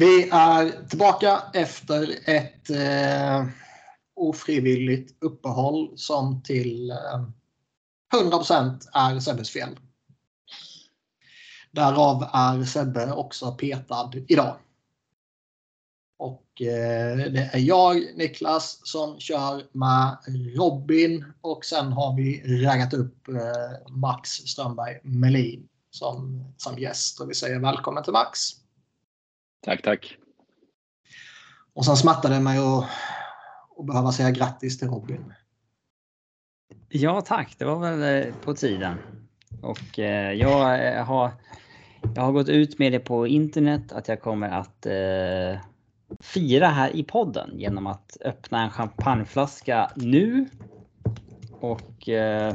Vi är tillbaka efter ett eh, ofrivilligt uppehåll som till eh, 100% är Sebbes fel. Därav är Sebbe också petad idag. Och eh, det är jag, Niklas, som kör med Robin och sen har vi raggat upp eh, Max Strömberg Melin som, som gäst och vi säger välkommen till Max. Tack, tack. Och sen smärtar det mig att, att behöva säga grattis till Robin. Ja tack, det var väl eh, på tiden. Och eh, jag, eh, har, jag har gått ut med det på internet att jag kommer att eh, fira här i podden genom att öppna en champagneflaska nu. Och eh,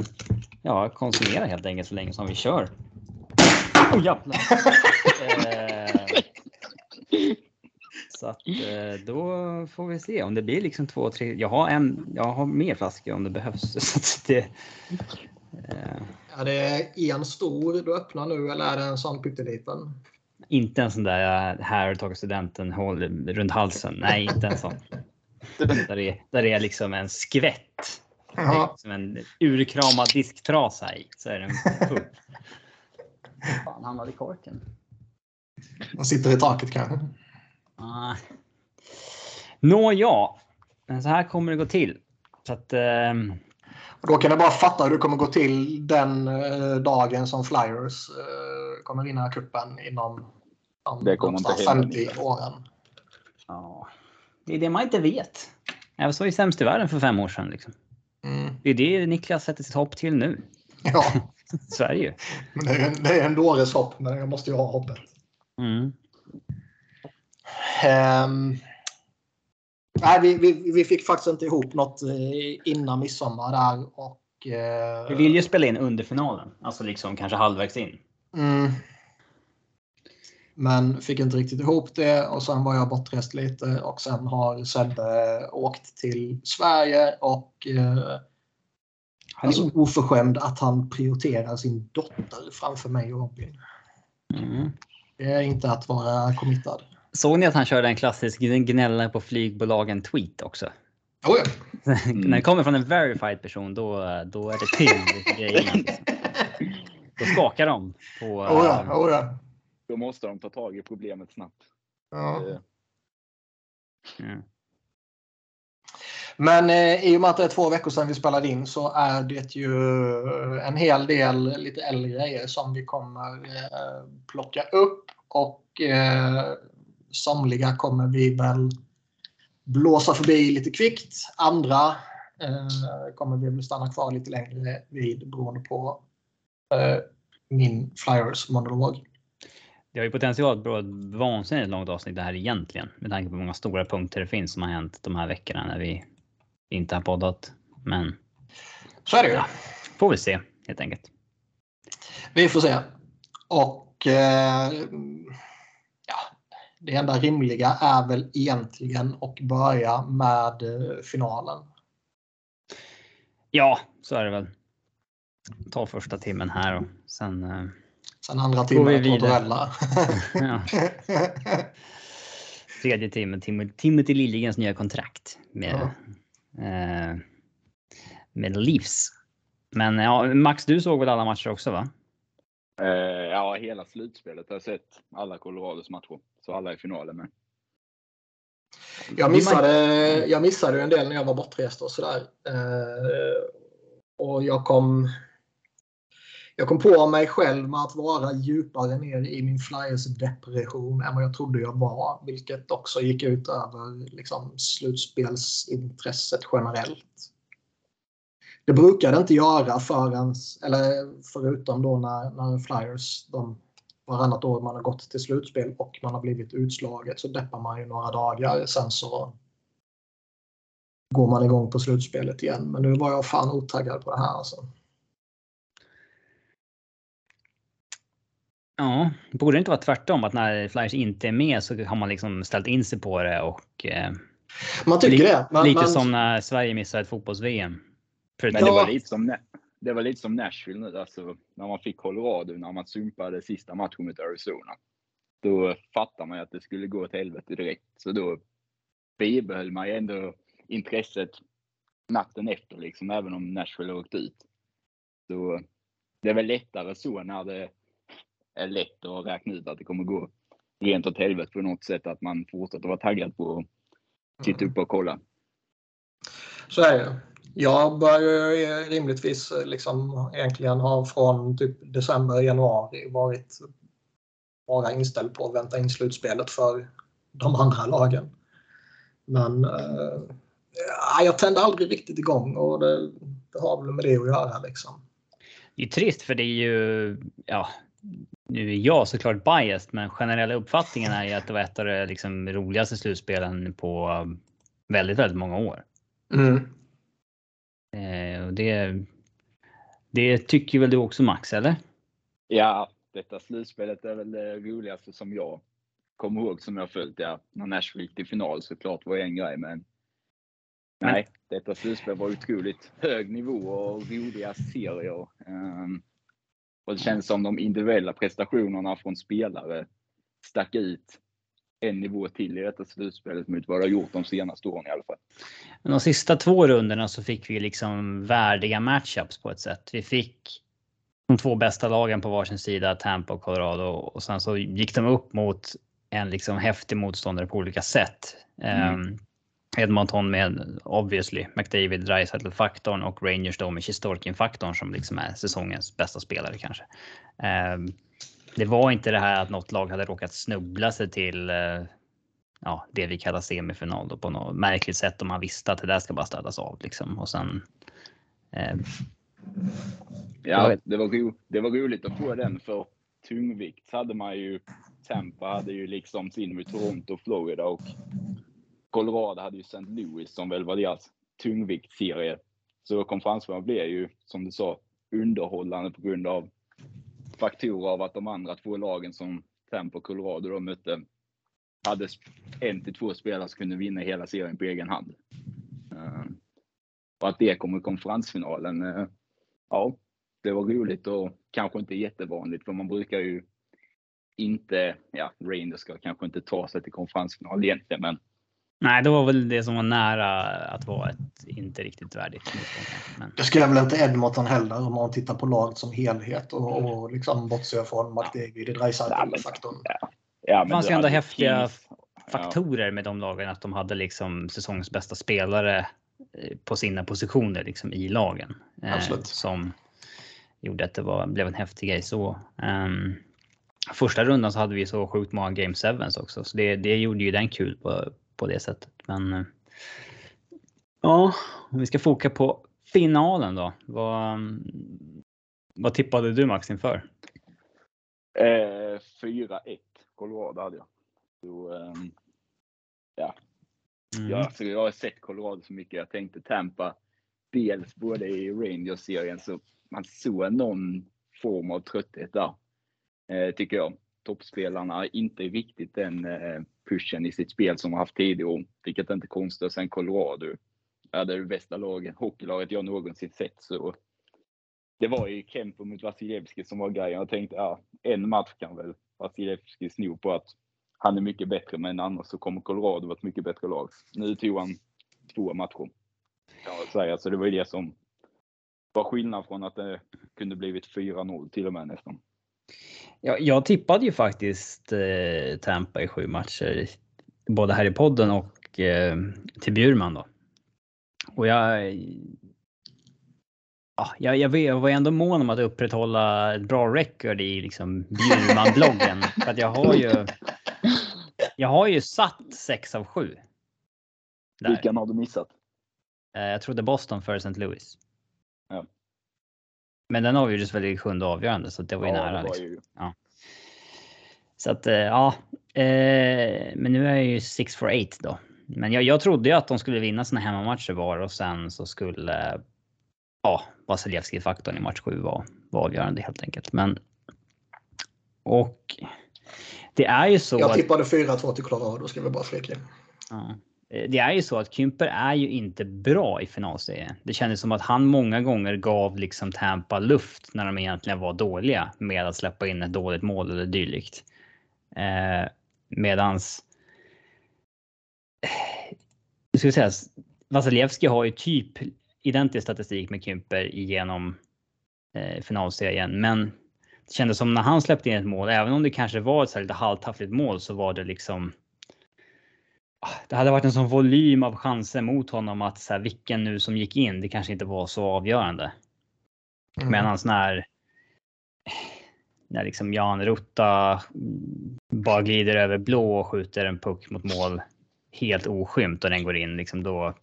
ja, konsumera helt enkelt så länge som vi kör. Oh jävlar! eh, så att eh, då får vi se om det blir liksom två, tre. Jag har en. Jag har mer flaskor om det behövs. Så det, eh, Är det en stor du öppnar nu eller är det en sån pytteliten? inte en sån där eh, här tagit studenten håll runt halsen. Nej, inte en sån. Där det, är- där det är liksom en skvätt. Ja. Som en urkramad disktrasa i. Så är den full. Fan, hamnade i korken. Den sitter i taket kanske. Ah. Nåja, men så här kommer det gå till. Så att, ehm, Och då kan jag bara fatta hur det kommer gå till den eh, dagen som Flyers eh, kommer vinna cupen inom de Det kommer inte närmsta hända, 50 Niklas. åren. ja, det är det man inte vet. Jag var ju sämst i världen för fem år sedan. Liksom. Mm. Det är det Niklas sätter sitt hopp till nu. Ja, Sverige. men det är, det är en dåres hopp, men jag måste ju ha hoppet. Mm. Ehm, nej, vi, vi, vi fick faktiskt inte ihop något eh, innan midsommar där. Och, eh, Vi vill ju spela in under finalen. Alltså liksom kanske halvvägs in. Mm. Men fick inte riktigt ihop det och sen var jag bortrest lite och sen har Sebbe åkt till Sverige och eh, Han är alltså oförskämd att han prioriterar sin dotter framför mig och Robin. Mm. Det är inte att vara committad. Såg ni att han körde en klassisk gnälla på flygbolagen tweet också? Oh, ja. När det kommer från en verified person då, då är det till grejerna. Liksom. Då skakar de på... Oh, ja. Oh, ja. Då måste de ta tag i problemet snabbt. Ja. Eh, Mm. Men eh, i och med att det är två veckor sedan vi spelade in så är det ju en hel del lite äldre grejer som vi kommer eh, plocka upp och eh, somliga kommer vi väl blåsa förbi lite kvickt. Andra eh, kommer vi väl stanna kvar lite längre vid beroende på eh, min Flyers monolog. Det har ju potential att bli ett vansinnigt långt avsnitt det här egentligen. Med tanke på hur många stora punkter det finns som har hänt de här veckorna när vi inte har poddat. Men Så är det ju. Ja. får vi se helt enkelt. Vi får se. Och eh, ja, det enda rimliga är väl egentligen att börja med eh, finalen. Ja, så är det väl. Ta första timmen här och sen... eh, Sen andra timmen vi. Tortorella. ja, tredje timmen, Tim Timothy Liljegrens nya kontrakt med, eh, med Leafs. Men ja, Max, du såg väl alla matcher också va? eh, ja, hela slutspelet har jag sett alla Colorados matcher. Så alla i finalen med. jag, missade, jag missade en del när jag var bortrest och sådär. Eh, och jag kom, jag kom på mig själv med att vara djupare ner i min Flyers-depression än vad jag trodde jag var. Vilket också gick ut över liksom, slutspelsintresset generellt. Det brukar det inte göra förrän, eller förutom då när, när Flyers de, varannat år man har gått till slutspel och man har blivit utslaget så deppar man ju några dagar. Sen så går man igång på slutspelet igen. Men nu var jag fan otaggad på det här alltså. Ja, borde det inte vara tvärtom? Att när Flyers inte är med så har man liksom ställt in sig på det och... Eh, Man tycker Lite- det. Men, lite men, som när Sverige missade ett fotbolls-VM. Men det var lite som, det var lite som Nashville nu, alltså när man fick Colorado när man sumpade sista matchen mot Arizona. då fattar man ju att det skulle gå åt helvete direkt. Så då bibehöll man ju ändå intresset natten efter, liksom, även om Nashville åkte ut. Så det är väl lättare så när det är lätt att räkna ut att det kommer gå rent åt helvete på något sätt, att man fortsätter vara taggad på att sitta uppe och kolla. Så är det. Jag bör ju rimligtvis liksom egentligen ha från typ december, januari varit bara inställd på att vänta in slutspelet för de andra lagen. Men äh, jag tände aldrig riktigt igång och det, det har väl med det att göra. Liksom. Det är trist för det är ju, ja, nu är jag såklart biased, men generella uppfattningen är ju att det var ett av de liksom, roligaste slutspelen på väldigt, väldigt många år. Mm. Eh, och det, det tycker väl du också Max, eller? Ja, detta slutspelet är väl det roligaste som jag kommer ihåg som jag följt. Ja, när Nashville gick till final såklart var en grej, men nej, detta slutspel var otroligt hög nivå och roliga serier. Um, och det känns som de individuella prestationerna från spelare stack ut en nivå till i detta slutspelet mot vad det har gjort de senaste åren i alla fall. De sista två rundorna så fick vi liksom värdiga matchups på ett sätt. Vi fick de två bästa lagen på varsin sida, Tampa och Colorado. Och sen så gick de upp mot en liksom häftig motståndare på olika sätt. Mm. Um, Edmonton med obviously McDavid, Dreisaitl-faktorn och Rangers då med Shistolkin-faktorn som liksom är säsongens bästa spelare kanske. Um, det var inte det här att något lag hade råkat snubbla sig till uh, ja, det vi kallar semifinal då på något märkligt sätt och man visste att det där ska bara städas av liksom och sen. Uh, ja, det var, ro, det var roligt att få den för tungvikt hade man ju. Tampa hade ju liksom sin med Toronto, Florida och Colorado hade ju St. Louis som väl var deras tungviktsserie. Så konferensfinalen blev ju, som du sa, underhållande på grund av faktorer av att de andra två lagen som Tampa och Colorado då mötte hade en till två spelare som kunde vinna hela serien på egen hand. Eh, och att det kommer i konferensfinalen, eh, ja, det var roligt och kanske inte jättevanligt för man brukar ju inte, ja, Rangers ska kanske inte ta sig till konferensfinal egentligen, men Nej, det var väl det som var nära att vara ett inte riktigt värdigt men... Det skulle väl inte Edmonton heller om man tittar på laget som helhet och, och liksom bortser från McDavid i Dreisaitl-faktorn. Ja. Ja, det fanns ju ändå häftiga faktorer med de lagen att de hade liksom säsongens bästa spelare eh, på sina positioner liksom i lagen. Eh, som gjorde att det var, blev en häftig grej så. Um, första rundan så hade vi så sjukt många game sevens också, så det, det gjorde ju den kul på, på det sättet. Men eh, ja, om vi ska foka på finalen då. Vad, vad tippade du Max inför? Eh, 4-1 Colorado hade jag. Så, eh, ja. Mm. Jag, alltså, jag har sett Colorado så mycket. Jag tänkte Tampa, dels både i Rangers-serien så man såg någon form av trötthet där. Eh, tycker jag. Toppspelarna inte riktigt den eh, pushen i sitt spel som de haft tidigare, vilket inte är konstigt. Sen Colorado är det bästa laget, hockeylaget jag någonsin sett. Så det var ju Kempo mot Vasilevski som var grejen. Jag tänkte, ja, en match kan väl Vasilevski sno på att han är mycket bättre, men annars så kommer Colorado vara ett mycket bättre lag. Nu tog han två matcher. Kan man säga. Så det var ju det som var skillnad från att det kunde blivit 4-0 till och med nästan. Ja, jag tippade ju faktiskt eh, Tampa i sju matcher, både här i podden och eh, till Bjurman då. Och jag, ja, jag, jag var ändå mån om att upprätthålla ett bra record i liksom Bjurman-bloggen. för att jag har ju. Jag har ju satt 6 av 7. Vilken har du missat? Eh, jag trodde Boston för St. Louis. Men den avgjordes väl i sjunde avgörande så det var ju ja, nära. Liksom. Ju... Ja. Så att eh, ja, eh, men nu är jag ju 6 for 8 då. Men jag, jag trodde ju att de skulle vinna sina hemmamatcher var och sen så skulle ja, Vasilevskij-faktorn i match 7 vara var avgörande helt enkelt. Men och det är ju så. Jag tippade 4-2 till Colorado ska vi bara flika Ja. Eh, det är ju så att Kymper är ju inte bra i finalserien. Det kändes som att han många gånger gav liksom Tampa luft när de egentligen var dåliga med att släppa in ett dåligt mål eller dylikt. Eh, medans eh, jag skulle säga Vasilevski har ju typ identisk statistik med Kymper genom eh, finalserien, men det kändes som när han släppte in ett mål, även om det kanske var ett så lite halvtaffligt mål, så var det liksom. Ah, det hade varit en sån volym av chanser mot honom att så här, vilken nu som gick in, det kanske inte var så avgörande. Mm. Medan när när liksom Jan Rutta bara glider över blå och skjuter en puck mot mål helt oskymt och den går in liksom då.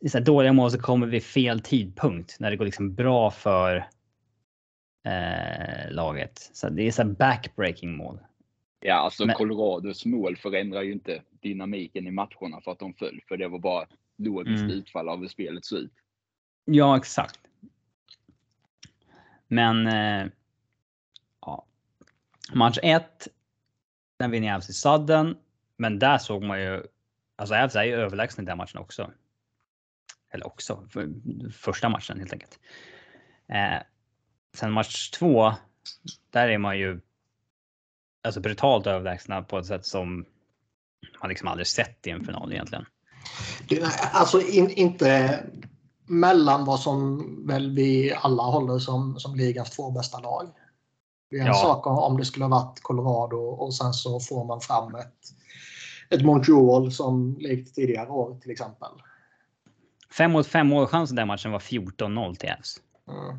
I så dåliga mål så kommer vid fel tidpunkt när det går liksom bra för eh, laget. Så det är så backbreaking mål. Ja, alltså Men, Colorados mål förändrar ju inte dynamiken i matcherna för att de föll, för det var bara logiskt mm. utfall av hur spelet såg ut. Ja, exakt. Men eh, ja. match 1. Den vinner Avs i sadden. Men där såg man ju. Alltså Avs är ju överlägsna i den matchen också. Eller också för första matchen helt enkelt. Eh, sen match 2. Där är man ju. Alltså brutalt överlägsna på ett sätt som man liksom aldrig sett i en final egentligen. Alltså in, inte mellan vad som väl vi alla håller som, som ligans två bästa lag. Det är en ja. sak om det skulle ha varit Colorado och sen så får man fram ett, ett Montreal som likt tidigare år till exempel. 5 mot 5 målchanser den matchen var 14-0 till Avs. Mm.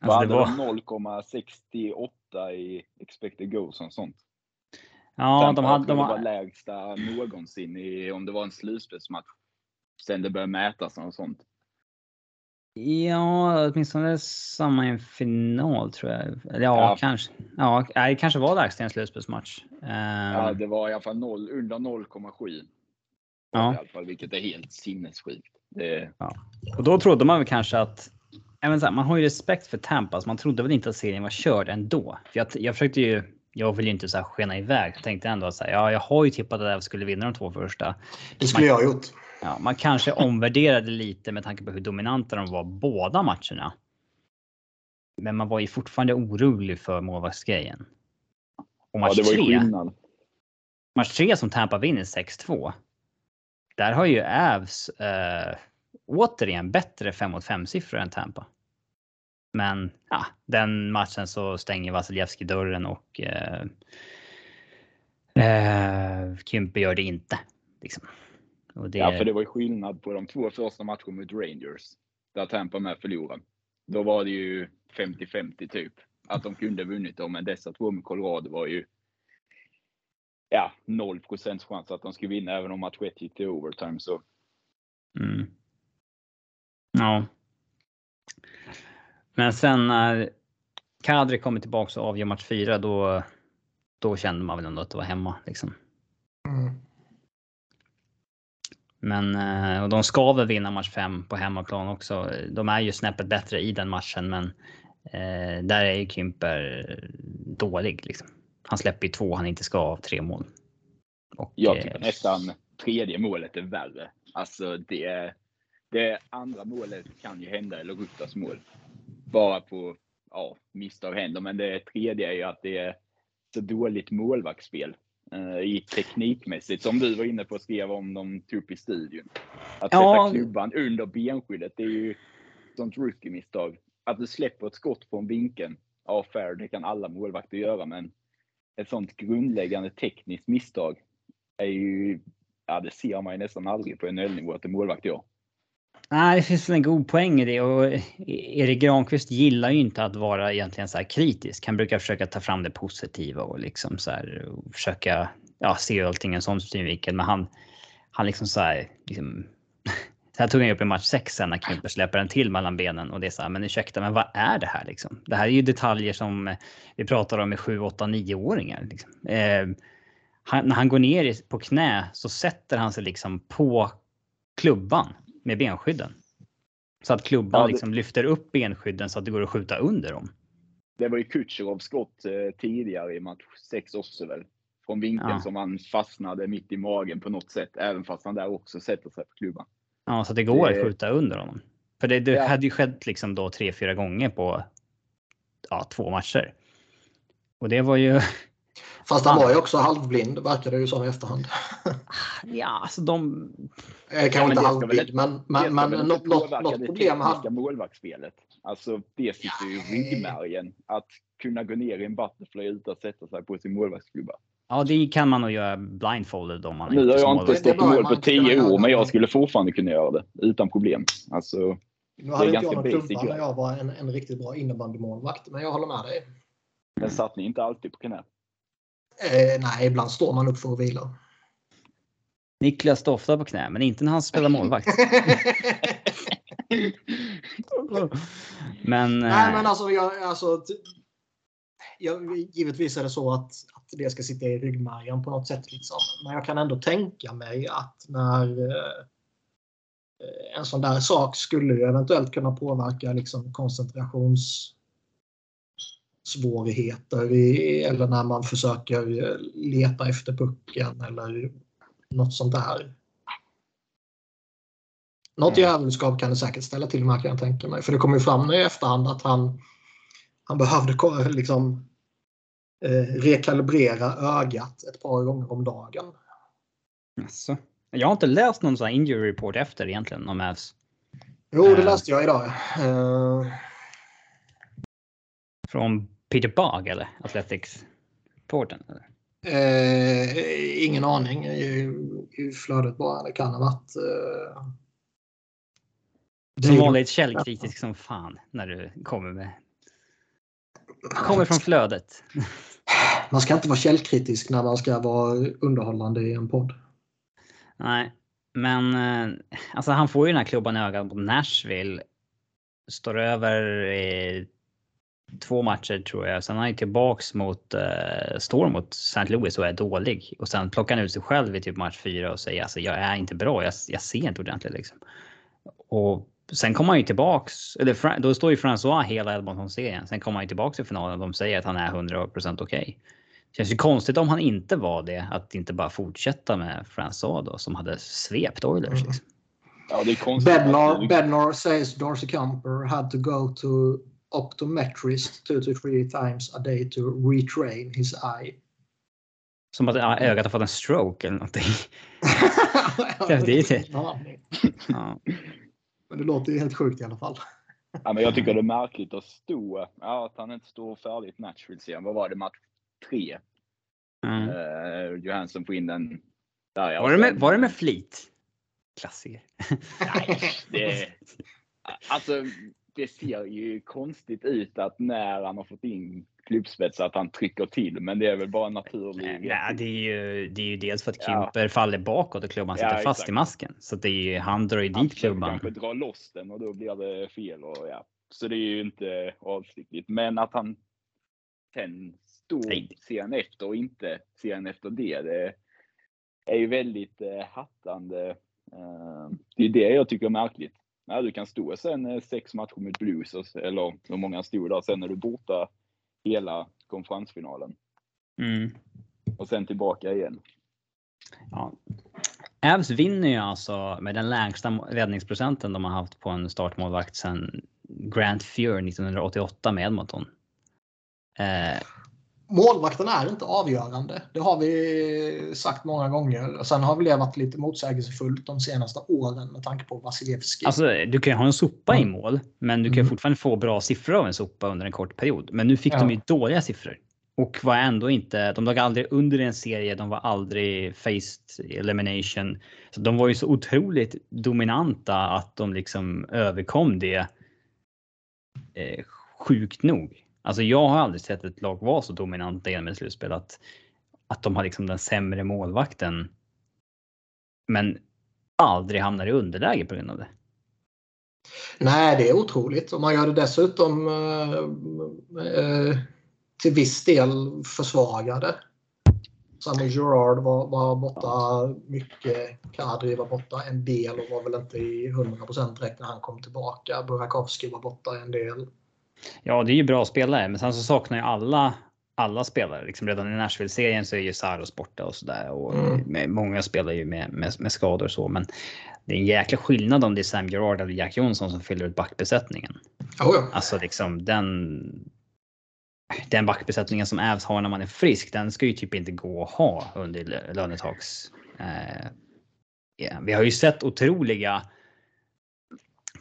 Alltså det var 0,68 i expected goals och sånt. Ja, de hade... De var lägsta någonsin i, om det var en slutspelsmatch. Sen det började mätas och sånt. Ja, åtminstone samma i en final tror jag. Ja, ja. kanske. Ja, det kanske var dags till en slutspelsmatch. Ja, ehm. det var i alla fall 0, under 0,7. Ja. I alla fall, vilket är helt sinnessjukt. Det... Ja. Och då trodde man väl kanske att även så här, man har ju respekt för Tampa, så man trodde väl inte att serien var körd ändå. För jag, jag försökte ju, jag vill ju inte så här skena iväg. Jag tänkte ändå att ja, jag har ju tippat att jag skulle vinna de två första. Det skulle man, jag ha gjort. Ja, man kanske omvärderade lite med tanke på hur dominanta de var båda matcherna. Men man var ju fortfarande orolig för målvaktsgrejen. Och match ja, det var ju tre, skillnad. Match tre som Tampa vinner 6-2. Där har ju Avs äh, återigen bättre 5 mot 5 siffror än Tampa. Men ja, den matchen så stänger Vasilevski dörren och äh, äh, Kympe gör det inte. Liksom. Det... Ja, för det var ju skillnad på de två första matcherna mot Rangers. Där Tampa med förlorade. Då var det ju 50-50 typ. Att de kunde vunnit dem, men dessa två med Colorado var ju ja, 0% chans att de skulle vinna även om match 1 gick till overtime. Så. Mm. Ja. Men sen när Kadri kommer tillbaka och avgör match 4, då, då kände man väl ändå att det var hemma. Liksom. Mm. Men eh, och de ska väl vinna match 5 på hemmaplan också. De är ju snäppet bättre i den matchen, men eh, där är ju Kymper dålig. Liksom. Han släpper ju två han inte ska av tre mål. Och, Jag tycker eh, nästan tredje målet är värre. Alltså det, det andra målet kan ju hända, eller Ruttas mål. Bara på ja, misstag händer, men det tredje är ju att det är så dåligt målvaktsspel eh, i teknikmässigt som du var inne på och skrev om de tog upp i studion. Att ja. sätta klubban under benskyddet, det är ju sånt rookie-misstag. Att du släpper ett skott från vinkeln, ja fair, det kan alla målvakter göra, men ett sånt grundläggande tekniskt misstag är ju, ja det ser man ju nästan aldrig på NHL-nivå att en målvakt gör. Nej, det finns väl en god poäng i det och eh, Erik Granqvist gillar ju inte att vara egentligen så här kritisk. Han brukar försöka ta fram det positiva och liksom så här och försöka ja, se allting i en sån synvinkel. Men han, han liksom så här, liksom, så här tog han upp i match 6 sen när Kimper släpper en till mellan benen och det är så här, men ursäkta, men vad är det här liksom? Det här är ju detaljer som eh, vi pratar om med 7, 8, 9-åringar. Liksom. Eh, han, när han går ner på knä så sätter han sig liksom på klubban med benskydden. Så att klubban ja, det... liksom lyfter upp benskydden så att det går att skjuta under dem. Det var ju Kutjerovs skott eh, tidigare i match 6 också väl? Från vinkeln ja. som han fastnade mitt i magen på något sätt, även fast han där också sätter sig på klubban. Ja, så att det går det... att skjuta under honom. För det, det ja. hade ju skett liksom då tre, fyra gånger på ja, två matcher. Och det var ju Fast han var ju också halvblind verkar det ju som i efterhand. Ja, alltså de... Eh, kanske inte halvblind, men, men, men något, något, något problem hade... målvaktsspelet. Alltså det sitter ju i ryggmärgen. Att kunna gå ner i en butterfly utan att sätta sig på sin målvaktsklubba. Ja, det kan man nog göra blindfolded om man Nu har jag inte stått i mål på tio år, men jag skulle fortfarande kunna göra det utan problem. Alltså, nu hade inte jag någon klubba när jag var en, en riktigt bra innebandymålvakt, men jag håller med dig. Men satt ni inte alltid på knä? Eh, nej, ibland står man upp för att vila. Niklas står ofta på knä, men inte när han spelar målvakt. men... Nej, eh, men alltså, jag, alltså ja, givetvis är det så att, att det ska sitta i ryggmärgen på något sätt. Liksom. Men jag kan ändå tänka mig att när eh, en sån där sak skulle eventuellt kunna påverka liksom, koncentrationssvårigheter i, eller när man försöker leta efter pucken eller något sånt där. Något mm. jävelskap kan det säkert ställa till med kan jag tänka mig. För det kommer ju fram i efterhand att han, han behövde liksom eh, rekalibrera ögat ett par gånger om dagen. Alltså. Jag har inte läst någon sån injury report efter egentligen om Avs. Jo, det eh. läste jag idag. Uh... Från Peter Bug eller Athletics-reporten? Uh, ingen aning i, flödet bara. Det kan ha varit... Uh... Som vanligt källkritisk som fan när du kommer med... Kommer från flödet. Man ska inte vara källkritisk när man ska vara underhållande i en podd. Nej, men eh, alltså han får ju den här klubban i ögat på Nashville. Står över i två matcher tror jag. Sen är han tillbaks mot uh, står mot St. Louis och är dålig. Och sen plockar han ut sig själv i typ match fyra och säger alltså jag är inte bra. Jag, jag ser inte ordentligt liksom. Och sen kommer han ju tillbaks. Eller då står ju François hela Edmonton-serien. Sen kommer han ju tillbaks i finalen och de säger att han är 100% okej. Okay. Känns ju konstigt om han inte var det, att inte bara fortsätta med François då som hade svept Oilers. Mm. Liksom. Ja, det är konstigt. Bednar, Bednar says Darcy Camper had to go to optometrist two to three times a day to retrain his eye. Som att ögat har fått en stroke eller någonting. det är det. Ja. Men det låter ju helt sjukt i alla fall. Ja, men jag tycker det är märkligt att stå, ja, att han inte står färdigt Nashville-serien. Vad var det, match tre. Mm. Uh, Johansson får in den. Där var, det med, var det med flit? Klassiker. Nej, det, alltså, det ser ju konstigt ut att när han har fått in klubbspets att han trycker till, men det är väl bara naturligt. Nej, det är ju, det är ju dels för att Kimper ja. faller bakåt och klubban sitter ja, fast i masken. Så det är ju, han drar ju dit klubban. Han kanske drar loss den och då blir det fel. Och, ja. Så det är ju inte avsiktligt. Men att han sen stod serien efter och inte serien efter det. Det är ju väldigt eh, hattande. Eh, det är det jag tycker är märkligt. När du kan stå sen eh, sex matcher mot Blues, eller hur många stod där, sen är du borta hela konferensfinalen. Mm. Och sen tillbaka igen. Ja. Avs vinner ju alltså med den lägsta räddningsprocenten de har haft på en startmålvakt sedan Grant Fuhr 1988 med Edmonton. Eh, målvakten är inte avgörande. Det har vi sagt många gånger. Sen har vi levat lite motsägelsefullt de senaste åren med tanke på Vasilevski. Alltså, du kan ju ha en sopa mm. i mål, men du kan mm. fortfarande få bra siffror av en sopa under en kort period. Men nu fick ja. de ju dåliga siffror. Och var ändå inte, de låg aldrig under en serie, de var aldrig faced elimination. Så de var ju så otroligt dominanta att de liksom överkom det eh, sjukt nog. Alltså jag har aldrig sett ett lag vara så dominanta genom ett slutspel att, att de har liksom den sämre målvakten. Men aldrig hamnar i underläge på grund av det. Nej, det är otroligt. Och man gör det dessutom eh, eh, till viss del försvagade. Samuel Gerard var, var borta mycket. Kadri var borta en del och var väl inte i 100% direkt när han kom tillbaka. Burakovsky var borta en del. Ja, det är ju bra spelare, men sen så saknar ju alla alla spelare. Liksom redan i Nashville-serien så är ju Saros borta och sådär. Och mm. Många spelar ju med, med, med, skador och så. Men det är en jäkla skillnad om det är Sam Gerard eller Jack Johnson som fyller ut backbesättningen. Oh ja. Alltså liksom den... den backbesättningen som Avs har när man är frisk, den ska ju typ inte gå att ha under lönetaks. Eh, yeah. Vi har ju sett otroliga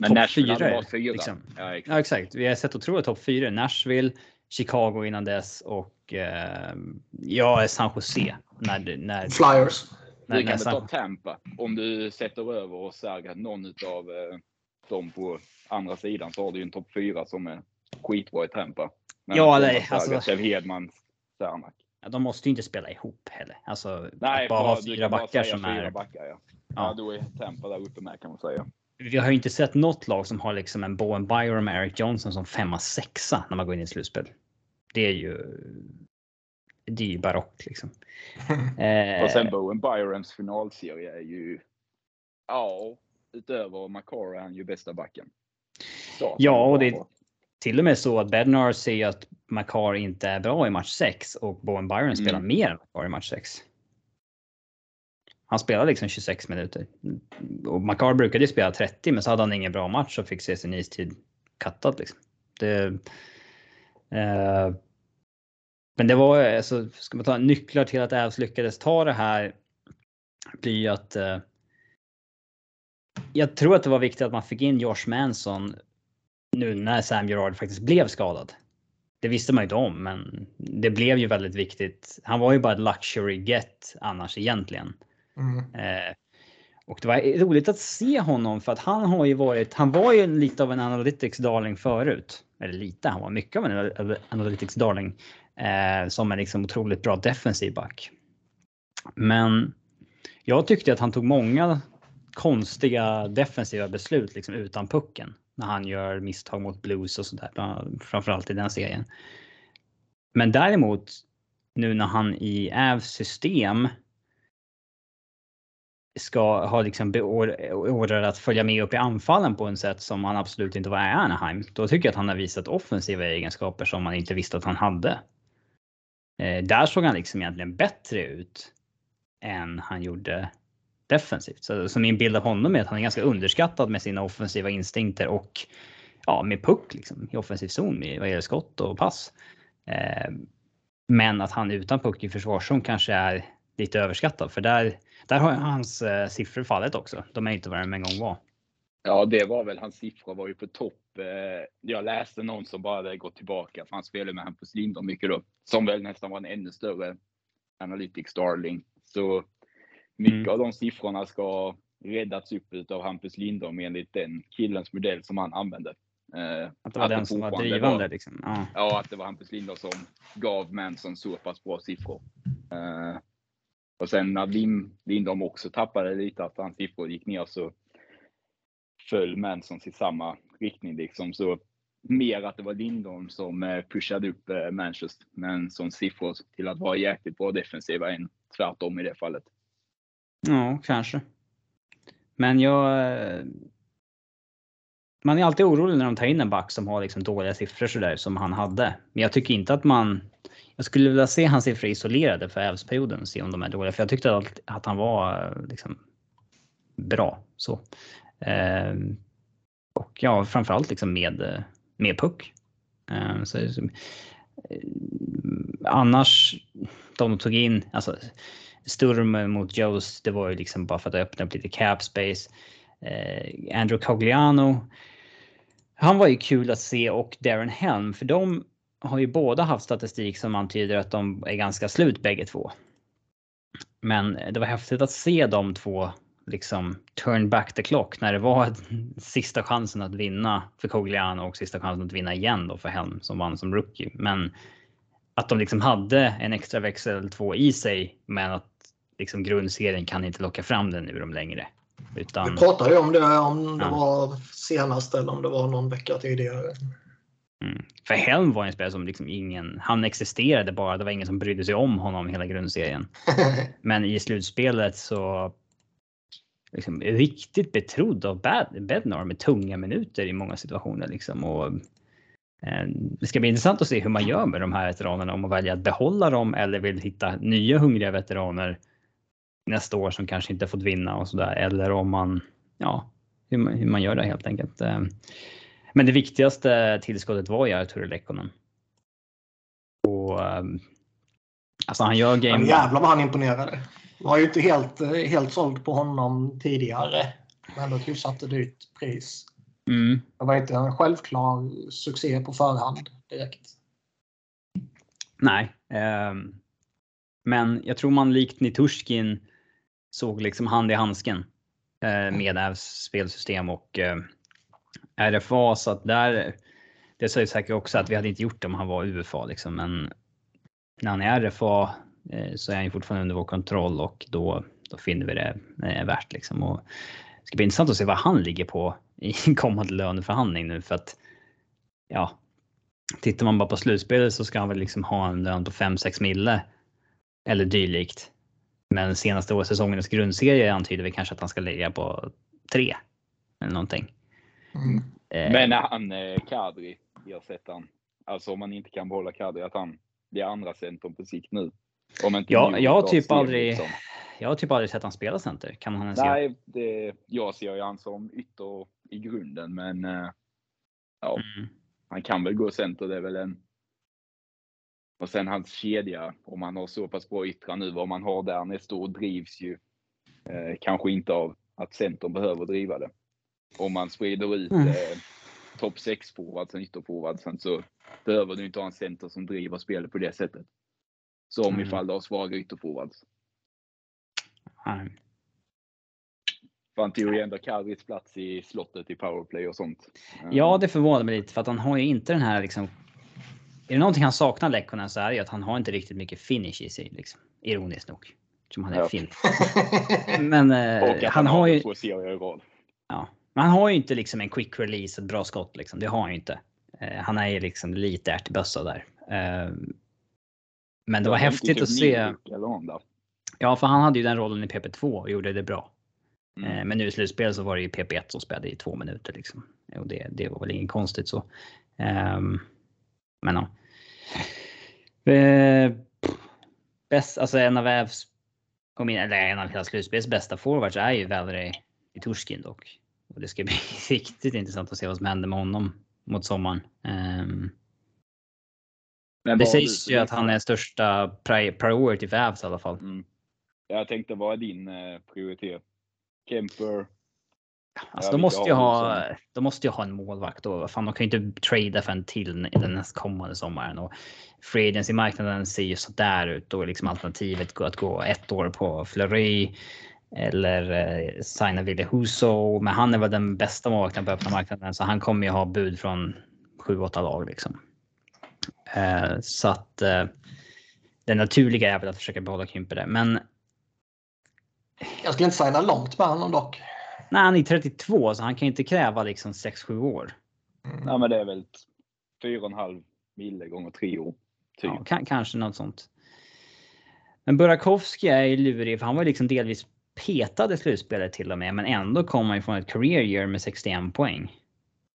men Nashville hade varit fyra. Liksom. Ja, exakt. ja, exakt. Vi har sett otroliga topp fyra. Nashville, Chicago innan dess och eh, ja, San Jose. När, när, Flyers. När du kan väl ta Tampa om du sätter över och säger att någon av eh, dem på andra sidan så har du en topp fyra som är skitbra i Tampa. Men ja, nej, alltså. Kjell Hedman, Särnak. Ja, de måste ju inte spela ihop heller. Alltså, nej, bara ha fyra backar som fyra är. Backar, ja. ja. ja, då är Tampa där uppe med kan man säga vi har ju inte sett något lag som har liksom en Bowen Byron med Eric Johnson som femma, sexa när man går in i slutspel. Det är ju. Det är ju barockt liksom. eh, och sen Bowen Byrons finalserie är ju. Ja, utöver McCarr är han ju bästa backen. Så, ja, och det är till och med så att Bednar säger att McCarr inte är bra i match 6 och Bowen Byron mm. spelar mer än McCarr i match 6. Han spelade liksom 26 minuter. Och Makar brukade spela 30 men så hade han ingen bra match och fick se sin istid kattad. Liksom. Det, eh, men det var alltså, ska man ta nycklar till att Ävs lyckades ta det här blir att eh, jag tror att det var viktigt att man fick in Josh Manson nu när Sam Gerard faktiskt blev skadad. Det visste man ju inte om, men det blev ju väldigt viktigt. Han var ju bara ett luxury get annars egentligen. Mm. Eh, och det var roligt att se honom för att han har ju varit, han var ju lite av en analytics darling förut. Eller lite, han var mycket av en analytics darling. Eh, som en liksom otroligt bra defensiv back. Men jag tyckte att han tog många konstiga defensiva beslut liksom utan pucken. När han gör misstag mot Blues och sådär, framförallt i den serien. Men däremot nu när han i Avs system ska ha liksom beordrat att följa med upp i anfallen på en sätt som han absolut inte var i Anaheim. Då tycker jag att han har visat offensiva egenskaper som man inte visste att han hade. Eh, där såg han liksom egentligen bättre ut än han gjorde defensivt. Så, så min bild av honom är att han är ganska underskattad med sina offensiva instinkter och ja, med puck liksom, i offensiv zon med, vad gäller skott och pass. Eh, men att han utan puck i försvarszon kanske är lite överskattad för där där har hans eh, siffror fallit också. De är inte vad de en gång var. Ja, det var väl hans siffror var ju på topp. Eh, jag läste någon som bara hade gått tillbaka, för han spelade med Hampus Lindholm mycket då, som väl nästan var en ännu större Analytics Darling. Så mycket mm. av de siffrorna ska räddats upp av Hampus Lindholm enligt den killens modell som han använde. Eh, att det var att den som var drivande? Var, liksom. ja. ja. att det var Hampus Lindholm som gav Manson så pass bra siffror. Och sen när Lim, Lindholm också tappade lite, att hans siffror gick ner, så föll Mansons i samma riktning. Liksom. Så mer att det var Lindholm som eh, pushade upp eh, Manchester, men som siffror till att vara jäkligt bra defensiva än tvärtom i det fallet. Ja, kanske. Men jag... Eh, man är alltid orolig när de tar in en back som har liksom dåliga siffror sådär som han hade. Men jag tycker inte att man jag skulle vilja se hans siffror isolerade för Ävsperioden och se om de är dåliga. För jag tyckte att, att han var eh, liksom, bra. Så. Eh, och ja, framförallt liksom med, eh, med puck. Ehm, eh, så, eh, annars, de tog in, alltså Sturm mot Joes, det var ju liksom bara för att öppna upp lite cap space. Eh, Andrew Cogliano, han var ju kul att se och Darren Helm, för de har ju båda haft statistik som antyder att de är ganska slut bägge två. Men det var häftigt att se de två liksom turn back the clock när det var sista chansen att vinna för Cogliano och sista chansen att vinna igen då för Helm som vann som rookie. Men att de liksom hade en extra växel två i sig, men att liksom grundserien kan inte locka fram den ur dem längre. Utan... Vi pratade ju om det, om det ja. var senast eller om det var någon vecka tidigare. Mm. För Helm var en spelare som liksom ingen, han existerade bara, det var ingen som brydde sig om honom hela grundserien. Men i slutspelet så liksom, riktigt betrodd av Bednar med tunga minuter i många situationer. Liksom. Och, eh, det ska bli intressant att se hur man gör med de här veteranerna, om man väljer att behålla dem eller vill hitta nya hungriga veteraner nästa år som kanske inte fått vinna och sådär. Eller om man, ja, hur man, hur man gör det helt enkelt. Eh, men det viktigaste tillskottet var ju Arturo Lekkonen. så... Um, alltså han gör game... Men jävlar vad han imponerade. Var ju inte helt, helt såld på honom tidigare. Men ändå ett hyfsat dyrt pris. Mm. Det var inte en självklar succé på förhand direkt. Nej. Um, men jag tror man likt Nitushkin såg liksom hand i handsken uh, med Ävs spelsystem och uh, RFA så att där. Det säger säkert också att vi hade inte gjort det om han var UFA liksom, men när han är RFA eh, så är han ju fortfarande under vår kontroll och då, då finner vi det eh, värt liksom. Och det ska bli intressant att se vad han ligger på i kommande löneförhandling nu för att ja, tittar man bara på slutspelet så ska han väl liksom ha en lön på 5-6 mille eller dylikt. Men senaste säsongens grundserie antyder vi kanske att han ska ligga på 3 eller någonting. Mm. Eh. Men han eh, Kadri, jag sett han. Alltså om man inte kan behålla Kadri, att han blir andra centrum på sikt nu. Om inte ja, jag har typ aldrig. Liksom. Jag har typ aldrig sett han spela center. Kan han ens Nej, det, jag ser ju han som ytter i grunden, men eh, ja, mm. han kan väl gå center. Det är väl en. Och sen hans kedja, om man har så pass bra yttrar nu, vad man har där nästa år drivs ju eh, kanske inte av att centern behöver driva det. Om man sprider ut mm. eh, topp 6 forwardsen, ytterforwardsen, så behöver du inte ha en center som driver spelet på det sättet. Som mm. ifall du har svaga ytterforwards. Nej. För han tog ju ändå Kadris plats i slottet i powerplay och sånt. Ja, det förvånar mig lite för att han har ju inte den här liksom. Är det någonting han saknar Lekkonen så är det ju att han har inte riktigt mycket finish i sig. Liksom. Ironiskt nog. Som han är ja. fin. Men eh, han, har ju. Ja, men han har ju inte liksom en quick release, ett bra skott liksom. Det har han ju inte. Eh, han är ju liksom lite ärtbössa där. Eh, men det var häftigt att se. Ja, för han hade ju den rollen i PP2 och gjorde det bra. Mm. Eh, men nu i slutspelet så var det ju PP1 som spelade i två minuter liksom. Och det, det var väl inget konstigt så. Um, men ja. Bäst, alltså en av Ävs, eller en av hela slutspelets bästa forwards är ju Valerie i Turskin dock. Och det ska bli riktigt intressant att se vad som händer med honom mot sommaren. Um, det sägs ju att han är största priority för Avs i alla fall. Mm. Jag tänkte, vad är din eh, prioritet? Kemper? Alltså, de måste ju ha, de måste ju ha en målvakt och fan, de kan ju inte trada för en till den nästkommande sommaren och free agency marknaden ser ju så där ut och liksom alternativet går att gå ett år på Fleury eller eh, signa Ville Huso. Men han är väl den bästa målvakten på öppna marknaden så han kommer ju ha bud från 7-8 lag liksom. Eh, så att eh, det naturliga är väl att försöka behålla Kymper där. Men jag skulle inte signa långt med honom dock. Nej, han är 32 så han kan inte kräva liksom 6-7 år. Mm. Nej, men det är väl 4,5 mille gånger 3 år. Typ. Ja, kanske något sånt. Men Burakovsky är ju lurig för han var liksom delvis petad i slutspelet till och med. Men ändå kom han från ett career year med 61 poäng.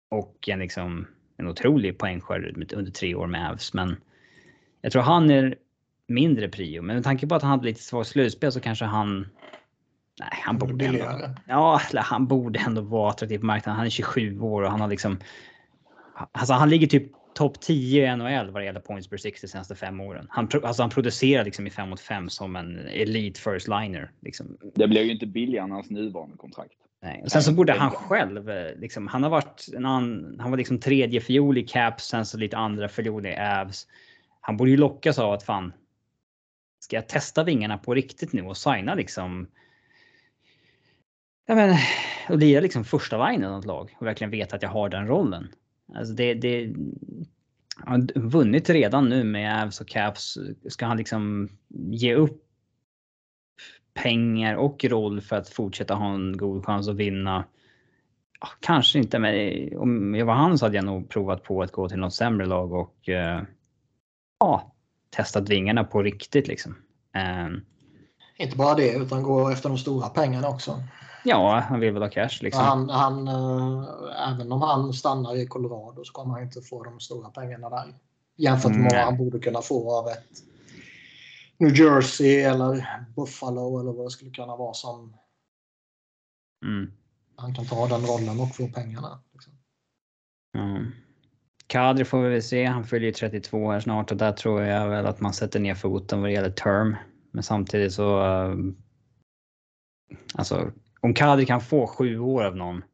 Och en liksom en otrolig poängskörd under tre år med Avs. Men jag tror han är mindre prio. Men med tanke på att han hade lite svagt slutspel så kanske han Nej, han borde ändå, ja, han borde ändå vara attraktiv på marknaden. Han är 27 år och han har liksom. Alltså han ligger typ topp 10 i NHL vad det gäller points per 60 de senaste fem åren. Han, alltså han producerar liksom i 5 mot 5 som en elite first liner. Liksom. Det blir ju inte billigare än hans nuvarande kontrakt. Nej. Och sen så borde han själv, eh, liksom, han har varit en annan, han var liksom tredje fiol i Caps, sen så lite andra fiol i Avs. Han borde ju lockas av att fan, ska jag testa vingarna på riktigt nu och signa liksom jag menar, och lira liksom första line i något lag och verkligen veta att jag har den rollen. Alltså det, det han har vunnit redan nu med Avs och Caps. Ska han liksom ge upp pengar och roll för att fortsätta ha en god chans att vinna? Ja, kanske inte, men om jag var han så hade jag nog provat på att gå till något sämre lag och uh, ja, testat vingarna på riktigt liksom. Ehm. Inte bara det, utan gå efter de stora pengarna också. Ja, han vill väl ha cash. Liksom. Han, han, äh, även om han stannar i Colorado så kommer han inte få de stora pengarna där. Jämfört med vad han borde kunna få av ett New Jersey eller Buffalo eller vad det skulle kunna vara som mm. han kan ta den rollen och få pengarna. Liksom. Mm. Kadri får vi väl se. Han fyller ju 32 här snart och där tror jag väl att man sätter ner foten vad det gäller term. Men samtidigt så. Um, alltså om Kadri kan få sju år av någon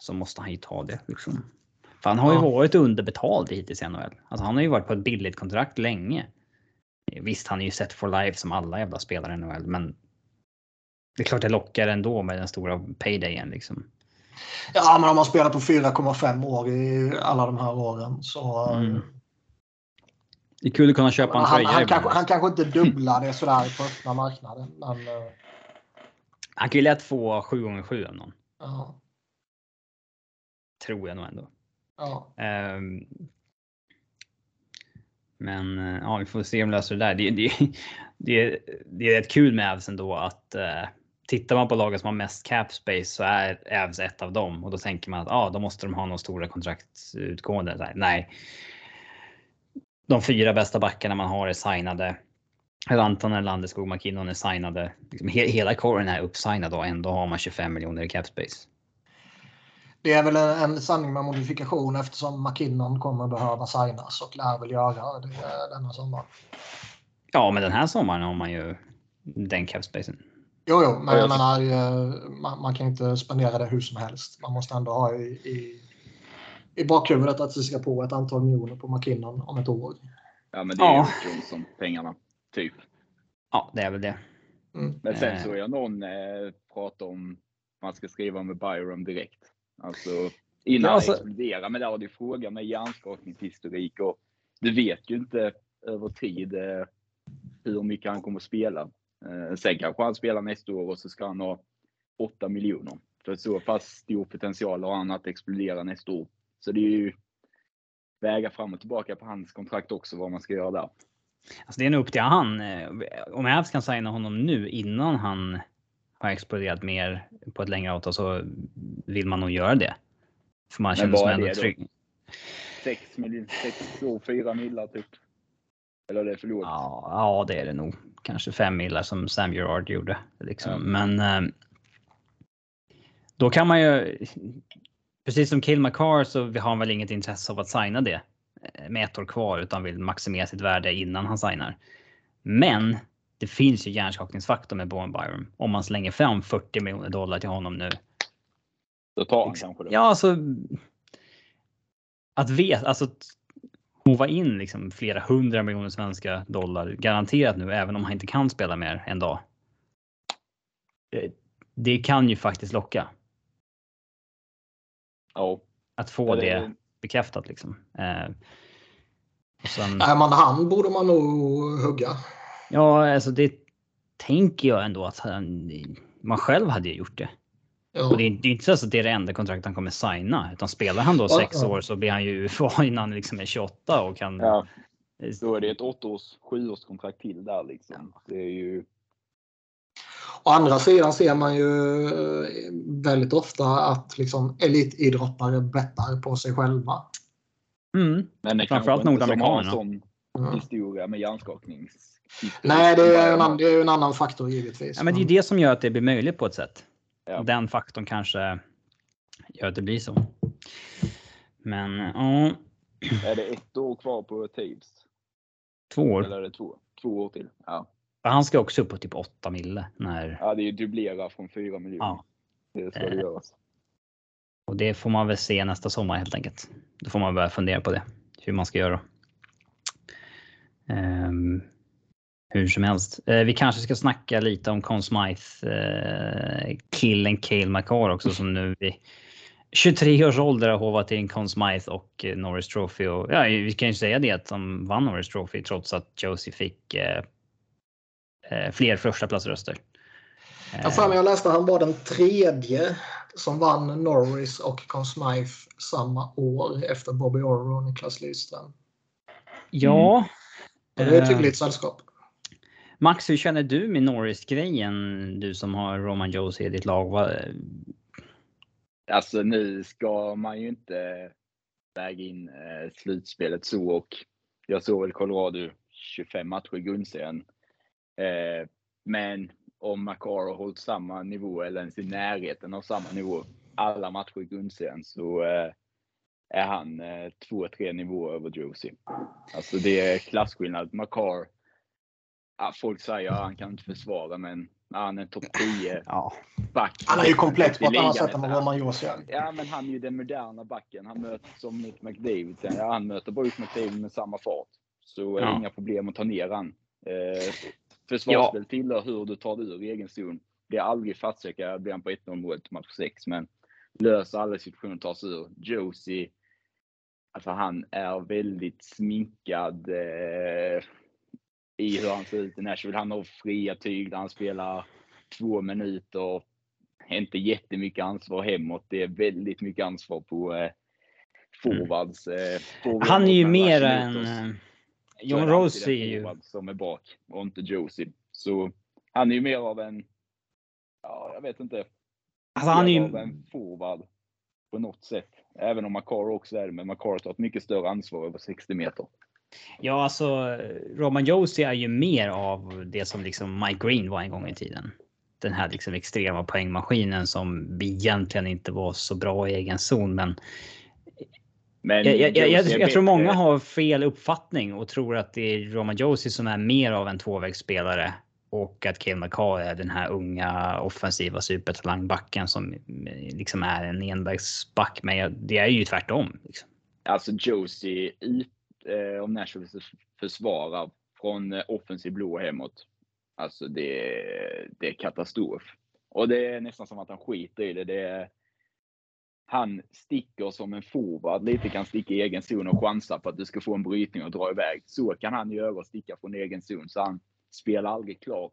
så måste han ju ta det liksom. För han har ju ja. varit underbetald hittills i NHL. Alltså han har ju varit på ett billigt kontrakt länge. Visst, han är ju set for life som alla jävla spelare i NHL, men det är klart det lockar ändå med den stora paydayen liksom. Ja, men om man spelar på 4,5 år i alla de här åren så. Mm. Det är kul att kunna köpa en han, tröja. Han, kanske, han kanske inte dubblar det sådär på öppna marknaden. Men... Eh, han kan ju lätt få 7 gånger 7 av någon. Ja. Tror jag nog ändå. Ja. Um, men eh, ja, vi får se om de löser det där. Det, det, det, det är rätt kul med Avs ändå att uh, tittar man på lagen som har mest cap space så är Avs ett av dem och då tänker man att ah, då måste de ha några stora kontraktsutgående. Nej. De fyra bästa backarna man har är signade. Rantanen, Landeskog, McKinnon är signade. Liksom, hela korren är uppsignad och ändå har man 25 miljoner i cap space. Det är väl en sanning med modifikation eftersom McKinnon kommer behöva signas och lär väl göra det denna sommar. Ja, men den här sommaren har man ju den cap spacen. Jo, jo, men jag menar, eh, man, man, kan inte spendera det hur som helst. Man måste ändå ha i, i, i bakhuvudet att vi ska på ett antal miljoner på McKinnon om ett år. Ja, men det är ja. ju pengarna, typ. Ja, det är väl det. Mm. Men sen eh. såg jag någon eh, prata om man ska skriva med Byron direkt. Alltså innan alltså... exploderar. Men där har du frågan med hjärnskakningshistorik och du vet ju inte över tid eh, hur mycket han kommer att spela. Eh, sen kanske han spelar nästa år och så ska han ha 8 miljoner. För så pass stor potential har han att explodera nästa år. Så det är ju väga fram och tillbaka på hans kontrakt också vad man ska göra där. Alltså det är nog upp till han. Eh, om Avs kan signa honom nu innan han har exploderat mer på ett längre avtal så vill man nog göra det. För man känner sig ändå trygg. 6 miljoner, 6 år, 4 millar typ. Eller är det för lågt? Ja, ja, det är det nog. Kanske 5 millar som Sam Gerard gjorde. Liksom. Ja. Men eh, då kan man ju, precis som Kill McCarr så har han väl inget intresse av att signa det med ett år kvar utan vill maximera sitt värde innan han signar. Men det finns ju hjärnskakningsfaktor med Bowen Byron. Om man slänger fram 40 miljoner dollar till honom nu. Då tar han kanske det. Ja, alltså. Att veta, alltså. Hova in liksom flera hundra miljoner svenska dollar garanterat nu, även om han inte kan spela mer en dag. Det, kan ju faktiskt locka. Ja. Att få det bekräftat liksom. Eh, sen... Nej, men han borde man nog hugga. Ja, alltså det tänker jag ändå att han, man själv hade gjort det. Ja. Och det är, det är inte så att det är det enda kontrakt han kommer signa. Utan spelar han då ja, sex ja. år så blir han ju UFA innan han liksom är 28 och kan... Ja. Då är det ett åttaårs, sjuårskontrakt till där liksom. Det är ju... Å andra sidan ser man ju eh, väldigt ofta att liksom elitidrottare bettar på sig själva. Mm. Men det Framförallt nordamerikanerna. Som mm. historia med hjärnskaknings Nej, det är, en, det är en annan faktor givetvis. Ja, men det är det som gör att det blir möjligt på ett sätt. Ja. Den faktorn kanske gör att det blir så. Men ja. Är det ett år kvar på Taves? Två år. Eller är det två, två år till? Ja. Han ska också upp på typ 8 mille. När... Ja, det är ju dubblera från 4 miljoner. Ja. Det ska det göras. Och det får man väl se nästa sommar helt enkelt. Då får man börja fundera på det. Hur man ska göra. Um, hur som helst. Eh, vi kanske ska snacka lite om Conn Smythe, eh, killen Cale McCarr också som nu vid 23 års ålder har hovat in Conn Smythe och eh, Norris Trophy. Och, ja, vi kan ju säga det att de vann Norris Trophy trots att Josie fick eh fler första platsröster. Jag för mig jag läste att han var den tredje som vann Norris och Conn Smythe samma år efter Bobby Orr och Niklas Lidström. Ja. Mm. Det är ett hyggligt sällskap. Max, hur känner du med Norris-grejen? Du som har Roman Jones i ditt lag. Alltså nu ska man ju inte väga in eh, slutspelet så och jag såg väl Colorado 25 matcher i grundserien. Eh, men om Makar har hållit samma nivå eller ens i närheten av samma nivå alla matcher i grundserien så eh, är han eh, två, tre nivåer över Josie. Alltså det är klasskillnad. Makar, ja, folk säger att han kan inte försvara, men han är topp 10 Ja. back. Han är ju komplett på ett annat sätt än vad. Roman Josi är. Ja, men han är ju den moderna backen. Han möter som mot McDavid. Ja, han möter Bruce McDavid med samma fart. Så är det Ja. inga problem att ta ner han. Eh, försvarsspel tillhör hur du tar dig ur egen zon. Det är aldrig fattsöka blir han på 1-0 mål till match 6, men löser alla situationer och tar sig ur. Josie, alltså han är väldigt sminkad eh, i hur han ser ut i Nashville. Han har fria tyg där han spelar två minuter inte jättemycket ansvar hemåt. Det är väldigt mycket ansvar på eh, forwards. Eh, forwards Han är ju mer Rush John Rose är ju... som är bak och inte Josie. Så han är ju mer av en, ja jag vet inte, Alltså han är mer av ju... en forward på något sätt. Även om Makar också är det, men Makar tar ett mycket större ansvar över 60 meter. Ja, alltså Roman Josie är ju mer av det som liksom Mike Green var en gång i tiden. Den här liksom extrema poängmaskinen som egentligen inte var så bra i egen zon, men Men jag, jag, jag, jag, tror många har fel uppfattning och tror att det är Roman Josie som är mer av en tvåvägsspelare och att Cale McCall är den här unga offensiva supertalangbacken som eh, liksom är en envägsback. Men det är ju tvärtom. Liksom. Alltså Josie ut, eh, om Nashville försvarar från eh, offensiv blå hemåt. Alltså det, det är katastrof. Och det är nästan som att han skiter i det. det är, han sticker som en forward, lite kan sticka i egen zon och chansa på att du ska få en brytning och dra iväg. Så kan han göra och sticka från egen zon. Så han spelar aldrig klart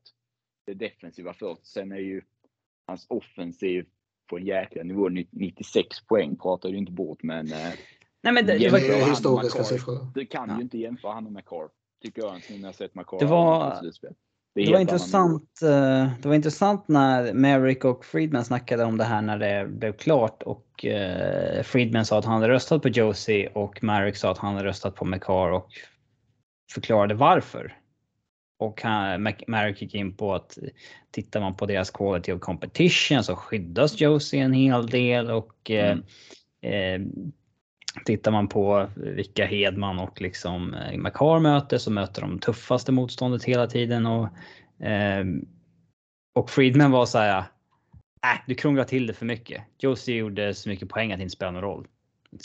det defensiva först. Sen är ju hans offensiv på en jäkla nivå. 96 poäng pratar du inte bort, men eh, Nej, men det, det, var, historiska siffror. du kan Ja. ju inte jämföra han med McCarr. Tycker jag inte när jag sett McCarr Det var-. Det Det var, annan intressant, eh, det var intressant när Merrick och Friedman snackade om det här när det blev klart och eh, Friedman sa att han hade röstat på Josie och Merrick sa att han hade röstat på McCarr och förklarade varför. Och Merrick gick in på att tittar man på deras quality of competition så skyddas Josie en hel del och eh, eh, Tittar man på vilka Hedman och liksom eh, Makar möter så möter de tuffaste motståndet hela tiden och eh, och Friedman var så här. Äh, du krånglar till det för mycket. Josie gjorde så mycket poäng att det inte spelar någon roll.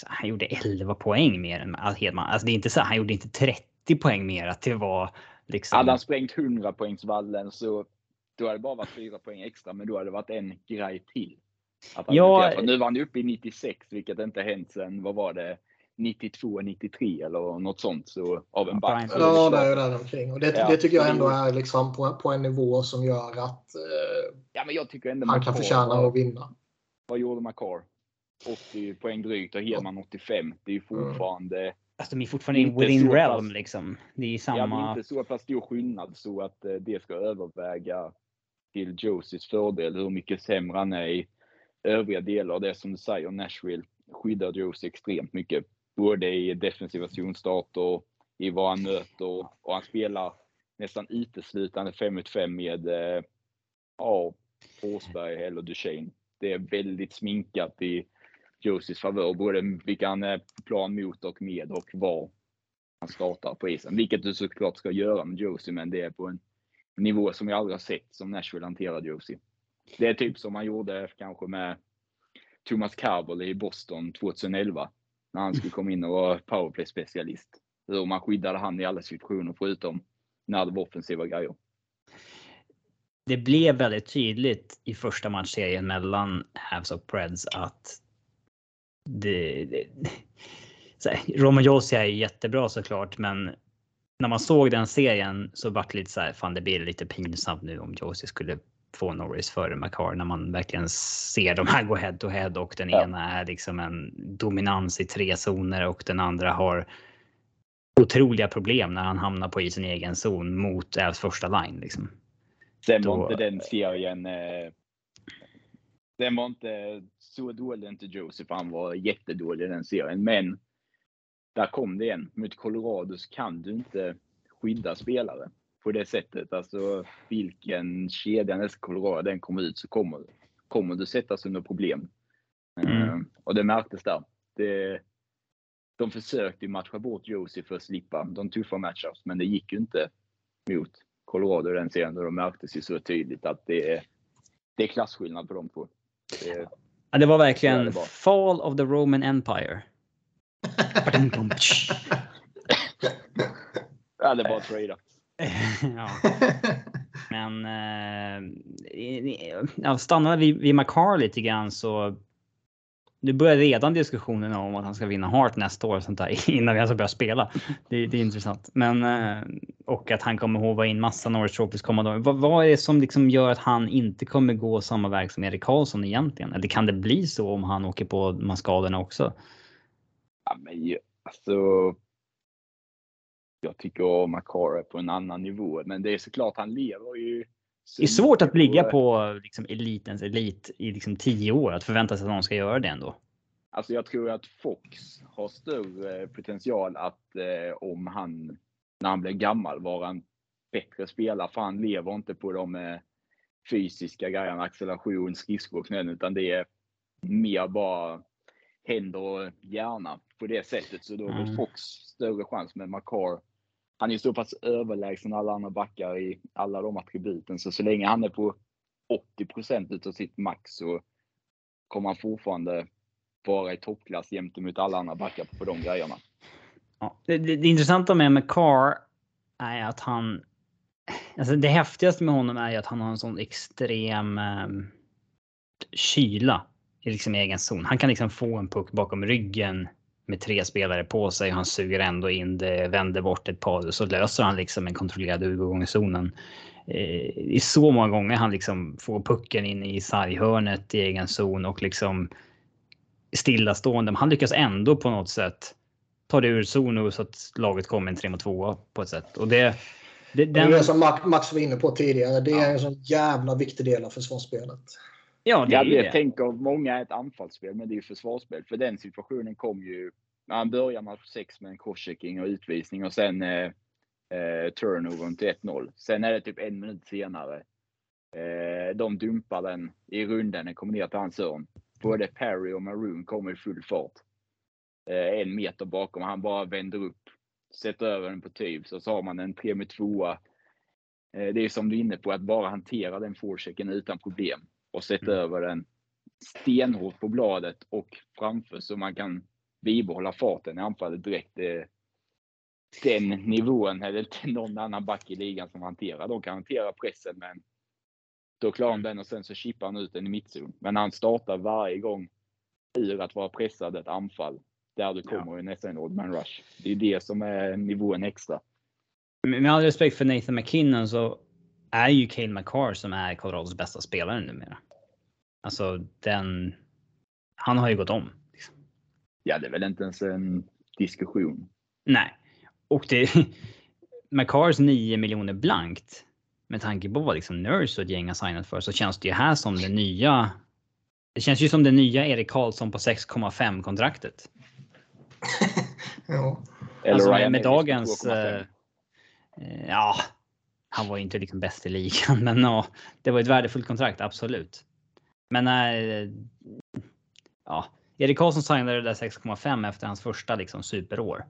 Han gjorde 11 poäng mer än Hedman. Alltså det är inte så. Han gjorde inte 30 poäng mer att det var liksom. Hade han sprängt 100 poängsvallen så då hade det bara varit 4 poäng extra, men då hade det varit en grej till. Att han Ja, nu var han uppe i 96, vilket inte hänt sen, vad var det, 92, 93 eller något sånt. Så av en Ja, back. Ja, det är där omkring. Och det, Ja, det tycker jag ändå är liksom på, på en nivå som gör att eh, Ja, men jag tycker ändå han kan förtjäna att vinna. Vad gjorde Makar? 80 poäng drygt och Hedman 85. Det är ju fortfarande, Alltså de är fortfarande Inte within så realm pass- liksom. Det är ja, det är samma. inte så pass stor skillnad så att eh, det ska överväga till Josies fördel hur mycket sämre han är i övriga delar. Det är som du säger, Nashville skyddar Josie extremt mycket. Både i defensiva zonstarter, i vad han möter och han spelar nästan uteslutande 5 mot 5 med eh, ja, Forsberg eller Duchene. Det är väldigt sminkat i Josies favör, både vilka han är plan mot och med och var han startar på isen. Vilket du såklart ska göra med Josie, men det är på en nivå som jag aldrig har sett som Nashville hanterar Josie. Det är typ som man gjorde kanske med Thomas Carvel i Boston 2011. När han skulle komma in och vara powerplay-specialist. Hur man skyddade han i alla situationer förutom när det var offensiva grejer. det blev väldigt tydligt i första matchserien mellan Habs och Preds att det, det så här, Roman Josi är ju jättebra såklart, men när man såg den serien så vart det lite så här, fan det blir lite pinsamt nu om Josie skulle få Norris före Makar när man verkligen ser de här gå head to head och den Ja. ena är liksom en dominans i tre zoner och den andra har otroliga problem när han hamnar på i sin egen zon mot Ävs första line liksom. Då- var inte den serien... Eh, den var inte så dålig inte Joseph, han var jättedålig den serien. Men där kom det igen. Mot Colorado så kan du inte skydda spelare på det sättet. Alltså vilken kedja nästa Colorado den kommer ut så kommer, kommer du sättas under problem. Mm. Eh, och det märktes där. Det, de försökte matcha bort Josie för att slippa de tuffa matchups, men det gick ju inte mot Colorado den serien. Och då märktes ju så tydligt att det är, det är klasskillnad på de två. Det, ja, det var verkligen det Fall of the Roman Empire. ja, det var att trada. ja. Men eh, ja, stannar vi vid McCar lite grann så nu börjar redan diskussionen om att han ska vinna Hart nästa år sånt där, innan vi ens har börjat spela. Det, det, är intressant. Men, eh, och att han kommer håva in massa Norris Trophies kommande år. Vad, vad är det som liksom gör att han inte kommer gå samma väg som Erik Karlsson egentligen? Eller kan det bli så om han åker på de här skadorna också? Ja, men alltså. Jag tycker Makar är på en annan nivå, men det är såklart han lever ju det är svårt att ligga på liksom, elitens elit i liksom, tio år. Att förvänta sig att någon ska göra det ändå. Alltså jag tror att Fox har större potential att eh, om han, när han blir gammal, vara en bättre spelare. För han lever inte på de eh, fysiska grejerna, acceleration, skridskor utan det är mer bara händer och hjärna på det sättet. Så då har mm. Fox större chans. med McCar han är så pass överlägsen alla andra backar i alla de attributen. Så så länge han är på 80% utav sitt max så kommer han fortfarande vara i toppklass gentemot alla andra backar på de grejerna. Ja, det, det, det intressanta med McCar är att han... Alltså det häftigaste med honom är ju att han har en sån extrem eh, kyla i liksom egen zon. Han kan liksom få en puck bakom ryggen med tre spelare på sig. Han suger ändå in det, vänder bort ett par så löser han liksom en kontrollerad övergång i zonen. Eh, I så många gånger han liksom får pucken in i sarghörnet i egen zon och liksom stillastående. Men han lyckas ändå på något sätt ta det ur zon så att laget kommer en 3 mot 2 på ett sätt. Och det, det, den... det är som Max var inne på tidigare. Det är ja. en sån jävla viktig del av försvarsspelet. Ja, det, ja, det tänker många är ett anfallsspel, men det är ju försvarsspel. För den situationen kom ju han börjar match 6 med en crosschecking och utvisning och sen eh, eh, turnovern till 1-0. Sen är det typ en minut senare. Eh, de dumpar den i runden, den kommer ner till hans hörn. Både Perry och Maroon kommer i full fart. Eh, en meter bakom, han bara vänder upp, sätter över den på Tyvs och så har man en 3 med 2 eh, Det är som du är inne på, att bara hantera den forechecken utan problem och sätta mm. över den stenhårt på bladet och framför så man kan bibehålla farten i anfallet direkt. Den nivån är det inte någon annan back i ligan som hanterar. De kan hantera pressen, men då klarar de den och sen så chippar han ut den i mittzon. Men han startar varje gång ur att vara pressad ett anfall där du kommer ja. i nästan en odd man rush. Det är det som är nivån extra. Med all respekt för Nathan McKinnon så är ju Cale McCarr som är Colorados bästa spelare numera. Alltså den. Han har ju gått om. Ja, det är väl inte ens en diskussion. Nej, och det. McCars 9 miljoner blankt. Med tanke på vad liksom Nurse och ett gäng har signat för så känns det ju här som det nya. Det känns ju som det nya Erik Karlsson på 6,5 kontraktet. ja. Alltså med, med dagens. Uh, ja, han var ju inte liksom bäst i ligan, men ja, det var ett värdefullt kontrakt, absolut. Men äh, ja, Erik Karlsson signade det där 6,5 efter hans första liksom superår.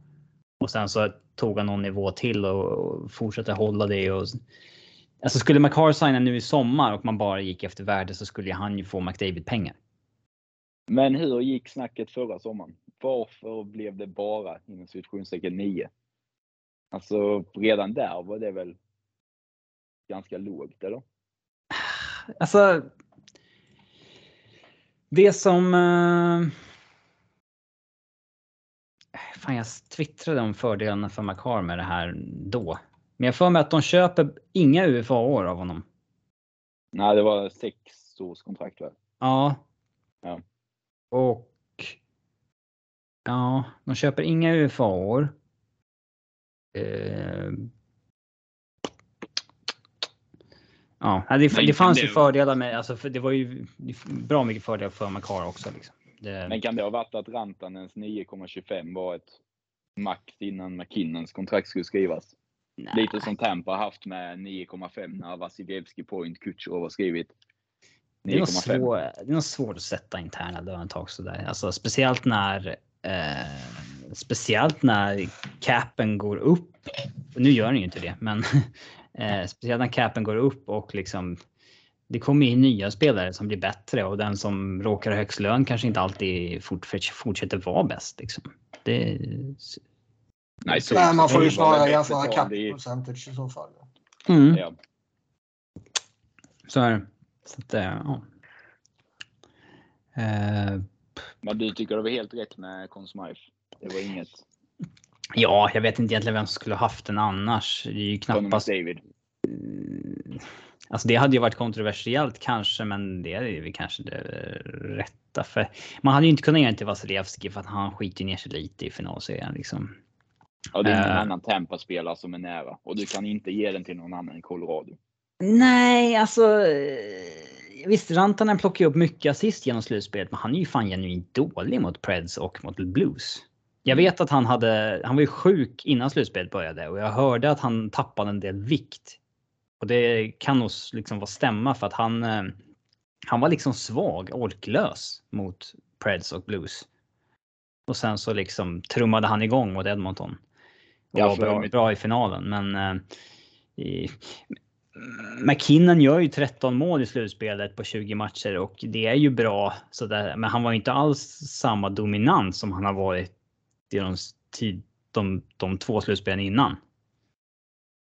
Och sen så tog han någon nivå till och fortsatte hålla det. Och, alltså skulle McCar signa nu i sommar och man bara gick efter värde så skulle han ju få McDavid pengar. Men hur gick snacket förra sommaren? Varför blev det bara inom situationstecken 9? Alltså redan där var det väl ganska lågt eller? Alltså. Det som. Uh, fan, jag twittrade om fördelarna för Makar med det här då. Men jag får mig att de köper inga UFA-år av honom. Nej, det var sex års kontrakt va? Ja. ja. Och. Ja, de köper inga UFA-år. Uh, Ja, det, det fanns det... ju fördelar med, alltså för det var ju bra mycket fördelar för Makar också. Liksom. Det... Men kan det ha varit att Rantanens 9,25 var ett max innan McKinnons kontrakt skulle skrivas? Nej. Lite som Tampa haft med 9,5 när Vasilevski Point Kutjerov har skrivit. Det är, nog svår, det är nog svårt att sätta interna lönetag sådär. Alltså speciellt när eh, speciellt när capen går upp. Nu gör den ju inte det, men eh, speciellt när capen går upp och liksom det kommer in nya spelare som blir bättre och den som råkar ha högst lön kanske inte alltid fortsätter vara bäst. Liksom. Det... Nej, så, Nej, man får ju snarare jämföra cap percentage i så fall. Mm. Ja. Så är det. Så att, ja. Eh, Men du tycker det var helt rätt med Consmife? Det var inget? Ja, jag vet inte egentligen vem som skulle haft den annars. Det är ju knappast... David. Alltså det hade ju varit kontroversiellt kanske, men det är ju kanske det rätta. För man hade ju inte kunnat ge den till Vasilevski för att han skiter ner sig lite i finalserien liksom. Ja, det är ingen uh, annan Tampa-spelare som är nära och du kan inte ge den till någon annan i Colorado. Nej, alltså. Eh, visst, Rantanen plockar ju upp mycket assist genom slutspelet, men han är ju fan genuint dålig mot Preds och mot Blues. Jag vet att han hade, han var ju sjuk innan slutspelet började och jag hörde att han tappade en del vikt. Och det kan nog liksom vara stämma för att han, eh, han var liksom svag, orklös mot Preds och Blues. Och sen så liksom trummade han igång mot Edmonton. Och var bra, bra i finalen, men eh, i, McKinnon gör ju 13 mål i slutspelet på 20 matcher och det är ju bra. Så där, men han var inte alls samma dominant som han har varit i de, de, de två slutspelen innan.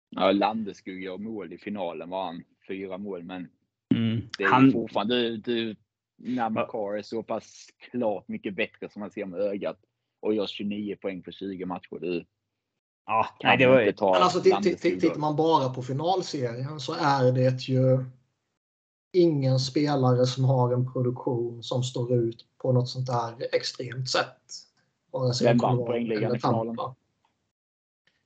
Ja, Landeskog gör mål i finalen var han. Fyra mål, men mm. det är han... fortfarande du, du, när Makar är så pass klart mycket bättre som man ser med ögat och gör 29 poäng på 20 matcher. Du, Ja, nej, det var ju... Men alltså, tittar man bara på finalserien så är det ju ingen spelare som har en produktion som står ut på något sånt där extremt sätt. Vem vann poängligan i finalen?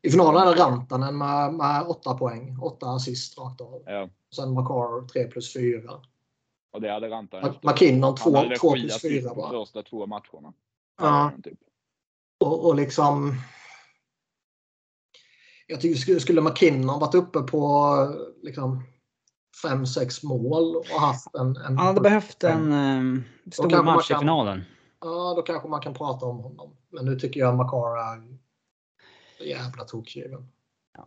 I finalen är det Rantanen med, med 8 poäng. 8 assist rakt av. Ja. Sen Makar 3 plus 4. Och det hade Rantanen. McKinnon 2 plus 4 bara. första två matcherna. Ja. Typ. Och, och liksom jag tycker skulle McKinnon varit uppe på liksom 5-6 mål och haft en... en Han hade behövt en eh, stor match kan, i finalen. Ja, då kanske man kan prata om honom. Men nu tycker jag Makar är jävla tokgiven.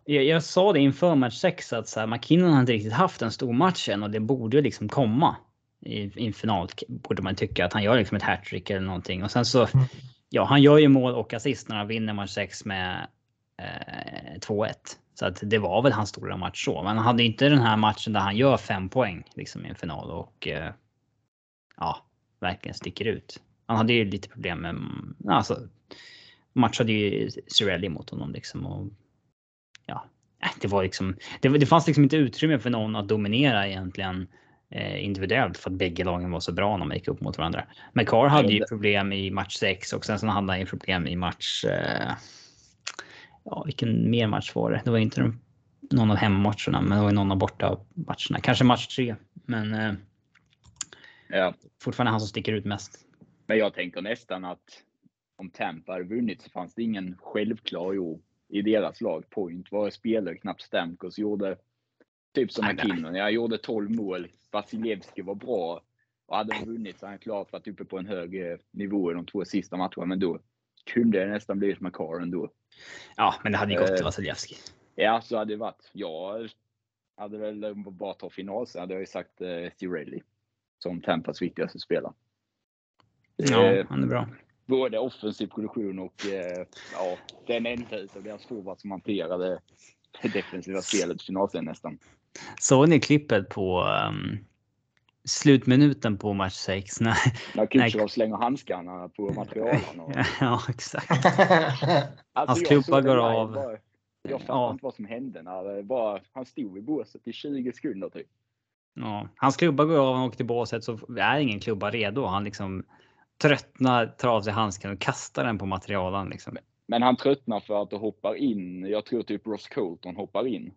Jag, jag sa det inför match 6 att så här, McKinnon har inte riktigt haft en stor match än och det borde liksom komma. I, i final borde man tycka att han gör liksom ett hattrick eller någonting. Och sen så, mm. ja, han gör ju mål och assist när han vinner match 6 med eh, 2-1. Så att det var väl hans stora match så. Men han hade inte den här matchen där han gör fem poäng liksom i en final och eh, ja, verkligen sticker ut. Han hade ju lite problem med, alltså matchade ju Cirelli mot honom liksom och ja, äh, det var liksom, det, det fanns liksom inte utrymme för någon att dominera egentligen eh, individuellt för att bägge lagen var så bra när de gick upp mot varandra. Men Carr hade ju problem i match 6 och sen så hade han ju problem i match eh, ja, vilken mer match var det? Det var inte någon av hemmamatcherna, men det var någon av borta matcherna. Kanske match tre, men. Eh, ja. Fortfarande han som sticker ut mest. Men jag tänker nästan att om Tampa hade vunnit så fanns det ingen självklar jo i deras lag. Point var spelare, knappt Stamkos gjorde typ som McKinnon. Jag gjorde 12 mål. Vasilevski var bra och hade de vunnit så hade han klart varit uppe på en hög eh, nivå i de två sista matcherna. Men då kunde det nästan blivit McCarr ändå. Ja, men det hade ju gått till eh, Vasilevski. Ja, så hade det varit. Jag hade väl bara ta final så hade jag ju sagt eh, Cirelli som Tampas viktigaste spelare. Ja, eh, han är bra. Både offensiv produktion och eh, ja, den enda utav deras forwards som hanterade det defensiva spelet i finalserien nästan. Såg ni klippet på um, slutminuten på match 6. När, när Kucherov slänger handskarna på materialen. Och... ja, exakt. alltså, Hans klubba går av. Bara, jag fattar ja. inte vad som hände. När bara, han stod i båset i 20 sekunder typ. Ja, hans klubba går av, han åker till båset så är ingen klubba redo. Han liksom tröttnar, tar av sig handsken och kastar den på materialen. Liksom. Men han tröttnar för att det hoppar in. Jag tror typ Ross Colton hoppar in.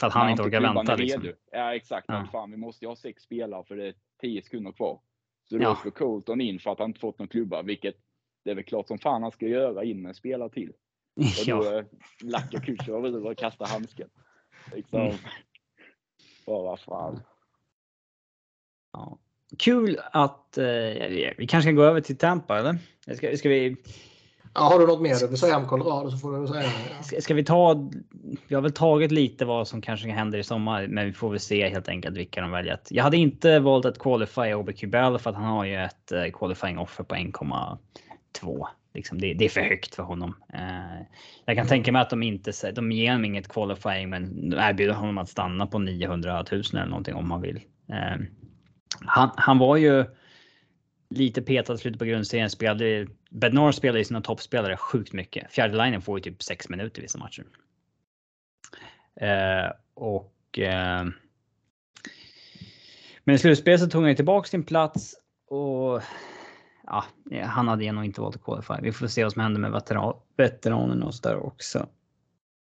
För att han inte orkar vänta. Liksom. Ja exakt. Ja. Fan, vi måste ju ha sex spelare för det är tio sekunder kvar. Så då ja. åker Colton in för att han inte fått någon klubba, vilket det är väl klart som fan han ska göra in en spelare till. Och då ja. lackar Kutjerov ur och kastar handsken. Liksom. Mm. Bara fan. Ja. Kul att eh, vi kanske ska gå över till Tampa eller? Ska, ska vi Ja, har du något mer du vill säga om Colorado så får du säga Ska, ska vi ta? Vi har väl tagit lite vad som kanske händer i sommar, men vi får väl se helt enkelt vilka de väljer. Jag hade inte valt att qualify OBQ Bell för att han har ju ett uh, qualifying offer på 1,2. Liksom det, det, är för högt för honom. Uh, jag kan tänka mig att de inte de ger honom inget qualifying, men erbjuder honom att stanna på 900 000 eller någonting om han vill. Uh, han, han var ju lite petad i slutet på grundserien. Spelade, Bednar spelade ju sina toppspelare sjukt mycket. Fjärde linjen får ju typ sex minuter i vissa matcher. Eh, och. Eh, men i slutspelet så tog han ju tillbaka sin plats och. Ja, han hade nog inte valt att qualify. Vi får se vad som händer med veteran, veteranerna och så där också.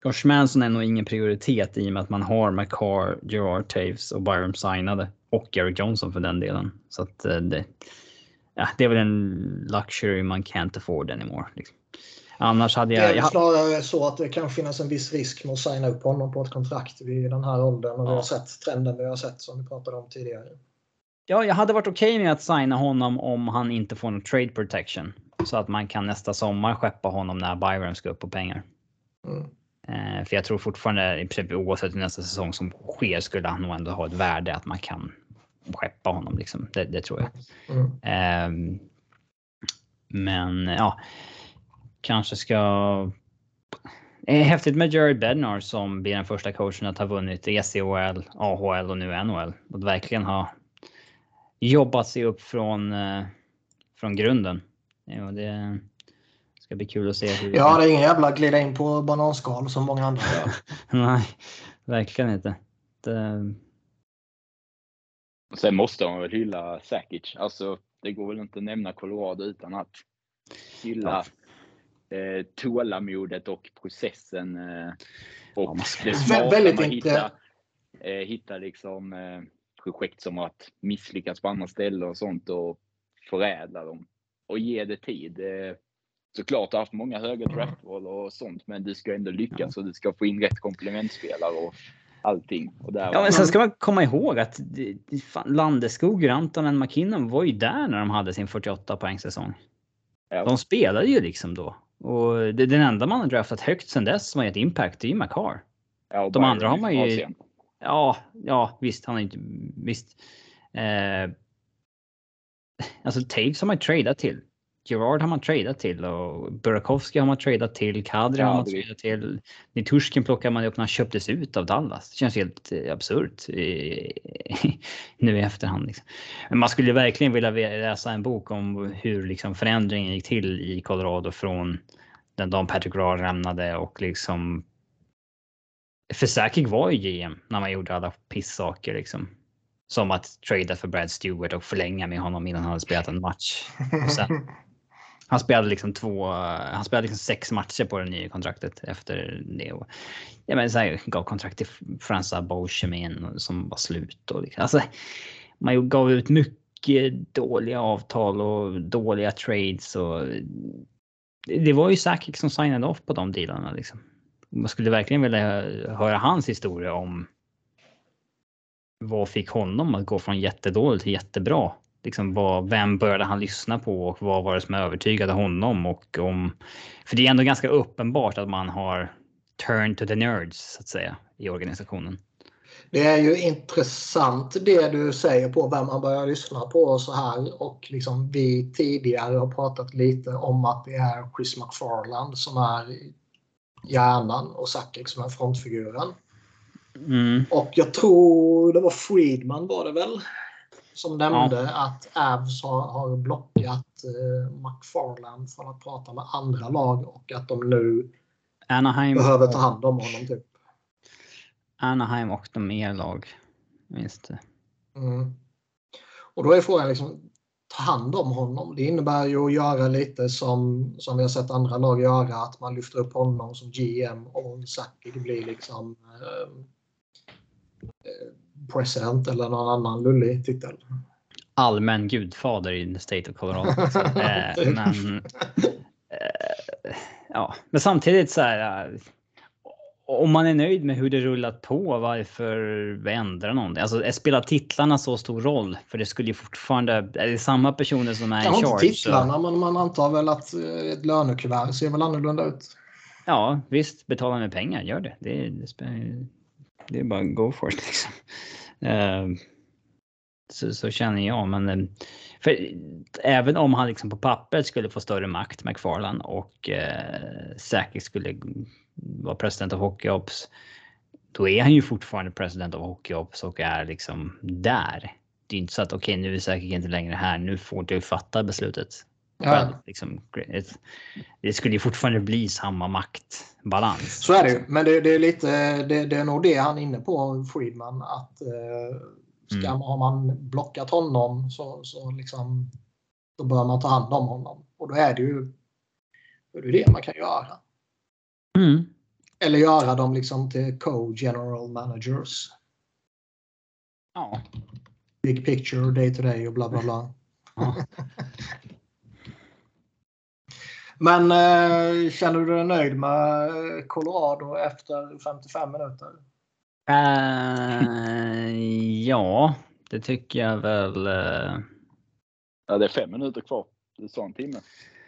Josh Manson är nog ingen prioritet i och med att man har McCar, Gerard Taves och Byron signade. Och Eric Johnson för den delen. Så att eh, det, ja, det är väl en luxury man can't afford anymore. Liksom. Annars hade jag... Det är snarare så att det kan finnas en viss risk med att signa upp honom på ett kontrakt vid den här åldern. Och ja. vi har sett trenden vi har sett som vi pratade om tidigare. Ja, jag hade varit okej okay med att signa honom om han inte får någon trade protection. Så att man kan nästa sommar skeppa honom när Byron ska upp på pengar. Mm. Eh, för jag tror fortfarande, i princip oavsett nästa säsong som sker, skulle han nog ändå ha ett värde att man kan skeppa honom. Liksom. Det, det tror jag. Mm. Eh, men ja, kanske ska... Det är häftigt med Jared Bednar som blir den första coachen att ha vunnit ECHL, AHL och nu NHL. Att verkligen ha jobbat sig upp från, eh, från grunden. Ja, det ska bli kul att se. Hur ja, det är ingen jävla glida in på bananskal som många andra gör. Nej, verkligen inte. Det, Sen måste man väl hylla Sakic. Alltså, det går väl inte att nämna Colorado utan att hylla ja. eh, tålamodet och processen. Eh, och ja, det smarta man hittar, eh, hitta liksom eh, projekt som att misslyckas på andra ställen och sånt och förädla dem och ge det tid. Eh, såklart har haft många höga draftval och sånt, men du ska ändå lyckas och du ska få in rätt komplementspelare och allting. Ja, men sen ska man komma ihåg att fan, Landeskog, Rantanen, McKinnon var ju där när de hade sin 48 poängsäsong. Ja. De spelade ju liksom då. Och det, den enda man har draftat högt sen dess som har gett impact, det är ju Makar. Ja, de andra har man ju... Ja, ja, visst, han har inte... Visst. Eh, alltså Taves har man ju tradat till. Gerard har man tradat till och Burakovsky har man tradat till. Kadri har man tradat till. Nitushkin plockar man upp när han köptes ut av Dallas. Det känns helt eh, absurt nu i efterhand. Liksom. Men man skulle verkligen vilja läsa en bok om hur liksom förändringen gick till i Colorado från den dagen Patrick Raw lämnade och liksom. För Sakic var ju GM när man gjorde alla pissaker liksom. Som att trada för Brad Stewart och förlänga med honom innan han hade spelat en match. Och sen han spelade liksom två, han spelade liksom sex matcher på det nya kontraktet efter det. Och, ja, men så här, gav kontrakt till Fransa Beauchemin som var slut. Och liksom, alltså, man gav ut mycket dåliga avtal och dåliga trades. Och, det var ju Sakic som signade off på de dealarna. Liksom. Man skulle verkligen vilja höra hans historia om vad fick honom att gå från jättedåligt till jättebra liksom vad, vem började han lyssna på och vad var det som övertygade honom? Och om, för det är ändå ganska uppenbart att man har turn to the nerds så att säga i organisationen. Det är ju intressant det du säger på vem man börjar lyssna på så här och liksom vi tidigare har pratat lite om att det är Chris McFarland som är hjärnan och Sakic som är frontfiguren. Mm. Och jag tror det var Friedman var det väl som nämnde ja. att Avs har, har blockat eh, McFarland från att prata med andra lag och att de nu Anaheim behöver ta hand om honom. Typ. Anaheim och de mer lag. Minst det. Mm. Och då är frågan liksom, ta hand om honom. Det innebär ju att göra lite som, som vi har sett andra lag göra, att man lyfter upp honom som GM och Saki blir liksom eh, eh president eller någon annan lullig titel. Allmän gudfader i the state of Colorado. eh, men, eh, ja, men samtidigt så här. om man är nöjd med hur det rullat på, varför ändra någonting? Alltså spelar titlarna så stor roll? För det skulle ju fortfarande, är det samma personer som är i charge? Inte titlarna, så... men man antar väl att eh, ett lönekuvert ser väl annorlunda ut. Ja, visst, betala med pengar, gör det. Det, det, det är bara go for it liksom. Eh, så, så, känner jag, men eh, för även om han liksom på pappret skulle få större makt, McFarland, och eh, säkert skulle vara president av Hockeyops, då är han ju fortfarande president av Hockeyops och är liksom där. Det är inte så att okej, okay, nu är säkert inte längre här. Nu får du fatta beslutet. Ja. Liksom, det skulle ju fortfarande bli samma maktbalans. Så är det ju. Men det, det är lite, det, det, är nog det han är inne på, Friedman. Att eh, ska, mm. har man blockat honom så, så liksom, då bör man ta hand om honom. Och då är det ju det, är det man kan göra. Mm. Eller göra dem liksom till co-general managers. Ja. Big picture, day to day och bla bla bla. Ja. Men eh, känner du dig nöjd med Colorado efter 55 minuter? Uh, ja, det tycker jag väl. Uh... Ja, det är fem minuter kvar. Du sa en timme.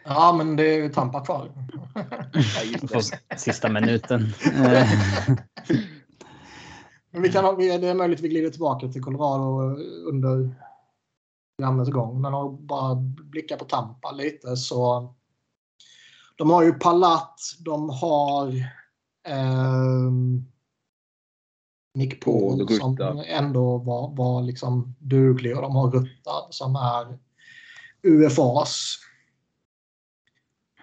Ja, men det är Tampa kvar. ja, Sista minuten. vi kan, det är möjligt att vi glider tillbaka till Colorado under programmets gång. Men om bara blicka på Tampa lite så. De har ju Palat, de har eh, Nick Paul som ändå var, var liksom duglig och de har Ruttad som är UFAs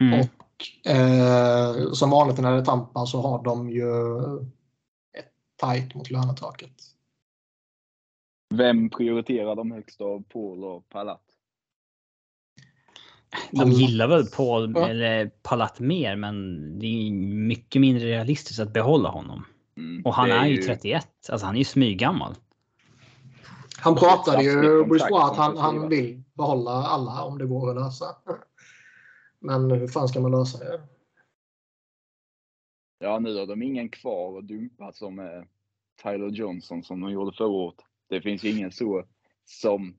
Mm. Och eh, som vanligt när det är Tampa så har de ju ett tight mot lönetaket. Vem prioriterar de högst av Paul och Palat? De gillar väl Paul ja. eller Palat mer, men det är mycket mindre realistiskt att behålla honom. Mm, och han är, är, ju 31, alltså han är ju smyggammal. Han pratade ju, Bruce att han, han vill behålla alla om det går att lösa. Men hur fan ska man lösa det? Ja, nu har de ingen kvar att dumpa som är Tyler Johnson som de gjorde förra året. Det finns ju ingen så som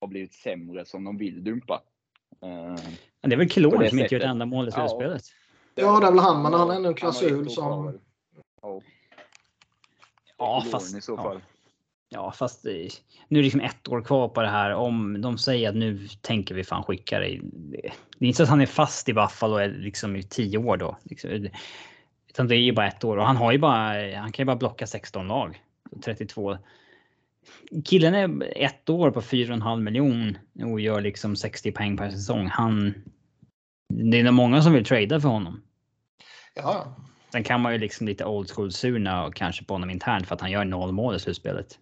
har blivit sämre som de vill dumpa. Uh, det är väl Kilorn som inte gjort enda mål i slutspelet. Ja. det är väl han, men han har ändå en klausul som... Ja, ja fast... I så fall. Ja. Ja, fast nu är det liksom ett år kvar på det här. Om de säger att nu tänker vi fan skicka dig. Det är inte så att han är fast i Buffalo liksom i tio år då. Liksom. Utan det är ju bara ett år och han har ju bara. Han kan ju bara blocka 16 lag. 32. Killen är ett år på 4,5 miljon och gör liksom 60 poäng per säsong. Han. Det är nog många som vill trada för honom. Ja. Sen kan man ju liksom lite old school surna och kanske på honom internt för att han gör noll mål i slutspelet.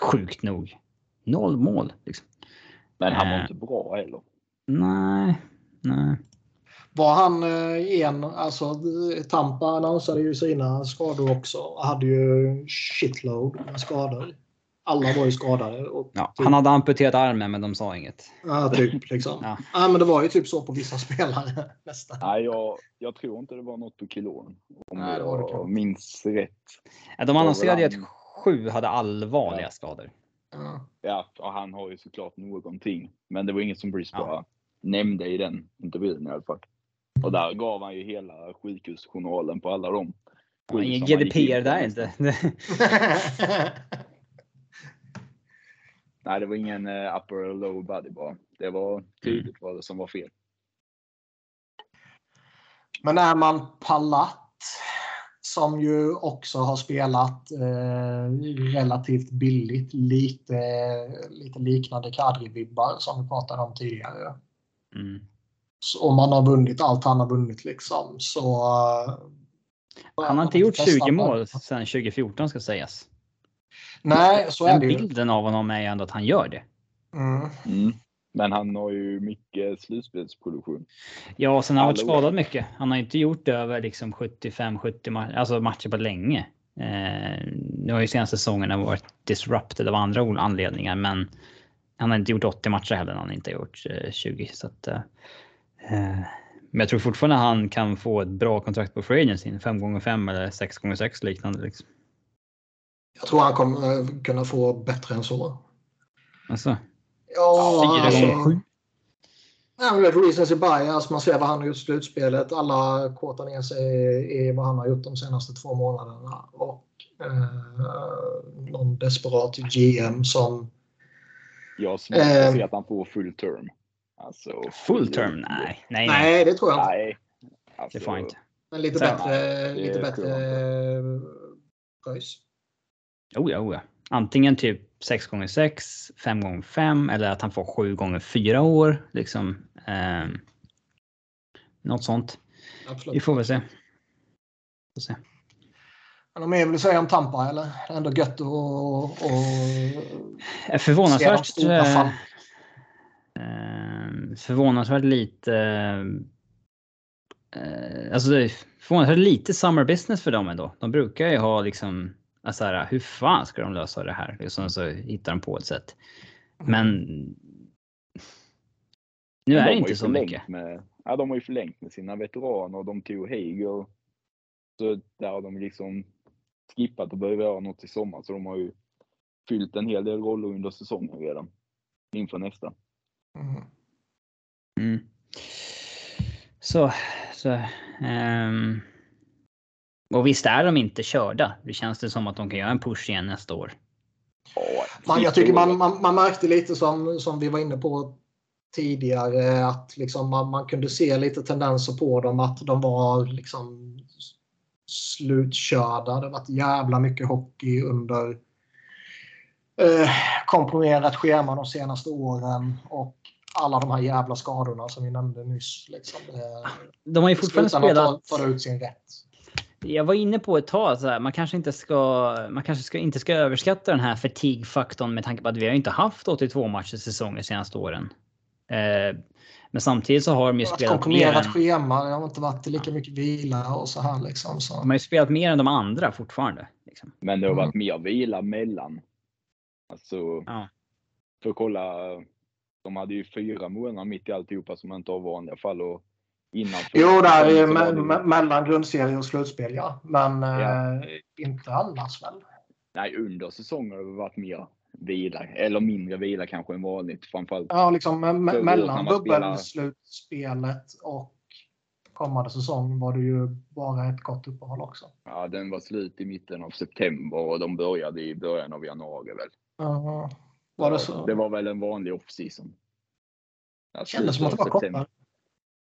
Sjukt nog. Noll mål. Liksom. Men han var äh, inte bra heller. Nej, nej. Var han eh, en, alltså Tampa annonsade ju sina skador också. Hade ju shitload med skador. Alla var ju skadade. Och ja, typ, han hade amputerat armen men de sa inget. Ja, typ. Liksom. ja. ja. men det var ju typ så på vissa spelare. Nästan. Nej, jag, jag tror inte det var något på kilon. Om Nej, det var det jag minns rätt. Ja, de annonserade ju att sju hade allvarliga ja. skador. Ja, och han har ju såklart någonting. Men det var inget som ja. bara nämnde i den intervjun i alla fall. Och där gav han ju hela sjukhusjournalen på alla dem. Ja, ingen GDPR där inte. Nej, det var ingen uh, upper or lower body bara. Det var tydligt mm. vad som var fel. Men är man palat som ju också har spelat eh, relativt billigt. Lite, lite liknande Kadri-vibbar som vi pratade om tidigare. Mm. Så om man har vunnit allt han har vunnit liksom så... Eh, han har inte gjort 20 mål sedan 2014 ska sägas. Nej, så är det ju. Bilden av honom är ju ändå att han gör det. Mm. Mm. Men han har ju mycket slutspelsproduktion. Ja, sen har han varit skadad mycket. Han har inte gjort över liksom 75-70 ma alltså matcher på länge. Eh, nu har ju senaste säsongerna varit disrupted av andra anledningar, men han har inte gjort 80 matcher heller. Han har inte gjort eh, 20 så att. Eh, Men jag tror fortfarande han kan få ett bra kontrakt på Free Agency. 5 gånger 5 eller 6 gånger 6 liknande. Liksom. Jag tror han kommer eh, kunna få bättre än så. Alltså? Ja, Fyra alltså. sju. Ja, men recency bias, man ser vad han har gjort i slutspelet. Alla kortar ner sig i vad han har gjort de senaste två månaderna. Och eh, någon desperat GM som... Jag att Eh. se att han får full term. Alltså, Full term? Nej, nej, nej. Nej, det tror jag inte. Nej. Alltså, Det får han inte. Men lite Så- bättre, lite bättre jag eh, pröjs. Oh ja, oh ja. Antingen typ 6 gånger 6 5 gånger 5 eller att han får 7 gånger 4 år. Liksom. ehm, något sånt. Vi Absolut. får väl se. Får se. Du mer vill du säga om Tampa eller? Det är ändå gött att och, och Eh, Förvånansvärt. Se eh, eh, förvånansvärt lite. Eh, alltså förvånansvärt lite summer business för dem ändå. De brukar ju ha liksom. Alltså här, hur fan ska de lösa det här? Liksom, så hittar de på ett sätt. Men. Nu är de det inte så mycket. Med, ja, de har ju förlängt med sina veteraner och de tog Hager. Så där har de liksom skippat och behöver göra något i sommar. Så de har ju fyllt en hel del roller under säsongen redan. Inför nästa. Mm. Mm. Så, så ehm, och visst är de inte körda. Det känns det som att de kan göra en push igen nästa år. Man, jag tycker man, man, man märkte lite som, som vi var inne på tidigare att liksom man, man kunde se lite tendenser på dem att de var liksom slutkörda. Det varit jävla mycket hockey under eh, komprimerat schema de senaste åren och alla de här jävla skadorna som vi nämnde nyss. Liksom, eh, De har ju fortfarande utan att spelat. ta, ta ut sin rätt. Jag var inne på ett tag så här, man kanske inte ska, man kanske ska, inte ska överskatta den här fatigue-faktorn med tanke på att vi har inte haft 82 matcher säsonger de senaste åren. Eh, men samtidigt så har de ju spelat mer komprimerat än, schema. Det har inte varit lika mycket vila och så här. Liksom, så. de har ju spelat mer än de andra fortfarande. Liksom. Men det har Mm. varit mer vila mellan. Alltså, Ja. för att kolla. De hade ju fyra månader mitt i alltihopa som inte har vanliga fall. Och innan Jo, där är var me mellan grundserie och slutspel, ja. Men Ja. eh, inte annars väl? Nej, under säsongen har det varit mer vila. Eller mindre vila kanske än vanligt. Framförallt. Ja, liksom me mellan bubbelslutspelet och kommande säsong var det ju bara ett kort uppehåll också. Ja, den var slut i mitten av september och de började i början av januari väl. Uh, var det så? Det var väl en vanlig off-season. Ja, kändes som att det var kortare.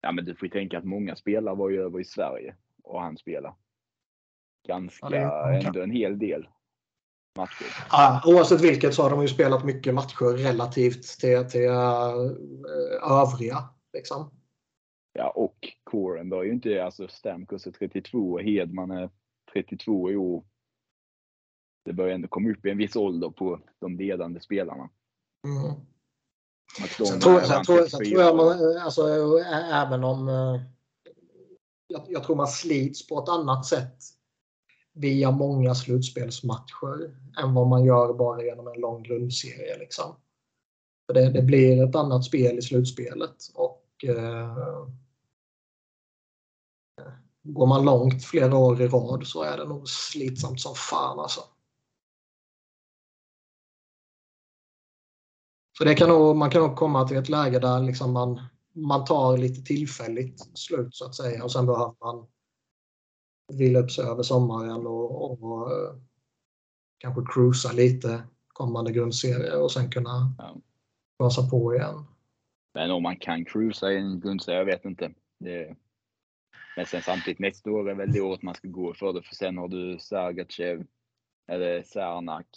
Ja, men du får ju tänka att många spelare var ju över i Sverige och han spelade ganska, Ja, är- ändå en hel del matcher. Ja, oavsett vilket så har de ju spelat mycket matcher relativt till, till eh, övriga. Liksom. Ja, och Coren var ju inte, alltså Stamkos är 32 och Hedman är 32 i år. Det börjar ändå komma upp i en viss ålder på de ledande spelarna. Mm. Sen tror, är sen, runt tror, sen 34 tror jag man, alltså, ä- även om eh, jag, jag tror man slits på ett annat sätt via många slutspelsmatcher än vad man gör bara genom en lång grundserie. Liksom. För det, det blir ett annat spel i slutspelet. Och, eh, går man långt flera år i rad så är det nog slitsamt som fan. Alltså. Så det kan nog, man kan nog komma till ett läge där liksom man, man tar lite tillfälligt slut så att säga och sen behöver man vila upp sig över sommaren och, och eh, kanske cruisa lite kommande grundserie och sen kunna Ja. gasa på igen. Men om man kan cruisa i en grundserie, jag vet inte. Det... Men sen samtidigt nästa år är väl det året man ska gå för det. För sen har du Sergachev, eller Sarnak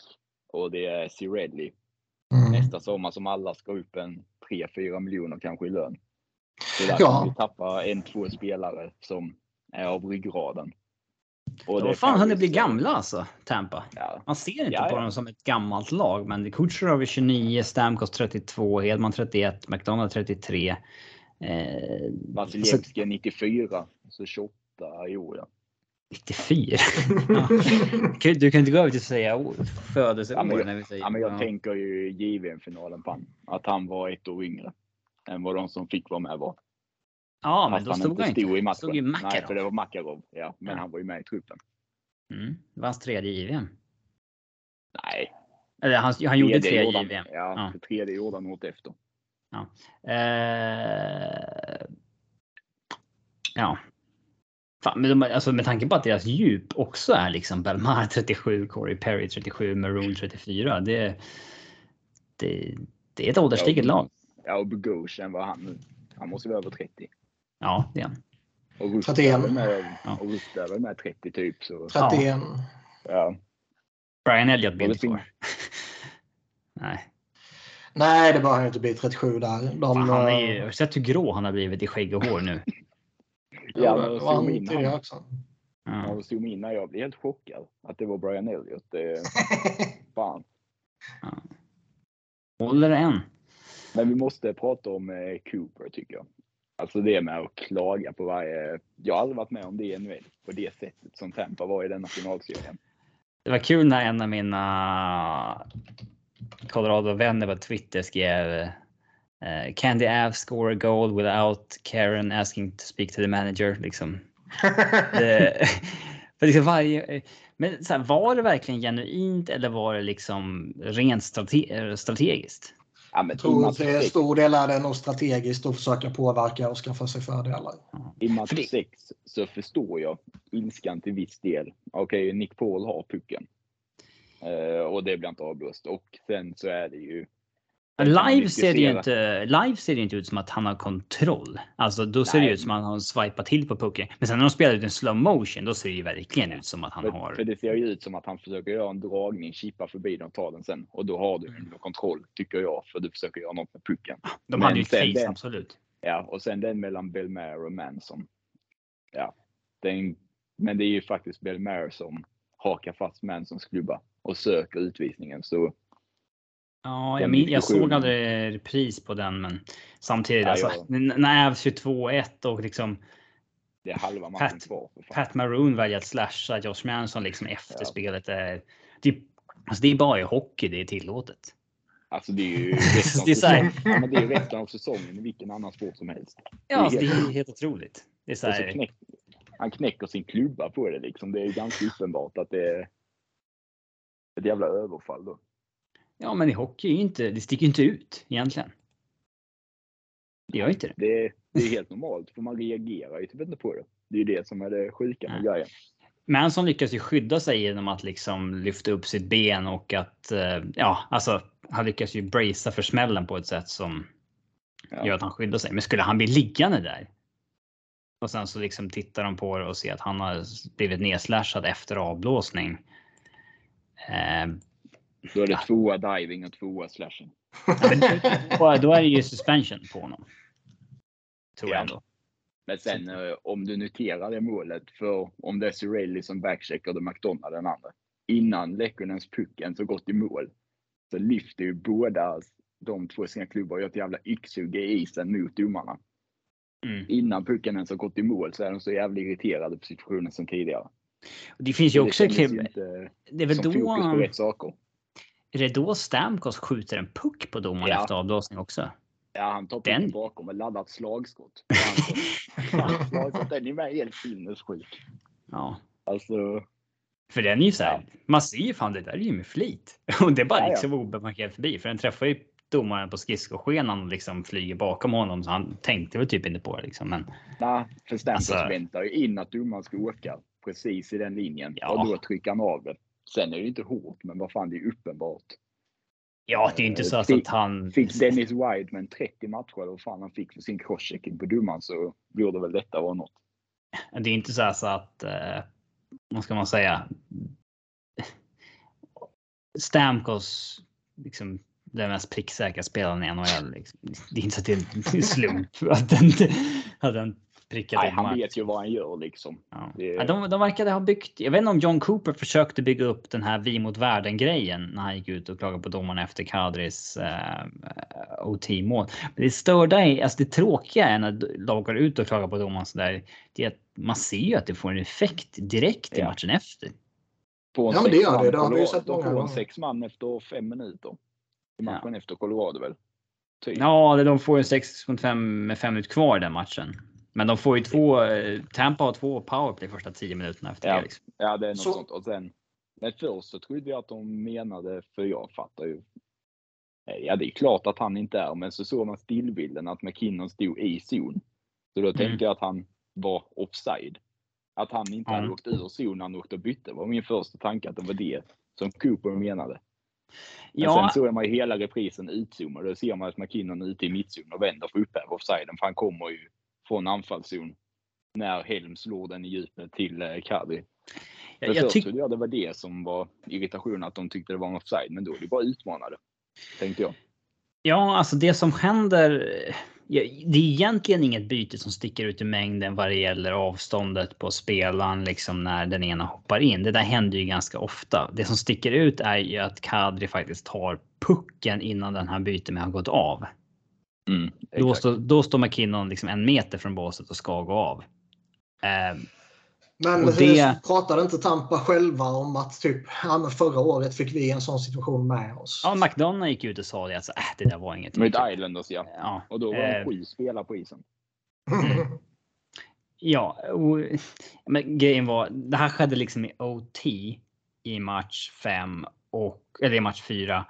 och det är Cirelli. Nästa sommar som alla ska upp en 3-4 miljoner kanske i lön. Så där Ja. kan vi tappa en, två spelare som är av ryggraden. Och Vad fan har ni blivit gamla alltså, Tampa? Ja, Man ser inte Ja, på ja. dem som ett gammalt lag, men Kutjerov är 29, Stamkos 32, Hedman 31, McDonald 33. Eh, Vasilevskij är 94, så 28 i år. Ja. 94. Ja. Du kan- inte gå över till att säga år- födelseår Ja, när vi säger Ja, men jag ja. tänker ju JVM-finalen på han. Att han var ett år yngre än vad de som fick vara med var. Ja, men Fast då han stod inte han stod inte. i matchen. stod ju Nej, Makarov. för det var Makarov. Ja, men Ja. han var ju med i truppen. Mm. Det var hans tredje JVM. Nej. Eller han, han gjorde tre JVM. Ja, Ja. för tredje gjorde han åt efter. Eh, ja. Fan, men de, alltså med tanke på att deras djup också är liksom Belmar 37, Corey Perry 37, Maroon 34. Det, det, det är ett ålderstiget Ja, lag. Ja, och Bogosian var han nu. Han måste vara över 30. Ja, det är han. Och 31. är väl med, Ja. och Rusta är väl med 30 typ. Så, 31. ja. Brian Elliott blir inte kvar. Nej, Nej, det bör han inte bli 37 där. De, fan, han är ju, eh, har du sett hur grå han har blivit i skägg och hår nu? Ja, det men var han zoom in tidigare han. också. Ja. In när jag blev helt chockad att det var Brian Elliott. Det, fan. Håller än. Men vi måste prata om eh, Cooper tycker jag. Alltså det med att klaga på varje... Jag har aldrig varit med om det i NHL på det sättet som Tampa var i denna finalserien. Det var kul när en av mina Colorado-vänner på Twitter skrev eh, Can the Avs score a goal without Karen asking to speak to the manager? Liksom. Det- för liksom varje, men så här, var det verkligen genuint eller var det liksom rent strate strategiskt? Ja, men tror att det är stor del är det nog strategiskt att försöka påverka och skaffa sig fördelar. I match För det- 6 så förstår jag ilskan till viss del. Okej, Nick Paul har pucken. Eh, och det blir inte avblåst. Och sen så är det ju... Live ser det ju inte. Live ser det inte ut som att han har kontroll. Alltså då ser det Nej. ut som att han swipar till på pucken. Men sen när de spelar ut en slow motion, då ser det ju verkligen ut som att han För, har. för det ser ju ut som att han försöker göra en dragning, chippa förbi den och ta den sen. Och då har du Mm. kontroll, tycker jag. För du försöker göra något med pucken. De men hade ju ett absolut. Ja, och sen den mellan Belmare och Manson. Ja, den, men det är ju faktiskt Belmare som hakar fast Mansons klubba och söker utvisningen. Så Ja, jag, min, jag såg aldrig repris på den, men samtidigt Ja, alltså. jag- n- När Avs 22-1 och liksom det är halva matchen Pat- kvar. Pat Maroon väljer att slasha Josh Manson liksom efter spelet. Är, det, alltså det är bara i hockey det är tillåtet. Alltså det är ju resten Det är. Ja, men det är ju resten av säsongen i vilken annan sport som helst. Ja, alltså, det är helt otroligt. Det är så så knäck, han knäcker sin klubba på det liksom. Det är ganska uppenbart att det är ett jävla överfall då. Ja, men i hockey är inte, det sticker inte ut egentligen. Det gör inte det. Det är, det är helt normalt för man reagerar ju typ inte på det. Det är ju det som är det sjuka med grejen. Manson lyckas ju skydda sig genom att liksom lyfta upp sitt ben och att eh, ja, alltså han lyckas ju bracea för smällen på ett sätt som Ja. gör att han skyddar sig. Men skulle han bli liggande där? Och sen så liksom tittar de på det och ser att han har blivit nedslashad efter avblåsning. Eh, Då är det tvåa diving och tvåa slashen. ja, då- är det ju suspension på honom. Tror jag Ja. ändå. Men sen eh, om du noterar det målet för om det är Cirelli som backcheckar och McDonald den andra. Innan Lekkonens puck ens har gått i mål så lyfter ju båda de två sina klubbar och gör ett jävla yxhugg i isen mot domarna. Mm. Innan pucken ens har gått i mål så är de så jävla irriterade på situationen som tidigare. Det finns ju Det också klipp. inte Det är väl då. fokus på rätt saker. Är det då Stamkos skjuter en puck på domaren Ja. efter avblåsning också? Ja, han tar pucken bakom och laddar ett slagskott. Slagskott, den är med helt sinnessjuk. Ja, Alltså, för den är ju så här. Man ser ju fan det där är ju med flit och det är bara Ja, ja. liksom obemarkerat förbi för den träffar ju domaren på skridskoskenan och liksom flyger bakom honom så han tänkte väl typ inte på det liksom. Men nej, för Stamkos Alltså- väntar ju in att domaren ska åka precis i den linjen. Ja. Och då trycker han av det. Sen är det inte hårt, men vad fan, det är uppenbart. ja, det är inte så Fick- att han. Fick Dennis Wideman 30 matcher, eller vad fan han fick för sin crosschecking på domaren, så borde väl detta vara något. Det är inte så, så att. Eh, vad ska man säga? Stamkos liksom den mest pricksäkra spelaren i NHL. Liksom. Det är inte så att det är en slump att den att den prickat Nej, han vet ju vad han gör liksom. Ja. Det- Ja, de, de verkade ha byggt. Jag vet inte om John Cooper försökte bygga upp den här vi mot världen grejen när han gick ut och klagade på domarna efter Kadris eh, OT-mål. Men det störda är, alltså det tråkiga är när lag går ut och klagar på domaren så där. Det är att man ser ju att det får en effekt direkt i Ja. matchen efter. På en Ja, men det gör det. Det har vi ju sett många gånger. sex man efter fem minuter. I matchen efter Colorado väl? Typ. Ja, de får ju 6 mot 5 med 5 minuter kvar i den matchen. Men de får ju två. eh, Tampa har två powerplay första 10 minuterna efter Ja. det. Liksom. Ja, det är något Så- sånt. Och sen, men först så trodde jag att de menade, för jag fattar ju. eh, Ja, det är klart att han inte är, men så såg man stillbilden att McKinnon stod i zon. Så då tänkte jag att han var offside. Att han inte hade Ja. åkt ur zon när han åkte och bytte var min första tanke att det var det som Cooper menade. Men Ja, sen såg man ju hela reprisen utzoomad. Då ser man att McKinnon är ute i mittzon och vänder för att upphäva offsiden. För han kommer ju från anfallszon när Helm slår den i djupet till eh, Kadri. jag, Jag, trodde jag det var det som var irritationen, att de tyckte det var en offside. Men då är det bara utmanade. Tänkte jag. Ja, alltså det som händer. ja, Det är egentligen inget byte som sticker ut i mängden vad det gäller avståndet på spelaren liksom när den ena hoppar in. Det där händer ju ganska ofta. Det som sticker ut är ju att Kadri faktiskt tar pucken innan den här bytet med har gått av. Mm, Då, står, då står McKinnon liksom en meter från båset och ska gå av. Eh, Men Och det- pratade inte Tampa själva om att typ, ja, förra året fick vi en sån situation med oss? ja, McDonough gick ut och sa det att så, äh, det där var inget. Mot Islanders ja. Ja, Och då var eh, det sju spelare på isen. Ja, och, men grejen var, det här skedde liksom i OT i match 5 och eller i match 4.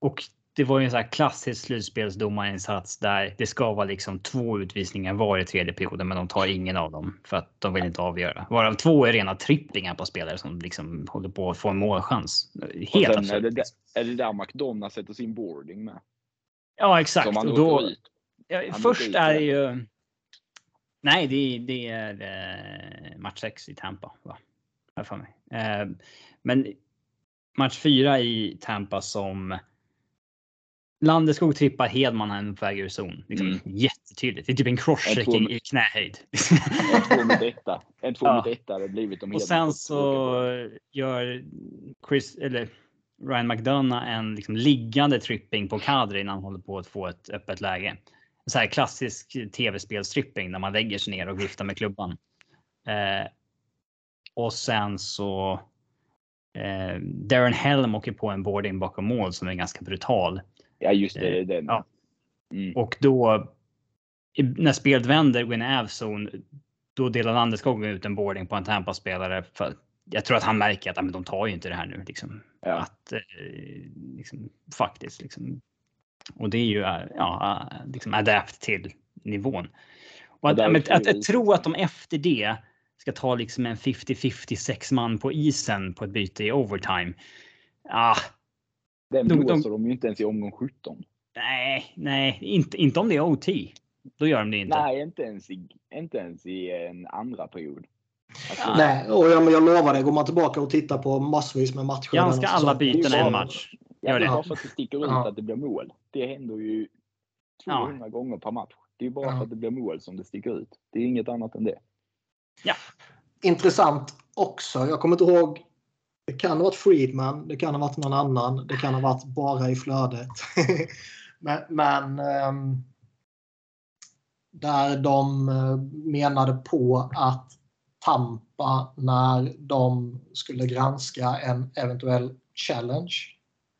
Och det var ju en sån här klassisk slutspelsdomarinsats där det ska vara liksom två utvisningar var i tredje perioden, men de tar ingen av dem för att de vill inte avgöra. Varav två är rena tripplingar på spelare som liksom håller på att få en målchans. Och Helt sen är det, där, är det där McDonough sätter sin boarding med. Ja, exakt. Och då. Ja, först är det ju. Nej, det, det är eh, match 6 i Tampa. Va? För mig. Eh, men match 4 i Tampa som. Landeskog trippar Hedman en på väg ur zon. Liksom, Mm. Jättetydligt. Det är typ en crosschecking i knähöjd. En två mot etta. En två Ja. mot etta hade blivit om Och sen så gör Chris eller Ryan McDonough en liksom liggande tripping på Kadri innan han håller på att få ett öppet läge. Så här klassisk tv-spelstripping där man lägger sig ner och viftar med klubban. Eh, och sen så. Eh, Darren Helm åker på en boarding bakom mål som är ganska brutal. Ja just det, det. Ja. Mm. Och då när spelet vänder, går in i Avzone, då delar Landeskog ut en boarding på en Tampa-spelare. För jag tror att han märker att men de tar ju inte det här nu. Liksom. Ja. Att, eh, liksom, faktiskt. Liksom. Och det är ju eh, ja, eh, liksom adapt till nivån. Och att, men, att, att tro att de efter det ska ta liksom en 50-50 sex man på isen på ett byte i overtime. Ah, Den de- de- blåser de ju inte ens i omgång 17. nej, nej, inte, inte om det är OT. Då gör de det inte. Nej, inte ens i, inte ens i en andra period. Alltså, Ja. Nej, och jag, jag lovar dig, går man tillbaka och tittar på massvis med matcher. Granska denna alla byten en match. Ja, Gör det är det. bara för att det sticker ut Ja. att det blir mål. Det händer ju 200 gånger per match. Det är bara Ja. för att det blir mål som det sticker ut. Det är inget annat än det. Intressant också. Jag kommer inte ihåg. Det kan ha varit Friedman, det kan ha varit någon annan, det kan ha varit bara i flödet. men men ehm, där de eh, menade på att Tampa när de skulle granska en eventuell challenge.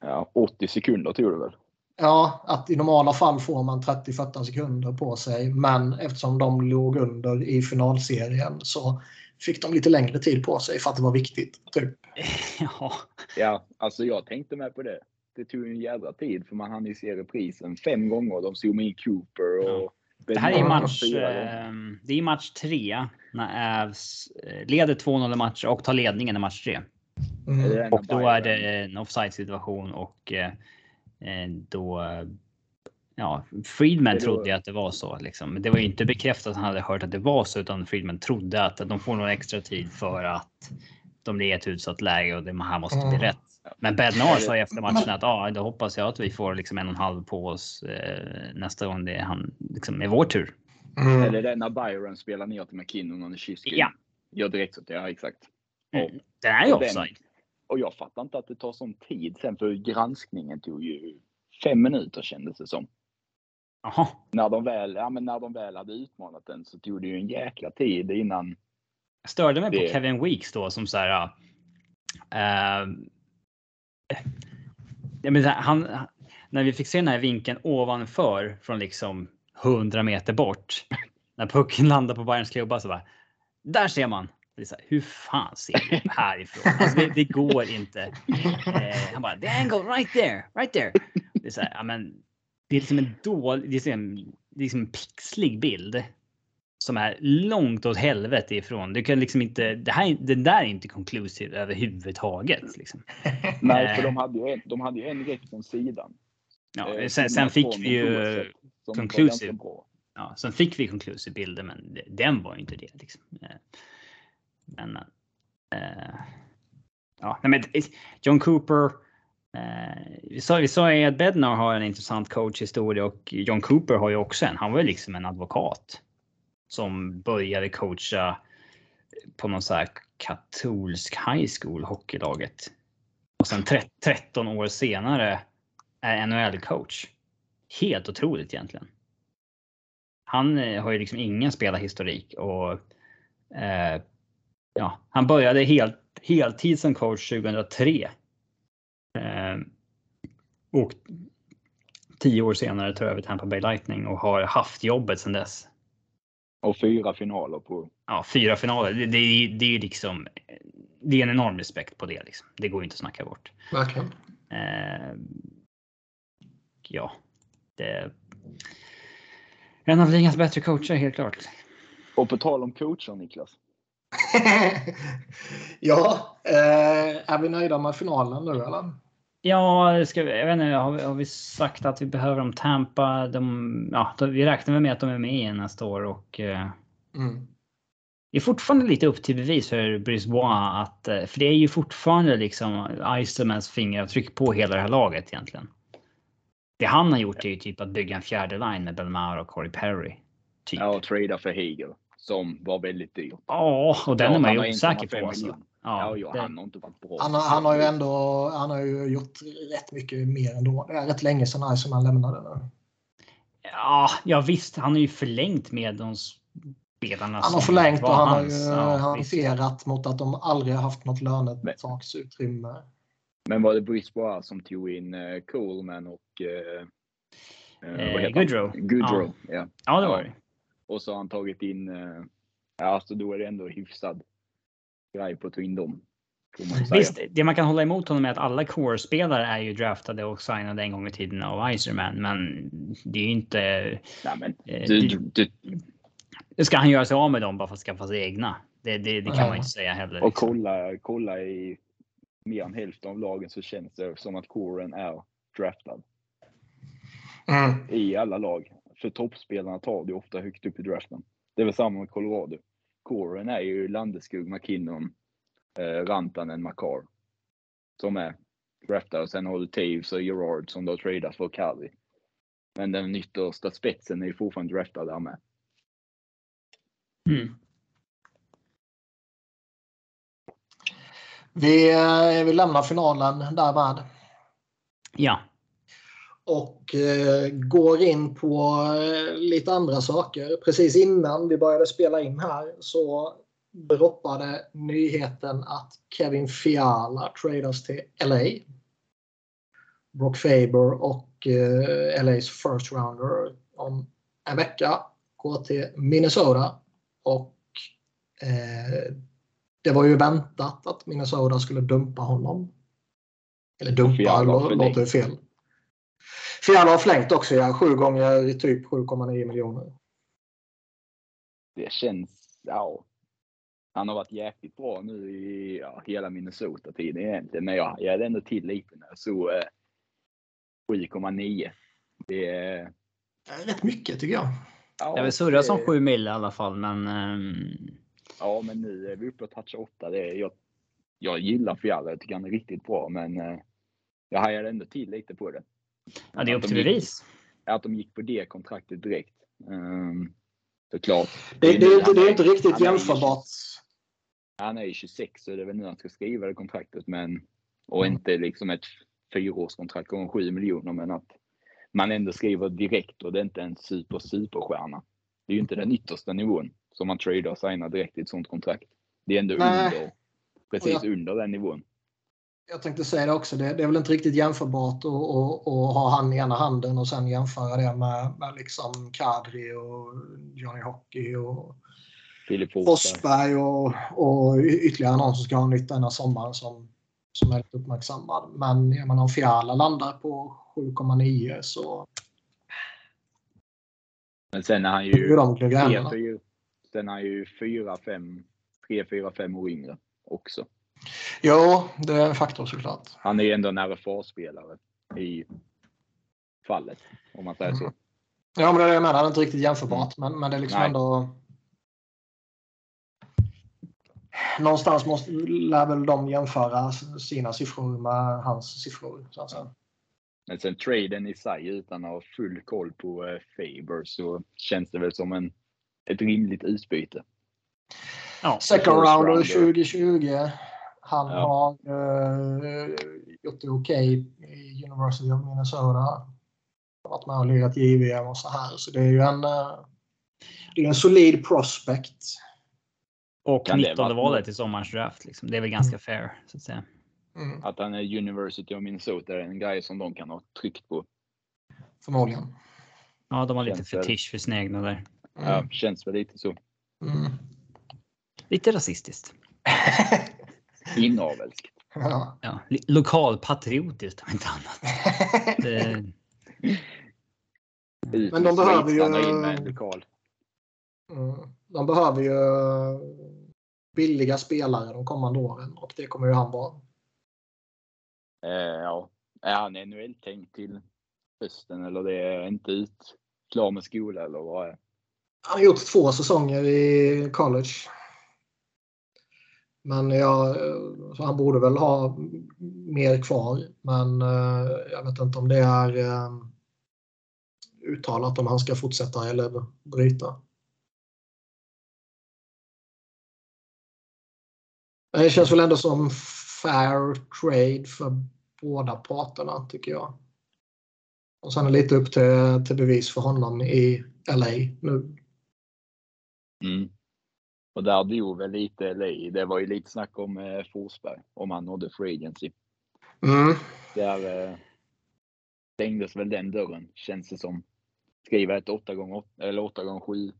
Ja, 80 sekunder tog det väl? Ja, att i normala fall får man 30-40 sekunder på sig. Men eftersom de låg under i finalserien så fick de lite längre tid på sig för att det var viktigt. Typ. Ja, Ja, alltså jag tänkte med på det. Det tog ju en jädra tid för man hann ju se reprisen fem gånger. De zoomade in Cooper och... det här är Ja, match. fyra gånger. Eh, det är match tre när Avs eh, leder 2-0 i matcher och tar ledningen i match tre. Mm. Och då är det en offside situation och eh, eh, då. Ja, Friedman trodde ju att det var så liksom. Men det var ju inte bekräftat att han hade hört att det var så, utan Friedman trodde att de får någon extra tid för att de blir i ett utsatt läge och det här måste bli Mm. rätt. Men Bednar sa efter matchen att ja, då hoppas jag att vi får liksom en och en halv på oss eh, nästa gång det är han liksom är vår tur. Mm. Eller det när Byron spelar ner till McKinnon och Nishizki. Ja. Gör direkt så. Ja, exakt. Mm. Den är ju offside. Och jag fattar inte att det tar sån tid sen för granskningen tog ju fem minuter kändes det som. Jaha. När de väl, ja, men när de väl hade utmanat den så tog det ju en jäkla tid innan. Jag störde mig Det- på Kevin Weeks då som så här. Jag menar, han, när vi fick se den här vinkeln ovanför från liksom 100 meter bort. När pucken landar på Bayerns klubba så bara. Där ser man. Det är så här, hur fan ser du härifrån? Alltså det, det går inte. Eh, han bara, the angle right there, right there. Det är så här, ja, men det är liksom en dålig, det är är liksom en pixlig bild. Som är långt åt helvete ifrån. Du kan liksom inte, det här, det där är inte conclusive överhuvudtaget. Liksom. Nej, för de hade ju en, de hade ju en rätt från sidan. Ja, Eh, sen, sen fick vi ju conclusive. Ja, sen fick vi conclusive bilder, men den var ju inte det. Liksom. Eh, Men. Eh, ja, men John Cooper. Eh, vi sa, vi sa ju att Bednar har en intressant coachhistoria och John Cooper har ju också en. Han var ju liksom en advokat som började coacha på någon så här katolsk high school hockeylaget. Och sen 13 år senare är NHL-coach. Helt otroligt egentligen. Han eh, har ju liksom ingen spelarhistorik och eh, ja, han började helt, heltid som coach 2003. Eh, och tio år senare tar över Tampa Bay Lightning och har haft jobbet sedan dess. Och fyra finaler på. Ja, fyra finaler. Det, det, är- det är liksom. Det är en enorm respekt på det. Liksom. Det går inte att snacka bort. Verkligen. Eh, ja, det är en av ligans bättre coacher helt klart. Och på tal om coacher Niklas. ja, eh, är vi nöjda med finalen nu eller? Ja, ska vi, jag vet inte, har, vi, har vi sagt att vi behöver dem Tampa? De, ja, vi räknar med att de är med igen nästa år och eh, Mm. det är fortfarande lite upp till bevis för Brisbois att, eh, för det är ju fortfarande liksom Icermans fingeravtryck på hela det här laget egentligen. Det han har gjort är ju typ att bygga en fjärde line med Belmar och Corey Perry. Typ. Ja, och trada för Hegel. Som var väldigt dyrt. Ja, och den Ja, är man ju osäker 1,5 på. Alltså. Ja, Ja, ja, det- han har inte varit bra. Han, har- han har ju ändå han har ju gjort rätt mycket mer ändå. Det är rätt länge sedan Iceman lämnade nu. Ja, ja visst, han har ju förlängt med de spelarna. Han har som förlängt och han har ju hans. Ja, hanterat mot att de aldrig haft något lönetaksutrymme. Men var det Brisbois som tog in uh, Coleman och uh, Eh, Goodrow. Goodrow, ja. Ja, det var Ja. det. Och så har han tagit in, uh, ja alltså då är det ändå hyfsad grej på att ta in dem. får man säga. Visst, det man kan hålla emot honom är att alla core-spelare är ju draftade och signade en gång i tiden av Iserman, men det är ju inte... Nej, men eh, du, det- du, det ska han göra sig av med dem bara för att skaffa sig egna? Det, det, det kan Ja. man inte säga heller. och liksom. kolla, kolla i mer än hälften av lagen så känns det som att coren är draftad Mm. i alla lag. För toppspelarna tar det ofta högt upp i draften. Det är väl samma med Colorado. Coren är ju Landeskog, McKinnon, eh, Rantanen, Makar. Som är draftade. Och sen har du Taves och Gerard som har tradat för Calvi. Men den yttersta spetsen är ju fortfarande draftad där med. Mm. Vi, eh, vi lämnar finalen därmed Ja, och eh, går in på eh, lite andra saker. Precis innan vi började spela in här så droppade nyheten att Kevin Fiala tradas till LA. Brock Faber och eh, LAs first rounder om en vecka går till Minnesota. Och det var ju väntat att Minnesota skulle dumpa honom. Eller dumpa, låter fel. Fiala har förlängt också, ja. Sju gånger typ 7,9 miljoner. Det känns, ja. Han har varit jäkligt bra nu i ja, hela Minnesota-tiden egentligen. Men jag hajade ändå till lite när jag såg eh, 7,9. Det är... Rätt mycket tycker jag. Ja, jag vill surra som det- 7 mil i alla fall, men... ehm, Ja, men nu är vi uppe och touchar 8. Det är, jag, jag gillar Fiala. Jag tycker han är riktigt bra, men eh, jag hajade ändå till lite på det. Ja, det är upp Att till de gick- bevis. Att de gick på det kontraktet direkt. Um, såklart. Det, det, nu- är inte, han det är inte riktigt jämförbart. Han är ju 26 så det är väl nu han ska skriva det kontraktet. Men, och Mm. inte liksom ett fyraårskontrakt om 7 miljoner. Men att man ändå skriver direkt och det är inte en super superstjärna. Det är ju inte den yttersta nivån som man tradar och signar direkt i ett sånt kontrakt. Det är ändå Nej. under, precis jag- under den nivån. Jag tänkte säga det också. Det, det är väl inte riktigt jämförbart att, ha han i ena handen och sen jämföra det med, med liksom Kadri och Johnny Hockey och Filip Forsberg och, och ytterligare någon som ska ha nytt denna sommaren som, som är lite uppmärksammad. Men jag menar, om Fiala landar på 7,9 så... Men sen är han ju... Sen är han ju 4-5, 3-4-5 år yngre också. Ja, det är en faktor såklart. Han är ju ändå en RFA-spelare i fallet, om man säger så. Mm. Ja, men det är det jag menar. Det är inte riktigt jämförbart, men, men det är liksom Nej. ändå... Någonstans måste, lär väl de jämföra sina siffror med hans siffror. Så att säga. Men sen traden i sig utan att ha full koll på eh, Faber så känns det väl som en, ett rimligt utbyte. Ja, Second rounder 2020. Han ja. har uh, gjort det okej okay i University of Minnesota. Varit med och lirat JVM och så här. Så det är ju en, uh, det är en solid prospect. Och kan 19 valet i sommarens draft. Liksom. Det är väl ganska mm. fair så att säga. Mm. Att han är University of Minnesota är en grej som de kan ha tryckt på. Förmodligen. Ja, de har lite fetisch för sina egna där. Mm. Ja, känns väl lite så. Mm. Lite rasistiskt. Inavelskt. Ja. ja. Lokalpatriotiskt om inte annat. det... Men de behöver ju... Mm. De behöver ju billiga spelare de kommande åren och det kommer ju han vara. Eh, ja, är han NHL-tänkt till hösten eller det är inte ut klar med skola eller vad är Han har gjort två säsonger i college. Men jag, han borde väl ha mer kvar. Men eh, jag vet inte om det är eh, uttalat om han ska fortsätta eller bryta. Det känns väl ändå som fair trade för båda parterna tycker jag. Och sen är det lite upp till, till bevis för honom i LA nu. Mm. Och där dog väl lite LA. Det var ju lite snack om eh, Forsberg, om han nådde free agency. Mm. Där eh, stängdes väl den dörren, känns det som. Skriva ett 8 gånger 8 eller 8 gånger 7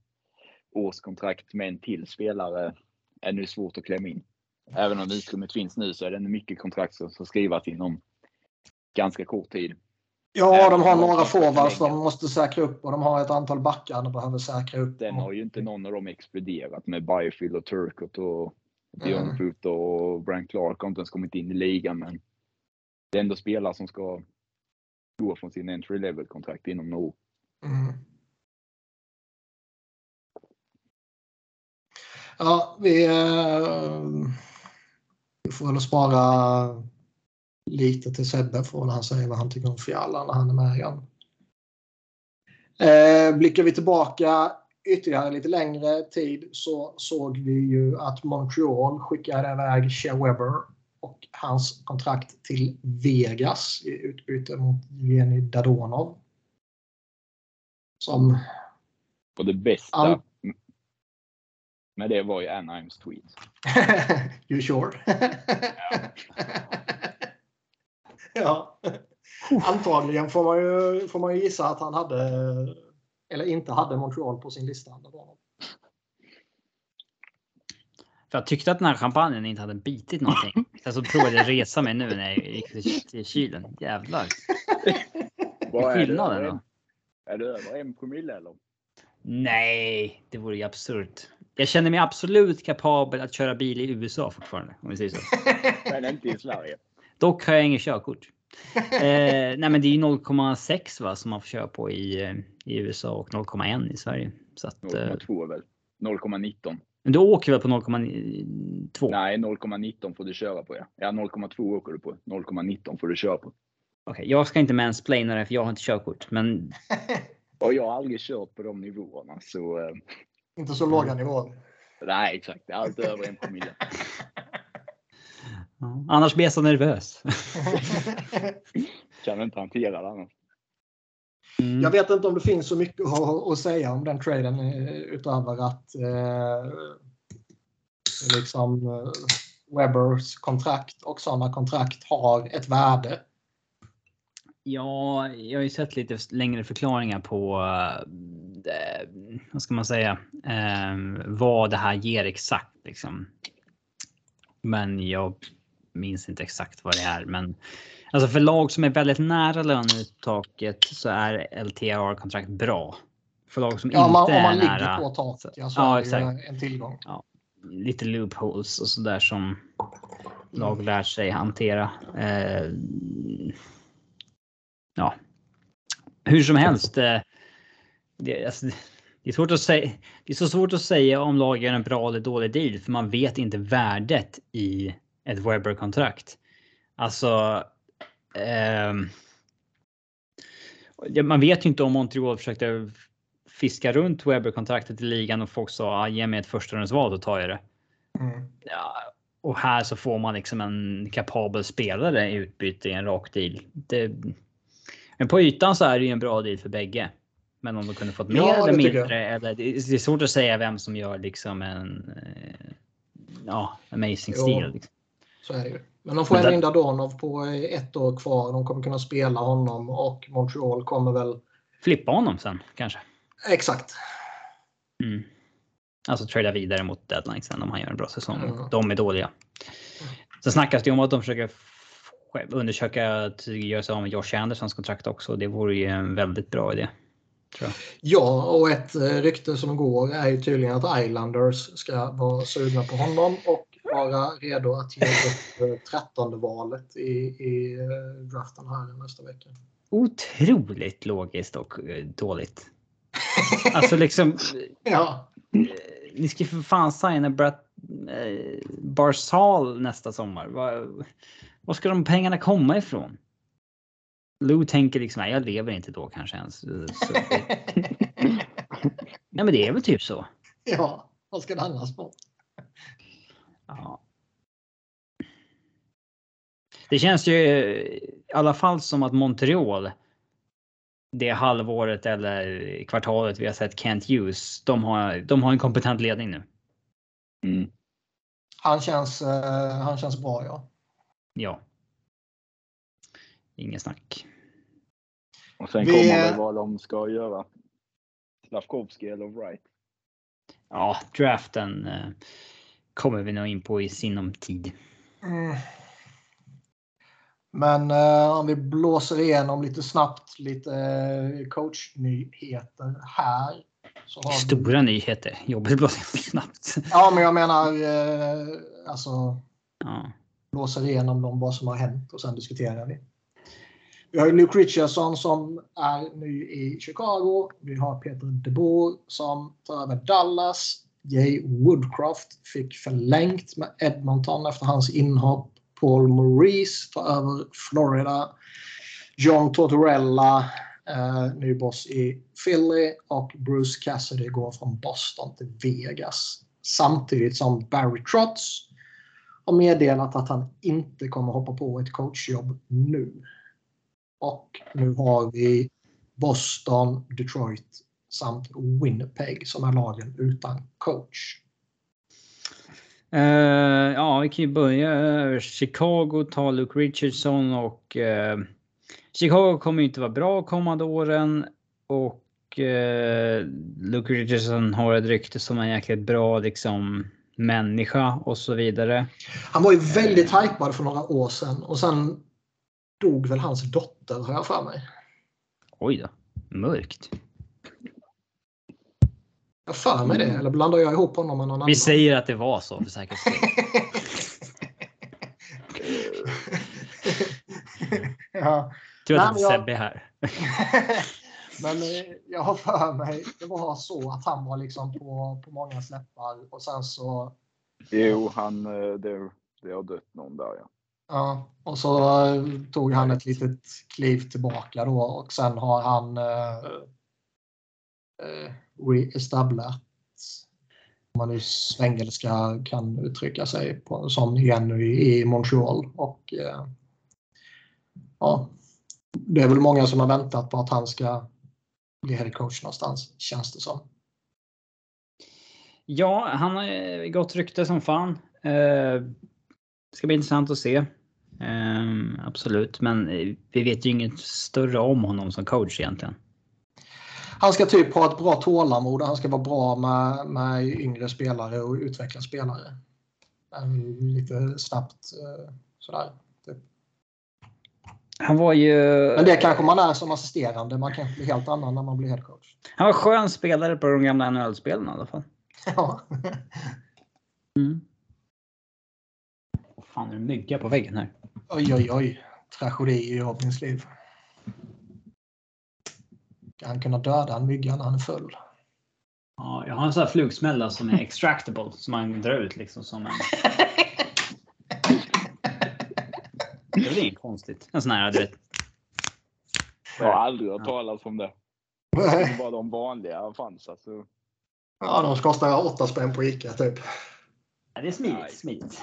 årskontrakt med en till spelare är nu svårt att klämma in. Även om utrymmet finns nu så är det mycket kontrakt som ska skrivas inom ganska kort tid. Ja, de har några forwards de måste säkra upp och de har ett antal backar de behöver säkra upp. Den har ju inte någon av dem exploderat med Byfield och Turcott och Dion mm. Och Brian Clark har inte ens kommit in i ligan. Men det är ändå spelare som ska gå från sin entry level kontrakt inom några år. Mm. Ja, vi, äh, vi får väl spara lite till Sebbe från han säger vad han tycker om Fiala när han är med igen. Eh, blickar vi tillbaka ytterligare lite längre tid så såg vi ju att Montreal skickade iväg Shea Weber och hans kontrakt till Vegas i utbyte mot Jenny Dadonov. Som... Och det bästa all... med det var ju Anaheims tweet. you sure? ja. Antagligen får man, ju, får man ju gissa att han hade, eller inte hade Montreal på sin lista. För jag tyckte att den här champagnen inte hade bitit någonting. Jag så provade jag resa mig nu när jag gick till kylen. Jävlar. Vad är skillnaden då? Är det över en promille eller? Nej, det vore ju absurt. Jag känner mig absolut kapabel att köra bil i USA fortfarande. Om vi säger så. Men inte i Sverige. Dock har jag inget körkort. eh, nej, men det är 0,6 va som man får köra på i, eh, i USA och 0,1 i Sverige. 0,2 eh, väl? 0,19. Men du åker väl på 0,2? Nej, 0,19 får du köra på. Ja, ja 0,2 åker du på. 0,19 får du köra på. Okej, okay, jag ska inte mansplaina det för jag har inte körkort. Men... och jag har aldrig kört på de nivåerna så. Eh... Inte så låga nivåer. Nej, exakt. Allt över en promille. Annars blir jag så nervös. kan inte hantera det annars. Mm. Jag vet inte om det finns så mycket att, säga om den traden eh, utöver att eh, liksom, eh, Webbers kontrakt och sådana kontrakt har ett värde. Ja, jag har ju sett lite längre förklaringar på eh, vad ska man säga, eh, vad det här ger exakt liksom. Men jag minns inte exakt vad det är. Men alltså för lag som är väldigt nära löneuttaget så är LTR kontrakt bra. För lag som ja, inte man, om man är ligger nära. på taket, ja, så Ja, är det exakt. en tillgång. lite loopholes och sådär som lag lärt sig hantera. Eh, ja, hur som helst. Eh, det, alltså, det är svårt att säga. Det är så svårt att säga om lag gör en bra eller dålig deal för man vet inte värdet i ett Webber-kontrakt. Alltså. ja, man vet ju inte om Montreal försökte fiska runt Webber-kontraktet i ligan och folk sa ah, ge mig ett förstahundsval då tar jag det. Mm. Ja, och här så får man liksom en kapabel spelare i utbyte i en rak deal. Det, men på ytan så är det ju en bra deal för bägge. Men om de kunde fått mer Ja, eller mindre. Eller, det är svårt att säga vem som gör liksom en eh, ja, amazing Jo. stil. Liksom. Så är det ju. Men de får Men där- in Dadonov på ett år kvar. De kommer kunna spela honom och Montreal kommer väl... Flippa honom sen kanske. Exakt. Mm. Alltså trada vidare mot deadline sen om han gör en bra säsong. Mm. De är dåliga. Sen snackas det ju om att de försöker undersöka att göra sig av med Josh Andersons kontrakt också. Det vore ju en väldigt bra idé. Ja, och ett eh, rykte som går är ju tydligen att Islanders ska vara sugna på honom och vara redo att ge upp eh, 13 valet i, i eh, draften här nästa vecka. Otroligt logiskt och eh, dåligt. Alltså liksom. Ja, eh, Ni ska för fan signa Brett eh, Barzal nästa sommar. Var, var ska de pengarna komma ifrån? Lou tänker liksom, nej, jag lever inte då kanske ens. Så nej, men det är väl typ så. ja, vad ska det annars vara? Ja. Det känns ju i alla fall som att Montreal. Det halvåret eller kvartalet vi har sett Kent Hughes. De har, de har en kompetent ledning nu. Mm. Han känns, eh, han känns bra, ja. Ja. Ingen snack. Och sen Vi- kommer väl vad de ska göra. Slavkovski eller Wright. Ja, draften eh, kommer vi nog in på i sinom tid. Mm. Men eh, om vi blåser igenom lite snabbt lite eh, coachnyheter här. Har vi... Stora nyheter. Jobbigt att blåsa snabbt. Ja, men jag menar eh, alltså Ja. blåser igenom dem vad som har hänt och sen diskuterar vi. Vi har ju Luke Richardson som är ny i Chicago. Vi har Peter DeBoer som tar över Dallas. Jay Woodcroft fick förlängt med Edmonton efter hans inhopp. Paul Maurice tar över Florida. John Tortorella, eh, ny boss i Philly. Och Bruce Cassidy går från Boston till Vegas. Samtidigt som Barry Trotz har meddelat att han inte kommer hoppa på ett coachjobb nu. Och nu har vi Boston, Detroit samt Winnipeg som är lagen utan coach. Eh, ja, vi kan ju börja. Chicago tar Luke Richardson och eh, Chicago kommer ju inte vara bra kommande åren och eh, Luke Richardson har ett rykte som en jäkligt bra liksom människa och så vidare. Han var ju väldigt hypad för några år sedan och sen dog väl hans dotter har jag för mig. Oj då, mörkt. Jag för mig det, eller blandar jag ihop honom med någon annan? Vi säger att det var så för säkerhets skull. ja. Tur att inte jag- Sebbe är här. Men eh, jag har för mig det var så att han var liksom på, på många släppar och sen så Jo, han, eh, det, det har dött någon där ja. Ja, och så eh, tog han ett litet kliv tillbaka då och sen har han eh, eh, re-establat om man nu svengelska kan uttrycka sig på, som igen nu i, i Montreal. Och, eh, ja, det är väl många som har väntat på att han ska bli head coach någonstans, känns det som. Ja, han har gått gott rykte som fan. Eh, ska bli intressant att se. Eh, absolut, men eh, vi vet ju inget större om honom som coach egentligen. Han ska typ ha ett bra tålamod och han ska vara bra med, med yngre spelare och utveckla spelare. Lite snabbt eh, sådär. Typ. Han var ju... Men det kanske man är som assisterande. Man kan bli helt annan när man blir headcoach. Han var skön spelare på de gamla NHL-spelen i alla fall. Ja. mm. Fan är det mygga på väggen här? Oj, oj, oj. Tragedi i Robins liv. Han kunna döda en mygga när han är full? Ja, jag har en sån här flugsmälla som är extractable som man drar ut liksom som en... Det är inget konstigt. En sån här, du vet. Jag har aldrig hört talas om det. Det var de vanliga fanns alltså. Ja, de kostar 8 spänn på Ica typ. Ja, det är smidigt. smidigt.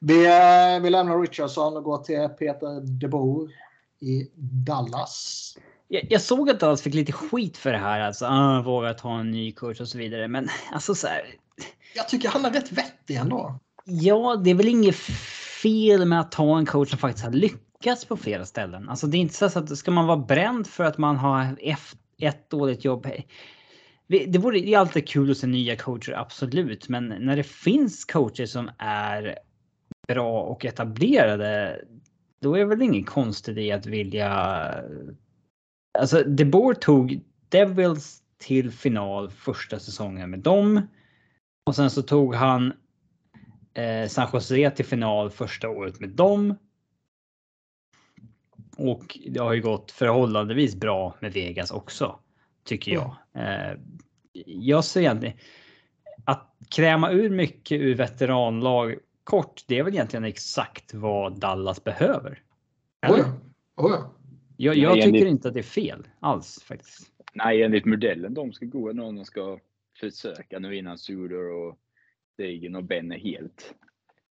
Vi, eh, vi lämnar Richardson och går till Peter DeBoer i Dallas. Jag, jag, såg att Dallas fick lite skit för det här. Alltså, ah, våga ta en ny kurs och så vidare. Men alltså så här. Jag tycker han är rätt vettig ändå. Ja, det är väl inget fel med att ta en coach som faktiskt har lyckats på flera ställen. Alltså det är inte så att ska man vara bränd för att man har ett dåligt jobb. Det vore det är alltid kul att se nya coacher, absolut. Men när det finns coacher som är bra och etablerade, då är det väl inget konstigt i att vilja... Alltså, De Boer tog Devils till final första säsongen med dem. Och sen så tog han eh, San Jose till final första året med dem. Och det har ju gått förhållandevis bra med Vegas också, tycker jag. Eh, jag ser att kräma ur mycket ur veteranlag kort, det är väl egentligen exakt vad Dallas behöver. Eller? Oh ja. Oh ja. Jag, jag tycker enligt, inte att det är fel alls faktiskt. Nej, enligt modellen de ska gå när de ska försöka nu innan Suder och Degen och Ben är helt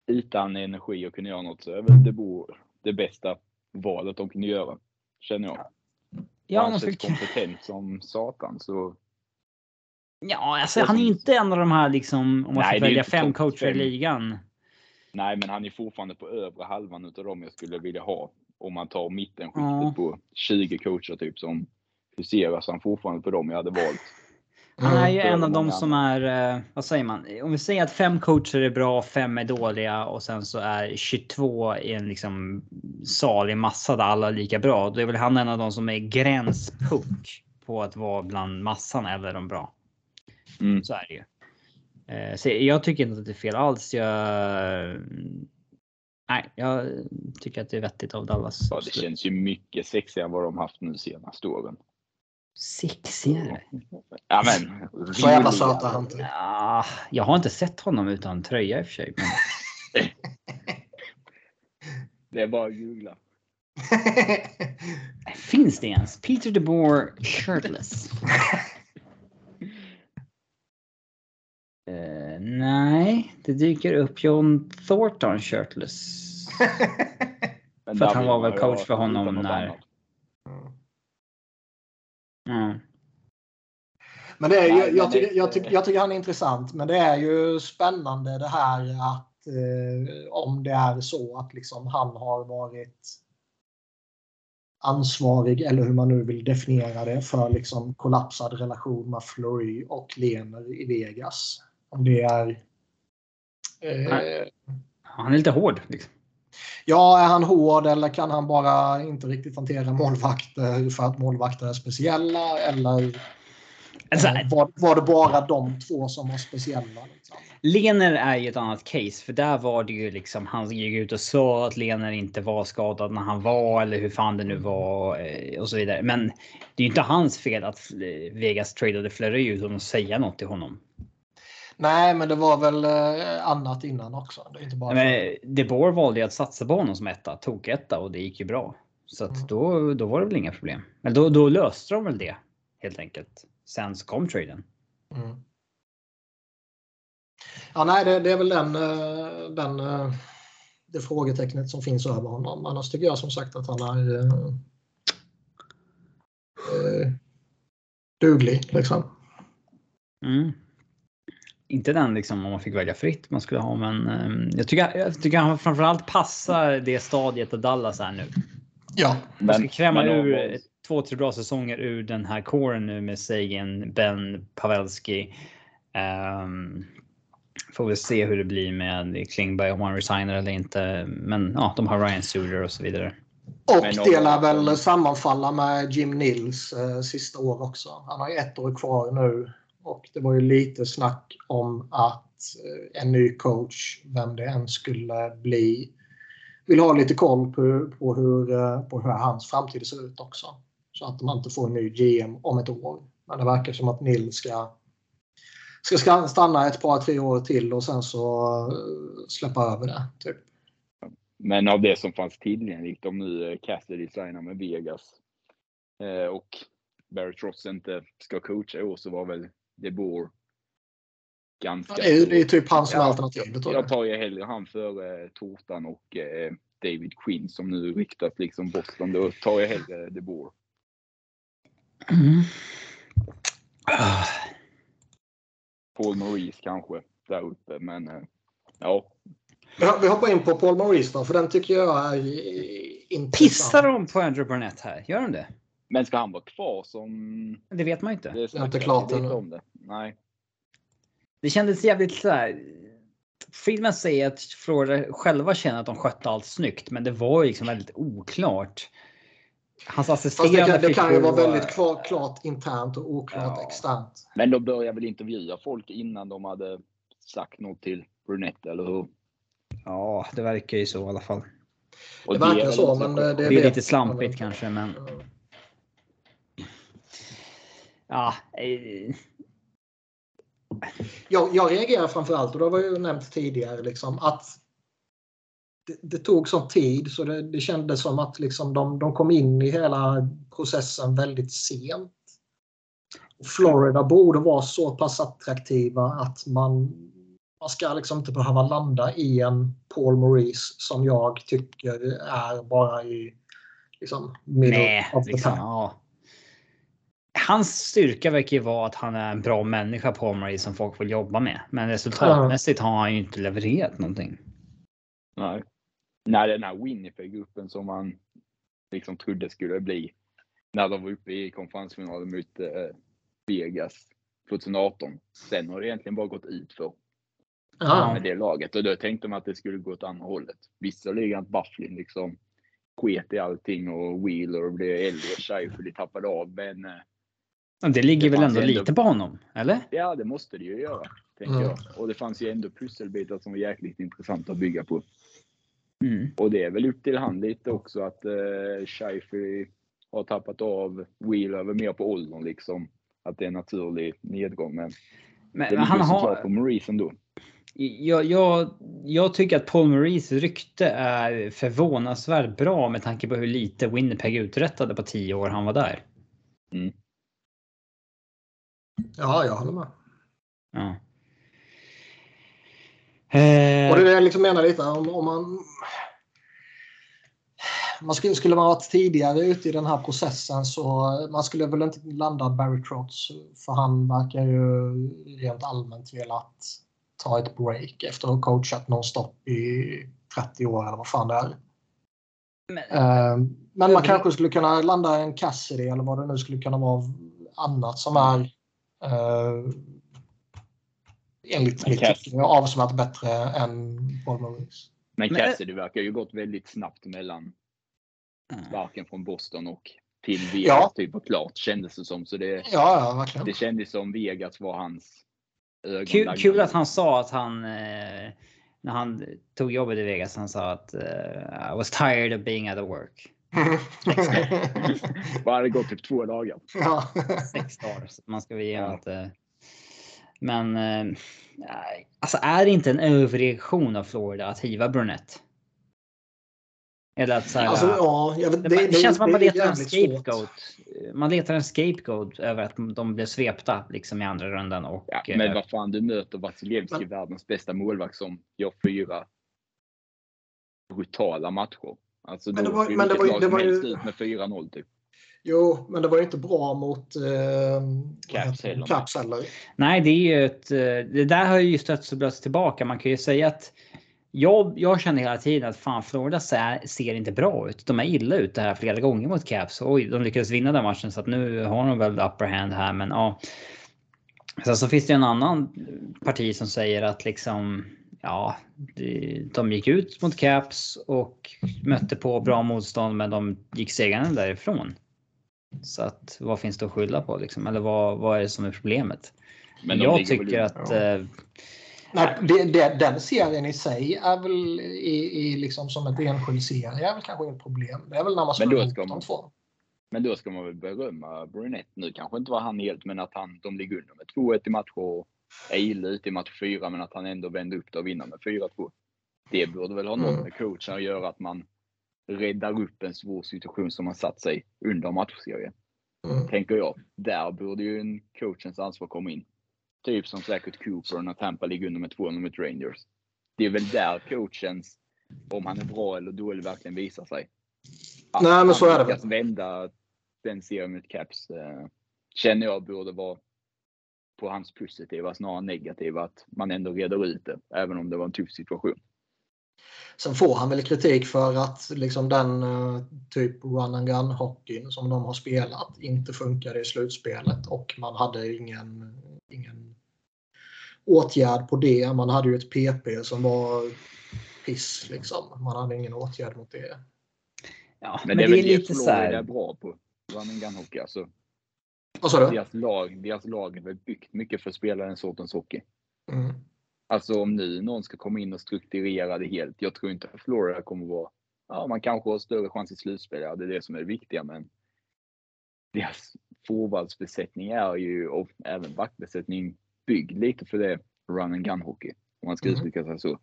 utan energi och kunna göra något så är väl det bor det bästa valet de kunde göra. Känner jag. Ja, han känns kompetent som satan så. Ja, alltså han är inte en av de här liksom om man Nej, ska välja fem coacher i ligan. Nej, men han är fortfarande på övre halvan utav dem jag skulle vilja ha. Om man tar mittenskiktet ja. på 20 coacher typ som huserar så han fortfarande på dem jag hade valt. Han är ju en av dem som är, eh, vad säger man? Om vi säger att fem coacher är bra, fem är dåliga och sen så är 22 i en liksom salig massa där alla är lika bra. Då är väl han en av dem som är gränspunkt på att vara bland massan eller de bra. Mm. Så är det ju. Eh, så jag tycker inte att det är fel alls. Jag, nej, jag tycker att det är vettigt av Dallas. Ja, det känns ju mycket sexigare än vad de haft nu senaste åren. Sexigare? Ja men. Så jävla söta han ja, Jag har inte sett honom utan tröja i och för sig. Men... det är bara att googla. Finns det ens? Peter DeBoer shirtless. uh, nej, det dyker upp John Thornton shirtless. för att han var väl coach för honom när... Mm. Men det är ju, jag, tycker, jag, tycker, jag tycker han är intressant, men det är ju spännande det här att eh, om det är så att liksom han har varit ansvarig, eller hur man nu vill definiera det, för liksom kollapsad relation med Flory och Lener i Vegas. Om det är... Eh, han är lite hård. Liksom. Ja, är han hård eller kan han bara inte riktigt hantera målvakter för att målvakter är speciella? Eller alltså, eh, var, var, det bara de två som var speciella? Liksom? Lener är ju ett annat case för där var det ju liksom han gick ut och sa att Lener inte var skadad när han var eller hur fan det nu var eh, och så vidare. Men det är ju inte hans fel att Vegas tradade Fleury utan att säga något till honom. Nej, men det var väl eh, annat innan också. Det är inte bara men De Boer valde ju att satsa på honom som etta, tog etta och det gick ju bra. Så att mm. då, då var det väl inga problem. Men då, då löste de väl det helt enkelt. Sen så kom traden. Mm. Ja, nej, det, det, är väl den, eh, den, eh, det frågetecknet som finns över honom. Annars tycker jag som sagt att han är uh, duglig. Liksom. Mm. Inte den liksom om man fick välja fritt man skulle ha, men eh, jag tycker, jag tycker han framförallt passar det stadiet att Dallas är nu. Ja. Man ska kräma ur två, tre bra säsonger ur den här kåren nu med Sagan, Ben, Pavelski. Um, får väl se hur det blir med Klingberg om han resignar eller inte. Men ja, de har Ryan Suter och så vidare. Och det lär väl sammanfalla med Jim Nils eh, sista år också. Han har ju ett år kvar nu. Och det var ju lite snack om att eh, en ny coach, vem det än skulle bli, vill ha lite koll på, på, hur, eh, på hur hans framtid ser ut också. Så att de inte får en ny GM om ett år. Men det verkar som att Nils ska, ska stanna ett par, tre år till och sen så eh, släppa över det. Typ. Men av det som fanns tillgängligt, om nu Cassidy signar med Vegas och Barry Trots inte ska coacha i år så var väl de Boer ganska... Ja, det, är, det är typ han som är alternativet. Jag, jag tar ju hellre han för eh, Tortan och eh, David Quinn som nu ryktat liksom Boston. Då tar jag hellre De Boer. Mm. Paul Maurice kanske där uppe, men eh, ja. Vi hoppar in på Paul Maurice då, för den tycker jag är intressant. Pissar de på Andrew Burnett här? Gör de det? Men ska han vara kvar som... Det vet man inte. Det är inte klart ännu. Om det. Nej. Det kändes jävligt så här. Friedman säger att Florida själva känner att de skötte allt snyggt, men det var ju liksom väldigt oklart. Hans assisterande Fast det kan, det kan ju vara väldigt kvar, klart internt och oklart ja. externt. Men de började väl intervjua folk innan de hade sagt något till Brunette, eller hur? Ja, det verkar ju så i alla fall. Och det verkar så, men det, det, är lite slampigt kanske, men. Ja. Eh. Jag, jag reagerar framförallt, och det var ju nämnt tidigare, liksom, att det, det tog sån tid så det, det kändes som att liksom de, de kom in i hela processen väldigt sent. Florida borde vara så pass attraktiva att man, man ska liksom inte behöva landa i en Paul Maurice som jag tycker är bara i liksom, middle Nej, of the liksom, ja hans styrka verkar ju vara att han är en bra människa på Omri som folk vill jobba med. Men resultatmässigt har han ju inte levererat någonting. Nej. Nej, den här Winnipeg-gruppen som man liksom trodde skulle bli när de var uppe i konferensfinalen mot eh, Vegas 2018. Sen har det egentligen bara gått ut för ja. med det laget och då tänkte man att det skulle gå åt andra hållet. Visserligen att Bufflin liksom sket i allting och Wheeler blev äldre och Scheifele tappade av men eh, det ligger det väl ändå, ändå lite på honom? Eller? Ja, det måste det ju göra. Tänker mm. jag. Och det fanns ju ändå pusselbitar som var jäkligt intressanta att bygga på. Mm. Och det är väl upp till han lite också att eh, Scheifele har tappat av Wheel över mer på åldern liksom. Att det är en naturlig nedgång. Men, men det han har på Maurice ändå. Jag, jag, jag tycker att Paul Maurice rykte är förvånansvärt bra med tanke på hur lite Winnipeg uträttade på tio år han var där. Mm. Ja, jag håller med. Ja. Och det är det jag liksom menar lite om, om man man skulle, skulle man varit tidigare ute i den här processen så man skulle väl inte landa Barry Trotz för han verkar ju rent allmänt velat ta ett break efter att ha coachat nonstop i 30 år eller vad fan det är. Men, uh, men man kanske skulle kunna landa en Cassidy eller vad det nu skulle kunna vara annat som är Uh, enligt mitt tycke avsevärt bättre än Paul Maurice. Men Cassidy verkar ju gått väldigt snabbt mellan sparken från Boston och till Vegas ja. typ och klart kändes det som. Så det, ja, ja, det kändes som Vegas var hans Kul, kul att han sa att han eh, när han tog jobbet i Vegas, han sa att uh, I was tired of being at work. Bara hade gått typ två dagar. Ja. Sex dagar. Så man ska väl ge ja. inte. Men äh, alltså är det inte en överreaktion av Florida att hiva Brunett? Eller att så här, alltså, ja, vet, det, det, det, känns som att man letar en scapegoat. Svårt. Man letar en scapegoat över att de blev svepta liksom i andra rundan. Och, ja, men eh, vad fan, du möter Vasiljevskij, världens bästa målvakt som gör fyra brutala matcher. Alltså men det var, men det var, det var ju... ut med 4-0 typ. Jo, men det var ju inte bra mot eh, Caps heller. Caps heller. Nej, det är ju ett... eh, Det där har ju stötts och blötts tillbaka. Man kan ju säga att jag, jag känner hela tiden att fan Florida ser, ser inte bra ut. De är illa ute här flera gånger mot Caps. Oj, de lyckades vinna den matchen så att nu har de väl upper hand här. Men ja. Sen så finns det en annan parti som säger att liksom ja, de gick ut mot Caps och mötte på bra motstånd, men de gick segrande därifrån. Så att vad finns det att skylla på liksom? Eller vad, vad är det som är problemet? Jag tycker att ja. eh, Nej, det, det, den serien i sig är väl i, i liksom som ett enskild serie är väl kanske inget problem. Det är väl när man slår ihop de två. Men då ska man väl berömma Brunette nu. Kanske inte var han helt, men att han, de ligger under med 2-1 i match och är illa ute i match 4, men att han ändå vände upp det och vinner med 4-2. Det borde väl ha något Mm. med coachen att göra, att man räddar upp en svår situation som man satt sig under matchserien. Mm. Tänker jag. Där borde ju en coachens ansvar komma in. Typ som säkert Cooper när Tampa ligger under med 2 mot Rangers. Det är väl där coachens, om han är bra eller dålig, verkligen visar sig. Att Nej, men så är det lyckas vända den serien mot Caps eh, känner jag borde vara på hans positiva snarare än negativa. Att man ändå reder ut det, även om det var en tuff situation. Sen får han väl kritik för att liksom den eh, typ run and gun hockeyn som de har spelat inte funkade i slutspelet och man hade ingen, ingen åtgärd på det. Man hade ju ett PP som var piss liksom. Man hade ingen åtgärd mot det. ja, Men, det är det lite så Florida är här. bra på. Running gun hockey. Alltså, Vad sa du? deras, lag, deras lag är väl byggt mycket för att spela den sortens hockey. Mm. Alltså om nu någon ska komma in och strukturera det helt. Jag tror inte att Florida kommer vara... Ja, man kanske har större chans i slutspel. Ja, det är det som är det viktiga. Men deras forwardsbesättning är ju, och även backbesättning, byggd lite för det run and gun hockey. Om man ska Mm. uttrycka sig så.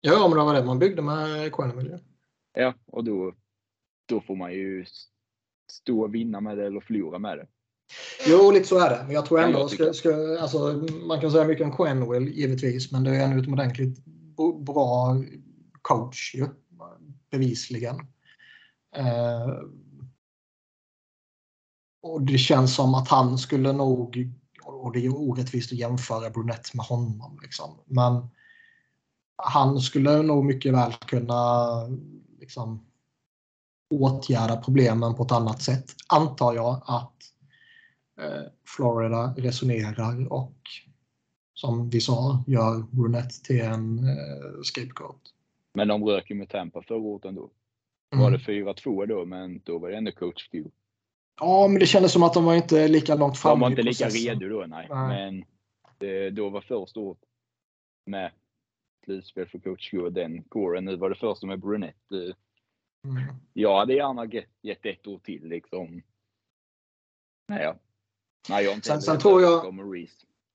Ja, men det var det man byggde med Quenneville. Ja, och då, då får man ju stå och vinna med det eller förlora med det. Jo, lite så är det. Men jag tror ändå, ska, ska, alltså, man kan säga mycket om Quenneville givetvis, men det är en utomordentligt bra coach ju, bevisligen. Eh, och det känns som att han skulle nog, och det är orättvist att jämföra Brunette med honom, liksom. men han skulle nog mycket väl kunna liksom, åtgärda problemen på ett annat sätt, antar jag att Florida resonerar och som vi sa gör Brunette till en eh, scapegoat. Men de rök ju med Tampa förra året ändå. Var det 4-2 då, men då var det ändå coach Stu. Ja, men det kändes som att de var inte lika långt fram De var inte lika redo då, nej. Nej. Men det, då var första året med slutspel för coach Stu och den kåren. Nu var det första med Brunette. Eh, Mm. Jag hade gärna gett, gett ett år till liksom. Nej, ja. Nej, jag inte Sen- sen tror jag-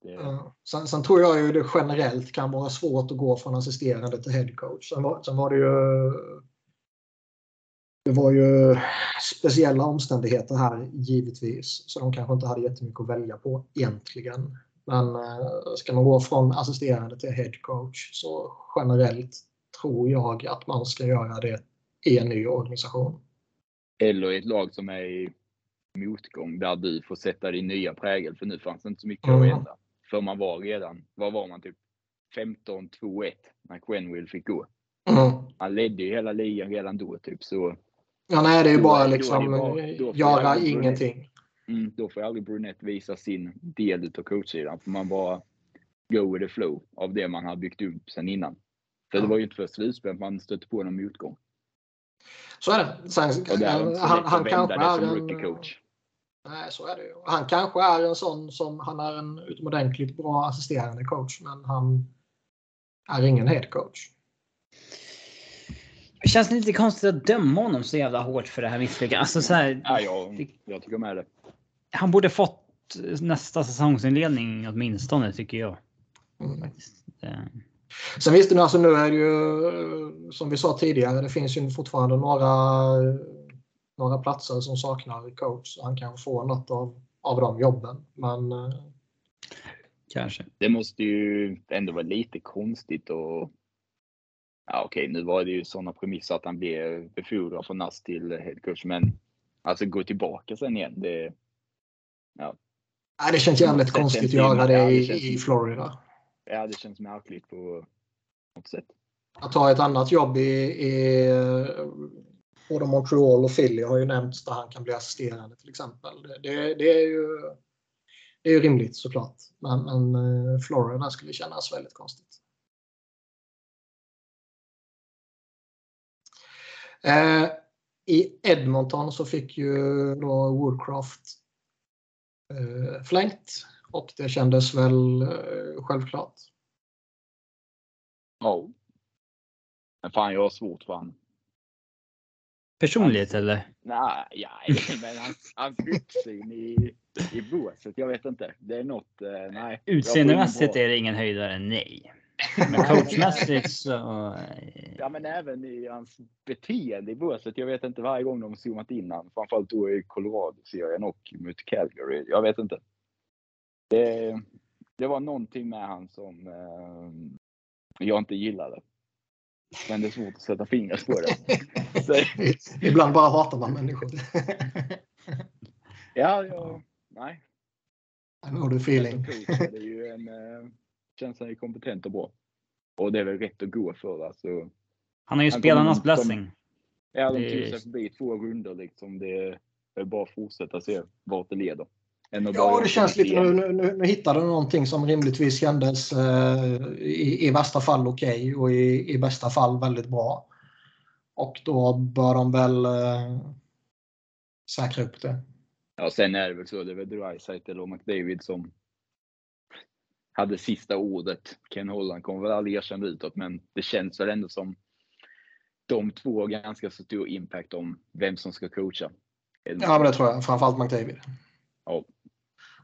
Ja. Sen, sen tror jag ju det generellt kan vara svårt att gå från assisterande till head coach. Sen var, sen var det ju det var ju speciella omständigheter här givetvis. Så de kanske inte hade jättemycket att välja på egentligen. Men eh, ska man gå från assisterande till head coach så generellt tror jag att man ska göra det i en ny organisation. Eller i ett lag som är i motgång där du får sätta din nya prägel. För nu fanns det inte så mycket Mm. att ändra. För man var redan, vad var man typ? 15-2-1 när Quenville fick gå. Mm. Han ledde ju hela ligan redan då typ så. Ja, nej, det är ju Då bara då det liksom bara- då får göra ingenting. Mm, då får aldrig Brunette visa sin del utav coachsidan. För man bara go with the flow av det man har byggt upp sen innan. För det Ja. var ju inte för slutspel man stötte på någon motgång. Så är det. Sen, det han, han kanske det är som en. Nej, så är det ju. Han kanske är en sån som, han är en utomordentligt bra assisterande coach, men han är ingen head coach. Det känns lite konstigt att döma honom så jävla hårt för det här misslyckandet. Alltså så här, Ja, jag, jag tycker med det. han borde fått nästa säsongsinledning åtminstone tycker jag. Mm. Faktiskt. Eh, Sen visst, nu, alltså, nu är det ju som vi sa tidigare, det finns ju fortfarande några, några platser som saknar coach. Så han kan få något av, av de jobben. Men eh, Kanske. Det måste ju ändå vara lite konstigt och Ja okej, nu var det ju sådana premisser att han blev befordrad från NAS till headcoach, men Alltså gå tillbaka sen igen. Det, ja. Nej, det känns jävligt konstigt att göra det, känns, i Florida. Ja, det känns märkligt på något sätt. Att ta ett annat jobb i, i både Montreal och Philly har ju nämnts där han kan bli assisterande till exempel. Det, det, det är ju det är rimligt såklart. Men, men eh, Florida skulle kännas väldigt konstigt. Eh, I Edmonton så fick ju då Woodcraft eh, flängt och det kändes väl eh, självklart. Ja. Men fan, jag har svårt för honom. Personlighet eller? Nej, ja, men hans, hans uppsyn i, i båset. Jag vet inte. Det är något. Eh, nej. Utseendemässigt är det ingen höjdare, nej. Men coachmässigt så... Ja, men även i hans beteende i båset. Jag vet inte varje gång de zoomat in han, framförallt då i Colorado-serien och mot Calgary. Jag vet inte. Det, det var någonting med han som eh, jag inte gillade. Men det är svårt att sätta fingret på det. Ibland bara hatar man människor. ja, ja, nej. I know the feeling. Det är ju en, uh, känns han ju kompetent och bra. Och det är väl rätt att gå för. Alltså. Han har ju han spelarnas blessing. Ja, de tog sig förbi två runder liksom. Det är bara att fortsätta se vart det leder. Ja, det känns lite nu, nu, nu, nu hittade du någonting som rimligtvis kändes eh, i, i värsta fall okej okay och i, i bästa fall väldigt bra. Och då bör de väl eh, säkra upp det. Ja, sen är det väl så. Det är väl Dreisaitl och McDavid som hade sista ordet. Ken Holland kommer väl aldrig erkänna utåt, men det känns väl ändå som de två har ganska stor impact om vem som ska coacha. Ja, men det tror jag. Framförallt McDavid. Ja.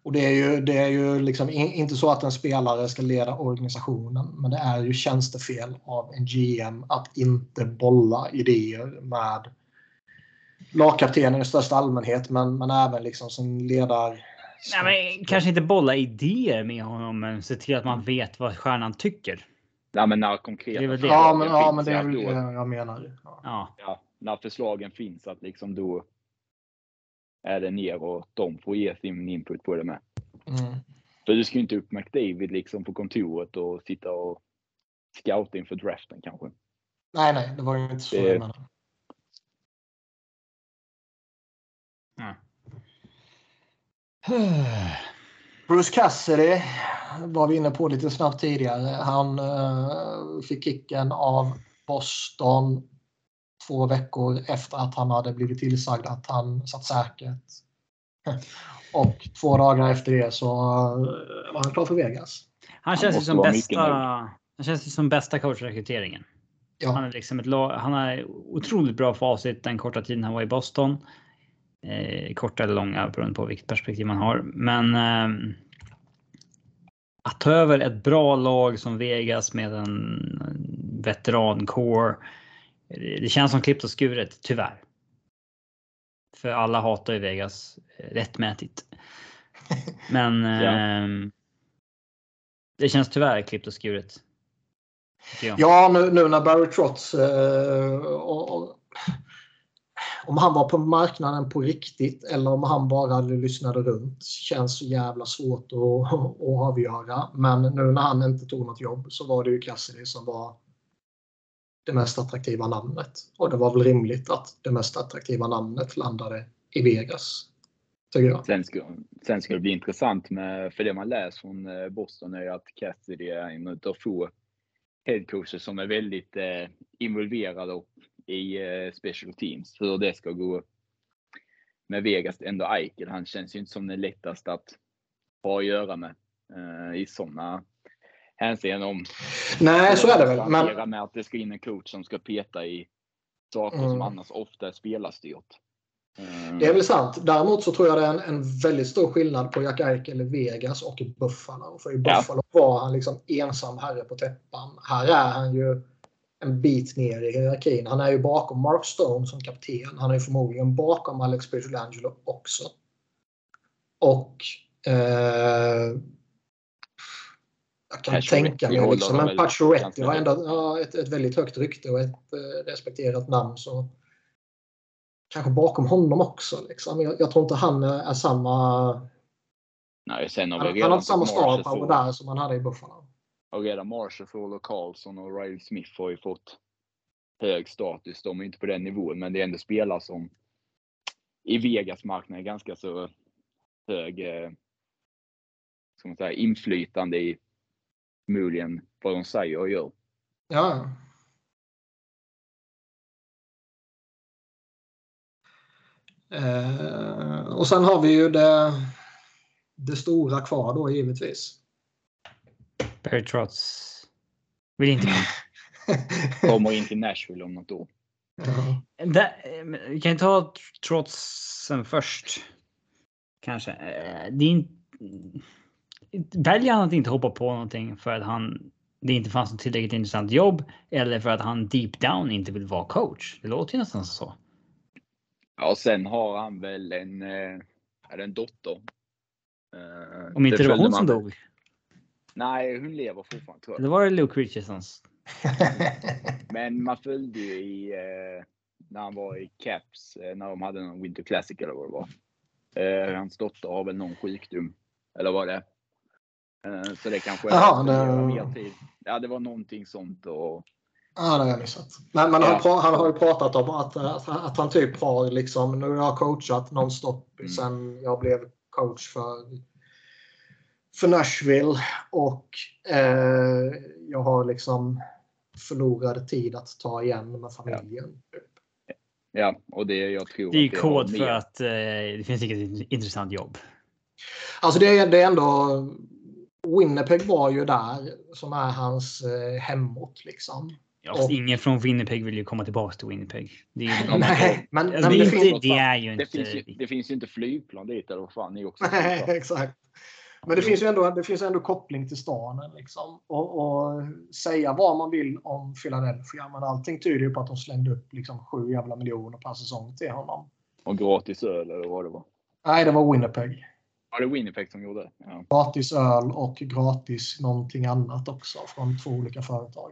Och det är ju, det är ju liksom inte så att en spelare ska leda organisationen, men det är ju tjänstefel av en GM att inte bolla idéer med lagkaptenen i största allmänhet, men, men även liksom som ledar... Nej, men kanske inte bolla idéer med honom, men se till att man vet vad stjärnan tycker. Ja, men när konkreta det det. Ja, men, ja, men det är väl det jag menar. Ja. ja. när förslagen finns att liksom då är det ner och de får ge sin input på det med. Mm. För du ska ju inte upp McDavid liksom på kontoret och sitta och scouta inför draften kanske. Nej, nej, det var ju inte så det... jag menade. Mm. Bruce Cassidy var vi inne på lite snabbt tidigare. Han uh, fick kicken av Boston två veckor efter att han hade blivit tillsagd att han satt säkert. Och två dagar efter det så eh, var han klar för Vegas. Han känns ju som bästa, han känns som bästa coachrekryteringen. Ja. Han, är liksom ett, han har otroligt bra facit den korta tiden han var i Boston. Eh, korta eller långa beroende på vilket perspektiv man har. Men eh, att ta över ett bra lag som Vegas med en veteran-core det känns som klippt och skuret, tyvärr. För alla hatar ju Vegas eh, rättmätigt. Men ja. eh, det känns tyvärr klippt och skuret. Ja, nu, nu när Barry Trotz eh, och, och, om han var på marknaden på riktigt eller om han bara lyssnade runt känns så jävla svårt att, att avgöra. Men nu när han inte tog något jobb så var det ju Cassidy som var det mest attraktiva namnet. Och det var väl rimligt att det mest attraktiva namnet landade i Vegas. Tycker jag. Sen ska, sen ska det bli intressant med, för det man läser från eh, Boston är ju att Cassidy är en av få headcoacher som är väldigt eh, involverade i eh, special teams. Hur det ska gå med Vegas. Ändå Eichel, han känns ju inte som den lättaste att ha att göra med eh, i sådana hänseende om. Nej, så är det väl. Men... med att det ska in en coach som ska peta i saker mm. som annars ofta är spelarstyrt. Mm. Det är väl sant. Däremot så tror jag det är en, en väldigt stor skillnad på Jack Eichel Vegas och i Buffalo. För i Buffalo ja. var han liksom ensam herre på täppan. Här är han ju en bit ner i hierarkin. Han är ju bakom Mark Stone som kapten. Han är förmodligen bakom Alex Pietrangelo också. Och eh, jag kan tänka mig liksom. Men Pacioretty har ändå ja, ett, ett väldigt högt rykte och ett eh, respekterat namn. Så kanske bakom honom också. Liksom. Jag, jag tror inte han är, är samma... Nej, sen har Han, han har inte samma star power där som han hade i Buffalo. Och redan Marshall och Carlson och Riley Smith har ju fått hög status. De är inte på den nivån, men det är ändå spelare som i Vegas marknad är ganska så hög eh, ska man säga, inflytande i förmodligen vad de säger och gör. Ja. Eh, och sen har vi ju det, det stora kvar då givetvis. Barry Trotz vill inte Kommer in till Nashville om något år. Ja. Eh, Vi kan ta Trotzen först. Kanske. Eh, Det är inte... Väljer han att inte hoppa på någonting för att han det inte fanns ett tillräckligt intressant jobb eller för att han deep down inte vill vara coach? Det låter ju nästan så. Ja, och sen har han väl en, eh, är det en dotter. Eh, Om inte det, var följde hon som dog. Nej, hon lever fortfarande tror jag. Det var det Luke Richardsons. Men man följde ju i eh, när han var i Caps, när de hade någon Winter Classic eller vad det var. Hans dotter har väl någon sjukdom. Eller vad det är. Eh, så det kanske spenderar det- mer tid. Ja, det var någonting sånt och Ja, det har jag missat. Men, men han, Ja. han har ju pratat om att, att, att han typ har liksom, nu har jag coachat nonstop Mm. sen jag blev coach för, för Nashville och eh, jag har liksom förlorad tid att ta igen med familjen. ja, och det jag tror Det är ju kod för att eh, det finns inget intressant jobb. Alltså det, är- det är ändå Winnipeg var ju där som är hans eh, hemort liksom. Ja, Och- ingen från Winnipeg vill ju komma tillbaka till Winnipeg. Det är ju, Ja, men- Nej, men, Alltså, men det, det är finns inte, det är ju Det inte... finns, ju, det finns ju inte flygplan dit eller vad fan ni också. Nej, exakt. Men det finns ju ändå, det finns ändå koppling till stan. Liksom. Och, och säga vad man vill om Philadelphia, men allting tyder ju på att de slängde upp liksom sju jävla miljoner per säsong till honom. Och gratis öl eller vad det var. Nej, det var Winnipeg. Var det Winnipeg som gjorde? Ja. Gratis öl och gratis någonting annat också från två olika företag.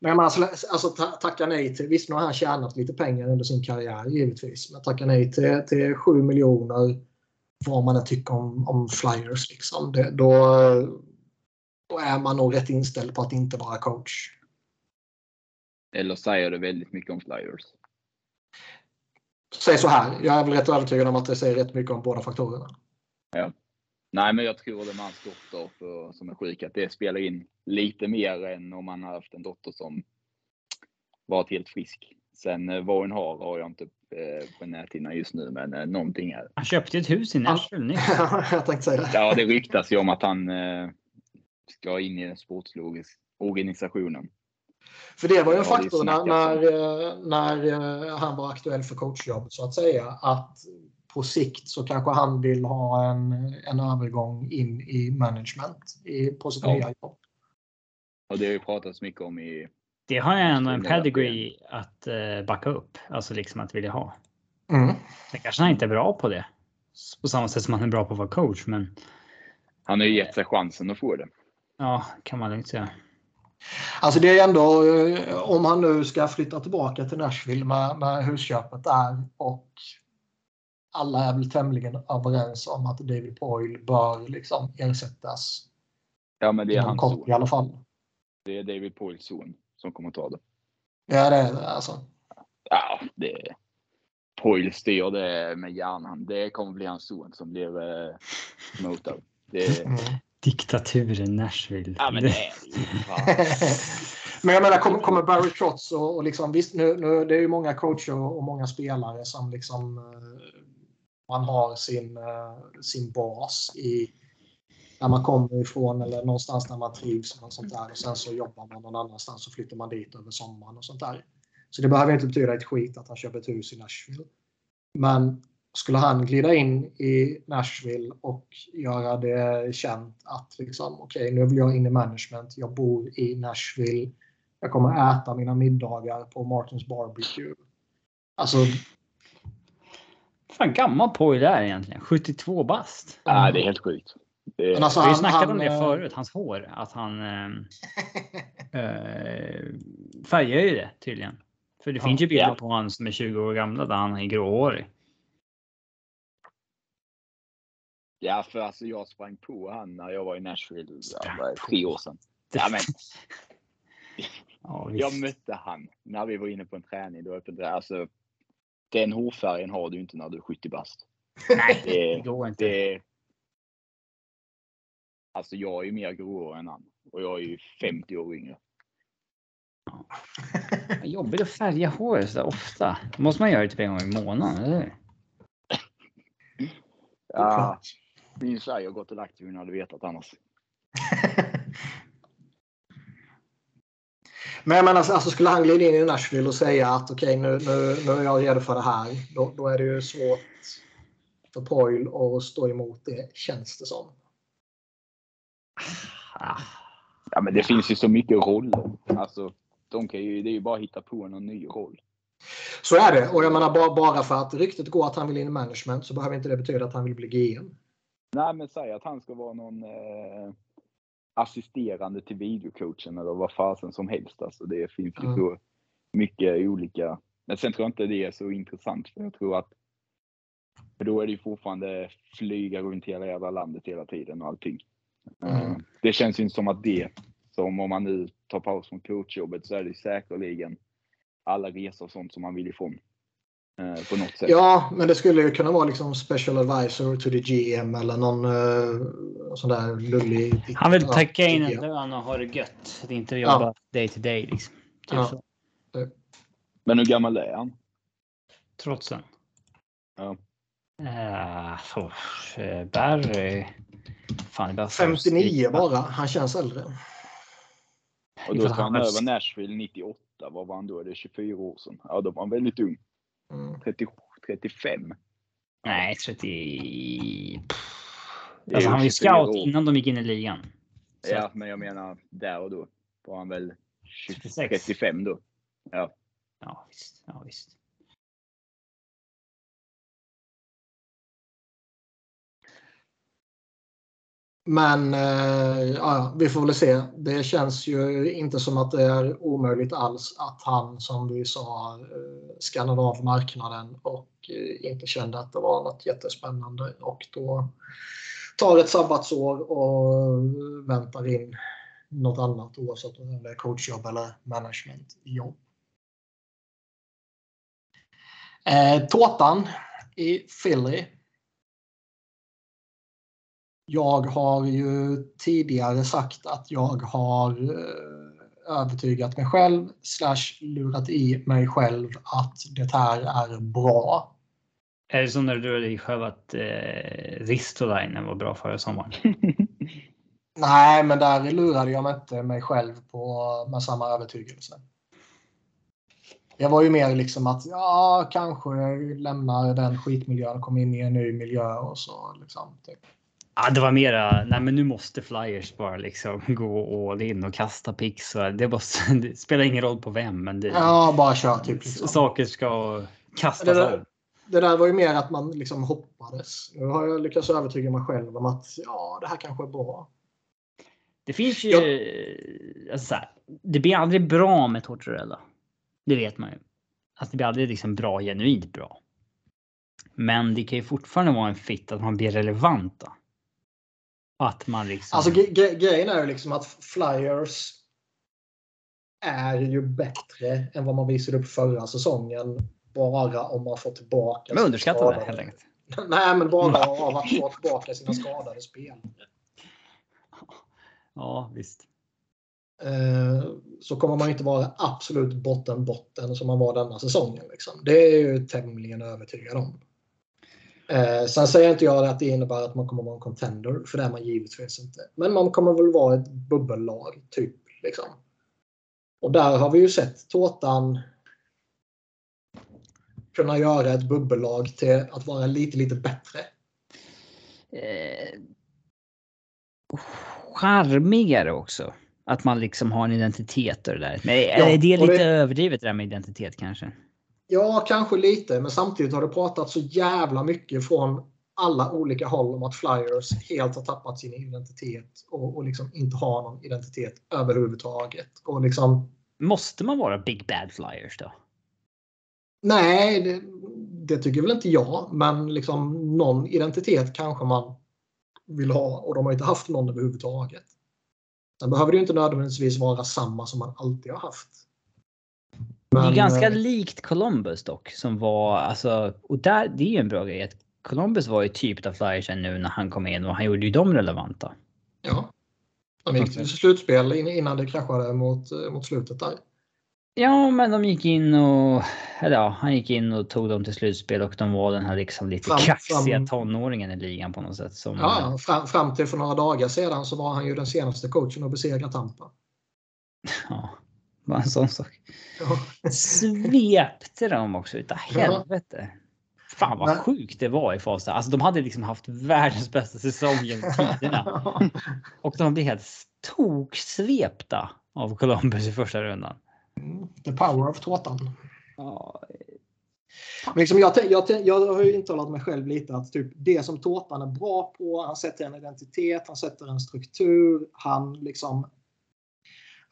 Men menar, alltså, alltså ta- tacka nej till, visst nu har han tjänat lite pengar under sin karriär givetvis, men tacka nej till, till 7 miljoner vad man än tycker om, om flyers liksom. Det, då, då är man nog rätt inställd på att inte vara coach. Eller säger det väldigt mycket om Flyers. Säg så här, jag är väl rätt övertygad om att det säger rätt mycket om båda faktorerna. Nej, men jag tror det med hans dotter för, som är sjuk, att det spelar in lite mer än om man har haft en dotter som varit helt frisk. Sen eh, vad hon har har jag inte eh, på näthinnan just nu, men eh, någonting är Han köpte ett hus i Nashville nyss. jag tänkte säga det. Ja, det ryktas ju om att han ska in i den sportsliga organisationen. För det var ju en Ja, faktor när, när, när han var aktuell för coachjobb så att säga. Att på sikt så kanske han vill ha en, en övergång in i management i, på sitt Ja. nya jobb. Och det har ju pratats mycket om i Det har jag ändå en pedigree att eh, backa upp. Alltså liksom att vilja ha. Mm. Sen kanske han inte är bra på det. På samma sätt som han är bra på att vara coach. Men Han har ju gett sig chansen att få det. ja, kan man lugnt säga. Alltså det är ändå, eh, om han nu ska flytta tillbaka till Nashville med, med husköpet där och alla är väl tämligen överens om att David Poyle bör liksom ersättas Ja, men det är hans kort son. i alla fall. Det är David Poyles son som kommer ta det. Ja, det är det alltså. Ja, det är Poyle styr det med hjärnan. Det kommer bli hans son som blir eh, motad. Det är, Mm. Diktaturen Nashville. ja, men det är. Men jag menar, kommer, kommer Barry Trotz och, och liksom, visst, nu, nu, det är ju många coacher och många spelare som liksom eh, man har sin, eh, sin bas i där man kommer ifrån eller någonstans där man trivs och sånt där och sen så jobbar man någon annanstans och flyttar man dit över sommaren och sånt där. Så det behöver inte betyda ett skit att han köper ett hus i Nashville. Men skulle han glida in i Nashville och göra det känt att liksom, okej, nu vill jag in i management. Jag bor i Nashville. Jag kommer äta mina middagar på Martins Barbecue. Alltså, fan gammal Poyle är egentligen. 72 bast. Ja, det är helt sjukt. Det, Men alltså, Vi har ju han- om han, det eh, förut, hans hår. Att han eh, färgar ju det tydligen. För det Ja. finns ju bilder Ja. på han som är 20 år gamla där han är gråhårig. Ja, för alltså jag sprang på han när jag var i Nashville det, tre år sedan. Ja, men Ja, jag mötte han när vi var inne på en träning. Då alltså, den hårfärgen har du inte när du är 70 bast. Nej, det Det, går inte. det, alltså jag är ju mer gråhårig än han. Och jag är ju 50 år yngre. Vad Jobbigt att färga håret så ofta. Då måste man göra det typ en gång i månaden, eller? Ja, min tjej har gått och lagt sig hon hade vetat annars. Men jag menar, alltså, skulle han glida in i Nashville och säga att okej, nu, nu, nu är jag redo för det här. Då, då är det ju svårt för Poil att stå emot det, känns det som. Ja, men det finns ju så mycket roller. Alltså, de kan ju, det är ju bara att hitta på någon ny roll. Så är det. Och jag menar, bara, bara för att ryktet går att han vill in i management så behöver inte det betyda att han vill bli GM. Nej, men säg att han ska vara någon eh, assisterande till videocoachen eller vad fasen som helst. Alltså, det finns ju Mm. så mycket olika. Men sen tror jag inte det är så intressant för jag tror att för då är det ju fortfarande flyga runt hela jävla landet hela tiden och allting. Eh, Mm. Det känns ju inte som att det, som om man nu tar paus från coachjobbet så är det säkerligen alla resor och sånt som man vill ifrån. Eh, på något sätt. Ja, men det skulle ju kunna vara liksom special advisor to the GM eller någon uh, sån där lullig... Han vill tacka in Ja. en lön och ha det gött. Det är inte Ja. jobba day to day liksom. Typ Ja. så. Men hur gammal är han? Trotsen. Ja. Uh, eh, Barry. Fan, det är bara så 59 skrika. bara. Han känns äldre. Och då ska han över Nashville 98. Vad var han då? Är det 24 år sedan? Ja, då var han väldigt ung. Mm. 30, 35. Nej, 30... Det är Alltså han var ju 24 scout år. innan de gick in i ligan. Så Ja, men jag menar där och då var han väl 20, 36. 35 då. Ja. Ja, visst. Ja, visst. Men eh, ja, vi får väl se. Det känns ju inte som att det är omöjligt alls att han, som vi sa, eh, skannade av marknaden och eh, inte kände att det var något jättespännande och då tar ett sabbatsår och väntar in något annat oavsett om det är coachjobb eller managementjobb. Eh, tårtan i Philly jag har ju tidigare sagt att jag har eh, övertygat mig själv slash lurat i mig själv att det här är bra. Är det som när du drog dig själv att eh, Ristolainen var bra förra sommaren? Nej, men där lurade jag mig inte mig själv på, med samma övertygelse. Det var ju mer liksom att ja, kanske lämnar den skitmiljön och kommer in i en ny miljö och så. Liksom, typ. Ja, det var mera, nej men nu måste Flyers bara liksom gå all in och kasta och Det, måste, det spelar ingen roll på vem, men det, Ja, bara kör typ. Liksom. saker ska kastas Det där-. Det där var ju mer att man liksom hoppades. Nu har jag lyckats övertyga mig själv om att ja, det här kanske är bra. Det finns ju, alltså så här, det blir aldrig bra med Tortorella. Det vet man ju. Alltså det blir aldrig liksom bra, genuint bra. Men det kan ju fortfarande vara en fit att man blir relevanta. Att man liksom... Alltså grejen är ju liksom att Flyers är ju bättre än vad man visade upp förra säsongen. Bara om man får tillbaka de är underskattade skadade- helt enkelt. Nej, men bara av att få tillbaka sina skadade spel. Ja, visst. Eh, så kommer man inte vara absolut botten botten som man var denna säsongen. Liksom. Det är jag ju tämligen övertygad om. Eh, sen säger inte jag att det innebär att man kommer vara en contender, för det är man givetvis inte. Men man kommer väl vara ett bubbellag, typ. Liksom. Och där har vi ju sett Tårtan kunna göra ett bubbellag till att vara lite, lite bättre. Eh, charmigare också. Att man liksom har en identitet och det där. Men är Ja, det och lite det- överdrivet det där med identitet kanske? Ja, kanske lite, men samtidigt har det pratat så jävla mycket från alla olika håll om att Flyers helt har tappat sin identitet och, och liksom inte har någon identitet överhuvudtaget. Och liksom, Måste man vara Big Bad Flyers då? Nej, det, det, tycker väl inte jag. Men liksom någon identitet kanske man vill ha och de har inte haft någon överhuvudtaget. Sen behöver det inte nödvändigtvis vara samma som man alltid har haft. Men, det är ganska eh, likt Columbus dock som var alltså och där det är ju en bra grej att Columbus var ju typ av Flyers nu när han kom in och han gjorde ju dem relevanta. Ja. De gick till slutspel innan det kraschade mot, eh, mot slutet där. Ja, men de gick in och... Eller ja, han gick in och tog dem till slutspel och de var den här liksom lite fram, kaxiga fram, tonåringen i ligan på något sätt. Som, ja, fram, fram till för några dagar sedan så var han ju den senaste coachen att besegra Tampa. Ja, bara en sån sak. Ja. Svepte de också utav helvete. Fan vad sjukt det var i Fasa. Alltså de hade liksom haft världens bästa säsong genom tiderna. och de blev helt toksvepta av Columbus i första rundan. The power of tårtan. Ja. liksom jag, jag, jag har ju intalat mig själv lite att typ det som tårtan är bra på, han sätter en identitet, han sätter en struktur, han liksom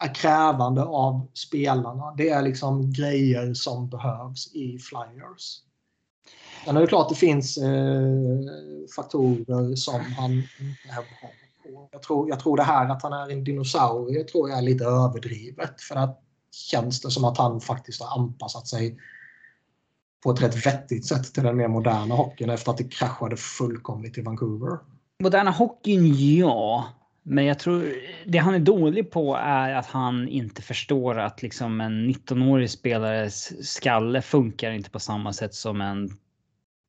krävande av spelarna. Det är liksom grejer som behövs i Flyers. Sen är det klart att det finns eh, faktorer som han inte är bra på. Jag tror, jag tror det här att han är en dinosaurie tror jag är lite överdrivet. För att känns det som att han faktiskt har anpassat sig på ett rätt vettigt sätt till den mer moderna hockeyn efter att det kraschade fullkomligt i Vancouver. Moderna hockeyn, ja. Men jag tror det han är dålig på är att han inte förstår att liksom en 19-årig spelares skalle funkar inte på samma sätt som en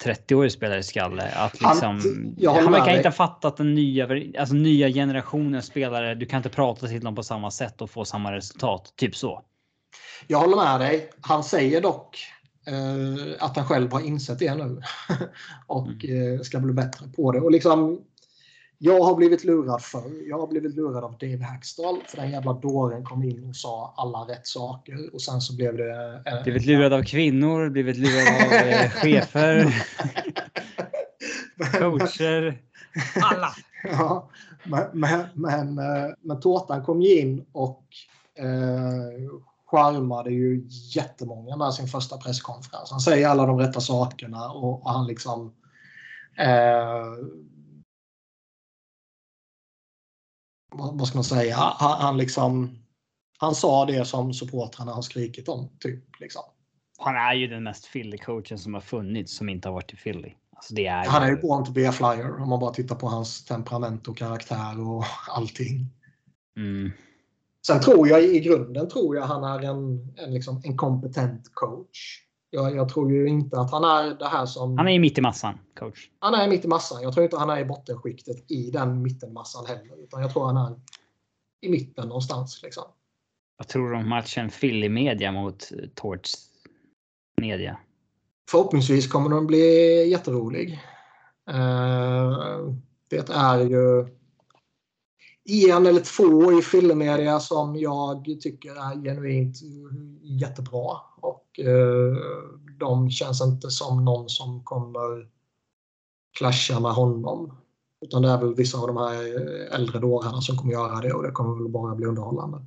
30-årig spelare skalle. Att liksom, han, han verkar inte ha fattat den nya, alltså nya generationen spelare. Du kan inte prata till dem på samma sätt och få samma resultat. Typ så. Jag håller med dig. Han säger dock eh, att han själv har insett det nu och mm. eh, ska bli bättre på det. Och liksom, jag har blivit lurad förr. Jag har blivit lurad av Dave Hackstall för den jävla dåren kom in och sa alla rätt saker och sen så blev det... Eh, blivit lurad av kvinnor, blivit lurad av eh, chefer, coacher, alla. Ja, men, men, men, eh, men Tårtan kom ju in och eh, charmade ju jättemånga med sin första presskonferens. Han säger alla de rätta sakerna och, och han liksom eh, vad, vad ska man säga? Han, han, liksom han sa det som supportrarna har skrikit om. Typ, liksom. Han är ju den mest Philly-coachen som har funnits som inte har varit i Philly. Alltså är han är ju born to be a flyer om man bara tittar på hans temperament och karaktär och allting. Mm. Sen tror jag i grunden tror jag han är en, en, liksom, en kompetent coach. Jag, jag, tror ju inte att han är det här som... Han är mitt i massan, coach. Han är mitt i massan. Jag tror inte han är i bottenskiktet i den mittenmassan heller. Utan jag tror han är i mitten någonstans. Liksom. Vad tror du om matchen Philly Media mot Torch Media? Förhoppningsvis kommer den bli jätterolig. Uh, det är ju en eller två i filmmedia som jag tycker är genuint jättebra. Och eh, de känns inte som någon som kommer clasha med honom. Utan det är väl vissa av de här eh, äldre dårarna som kommer göra det och det kommer väl bara bli underhållande.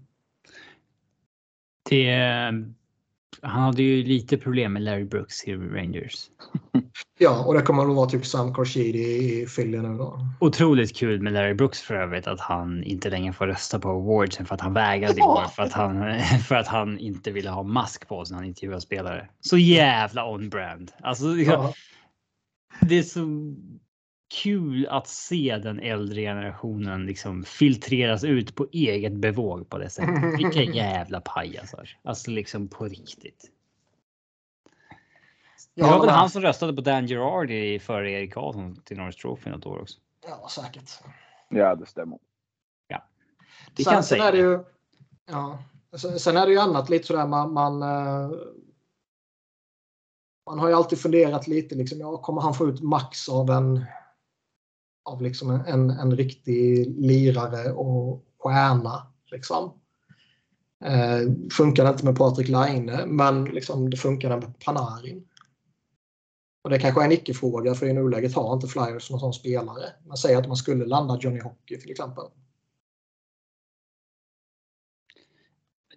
Det eh, han hade ju lite problem med Larry Brooks i Rangers. Ja, och det kommer att vara typ Sam Khorshidi i Philly nu då. Otroligt kul med Larry Brooks för övrigt att han inte längre får rösta på awardsen för att han vägrade i år för att han, för att han inte ville ha mask på sig när han intervjuade spelare. Så jävla on-brand. Alltså, ja. det är så kul att se den äldre generationen liksom filtreras ut på eget bevåg på det sättet. Vilka jävla pajasar. Alltså liksom på riktigt. Det var väl han som röstade på Dan Girardi före Erik Karlsson till Norris Trophy något år också. Ja, säkert. Ja, det stämmer. Ja. Det sen, kan sen säga. Är det ju, ja, sen är det ju annat lite sådär man, man eh, man har ju alltid funderat lite liksom, ja, kommer han få ut max av en av liksom en, en riktig lirare och stjärna. Liksom. Eh, funkar inte med Patrik Laine, men liksom det funkar med Panarin. Och det kanske är en icke-fråga för i nuläget har inte Flyers någon sån spelare. Men säg att man skulle landa Johnny Hockey till exempel.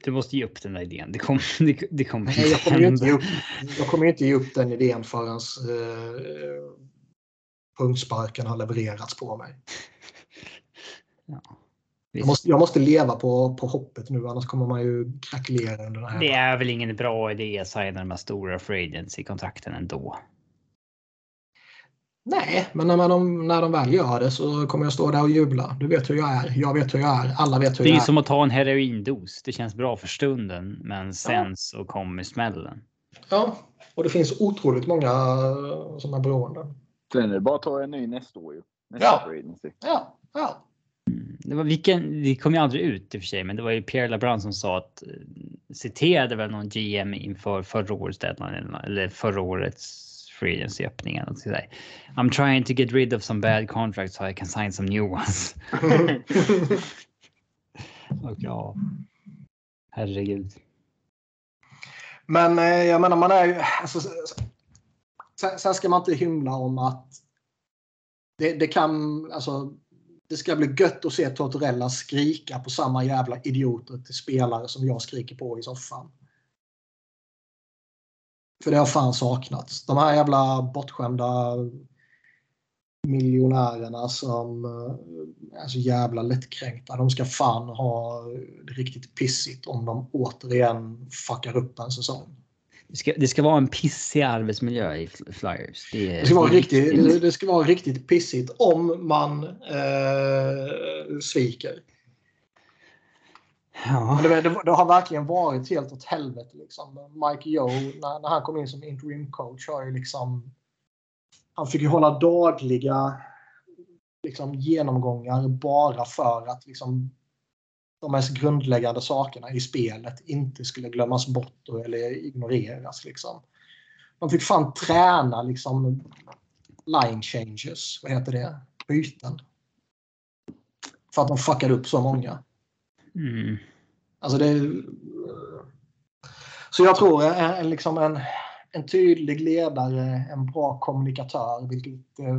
Du måste ge upp den där idén. Det kommer, det, det kommer Nej, jag kommer ju inte ge upp, jag kommer inte ge upp den idén förrän eh, punktsparken har levererats på mig. Ja, Jag måste, jag måste leva på, på hoppet nu annars kommer man ju krackelera under den här. Det är väl ingen bra idé att signa de här stora free agents i kontrakten ändå. Nej, men när, man, när de väl gör det så kommer jag stå där och jubla. Du vet hur jag är. Jag vet hur jag är. Alla vet hur Det är jag ju är. som att ta en heroindos. Det känns bra för stunden, men sen så kommer smällen. Ja, och det finns otroligt många som är beroende. Sen är det bara att ta en ny nästa år ju. Nästa Ja. Ja, ja. Det, var vilken, det kom ju aldrig ut i och för sig, men det var ju Pierre LeBrun som sa att eh, citerade väl någon GM inför förra årets deadline eller, eller förra årets free agency öppning. eller något sådär. I'm trying to get rid of some bad contracts so I can sign some new ones. Och ja, herregud. Men eh, jag menar, man är ju... Alltså, sen, sen ska man inte hymla om att det, det kan... Alltså, det ska bli gött att se Tortorella skrika på samma jävla idioter till spelare som jag skriker på i soffan. För det har fan saknats. De här jävla bortskämda miljonärerna som eh, är så jävla lättkränkta. De ska fan ha det riktigt pissigt om de återigen fuckar upp en säsong. Det ska, det ska vara en pissig arbetsmiljö i Fl- Flyers. Det, är- Det ska vara riktigt, det- det ska vara riktigt pissigt om man eh, sviker. Ja. Det, det, det har verkligen varit helt åt helvete. Liksom. Mike Joe, när, när han kom in som interim coach, har ju liksom... Han fick ju hålla dagliga liksom, genomgångar bara för att liksom, de mest grundläggande sakerna i spelet inte skulle glömmas bort och- eller ignoreras. Liksom. De fick fan träna liksom, line changes, vad heter det? Byten. För att de fuckade upp så många. Mm. Alltså det, så jag tror en, liksom en, en tydlig ledare, en bra kommunikatör. Vilket, eh,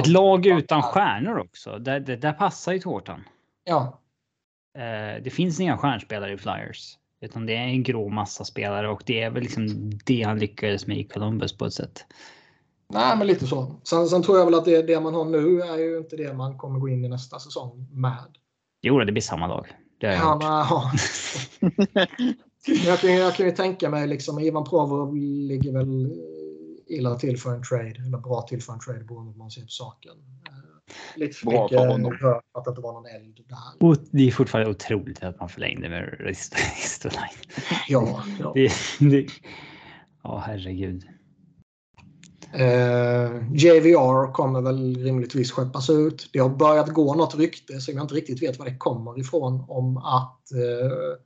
Ett lag utan stjärnor också. Där, där, där passar ju Tårtan. ja, Eh, det finns inga stjärnspelare i Flyers. Utan det är en grå massa spelare och det är väl liksom det han lyckades med i Columbus på ett sätt. nej, men lite så. Sen, sen tror jag väl att det, det man har nu är ju inte det man kommer gå in i nästa säsong med. Jo, det blir samma lag. Det har jag Ja, hört. nej, ja. jag, kan, jag kan ju tänka mig liksom Ivan Provorov ligger väl eh, illa till för en trade. Eller bra till för en trade beroende på hur man ser på saken. Eh, Lite för Bra för mycket honom. för att det inte var någon eld där. Och det är fortfarande otroligt att man förlängde med Ristolainen. Ja, ja. Det, det, ja, herregud. Eh, JVR kommer väl rimligtvis skeppas ut. Det har börjat gå något rykte som jag inte riktigt vet var det kommer ifrån om att eh,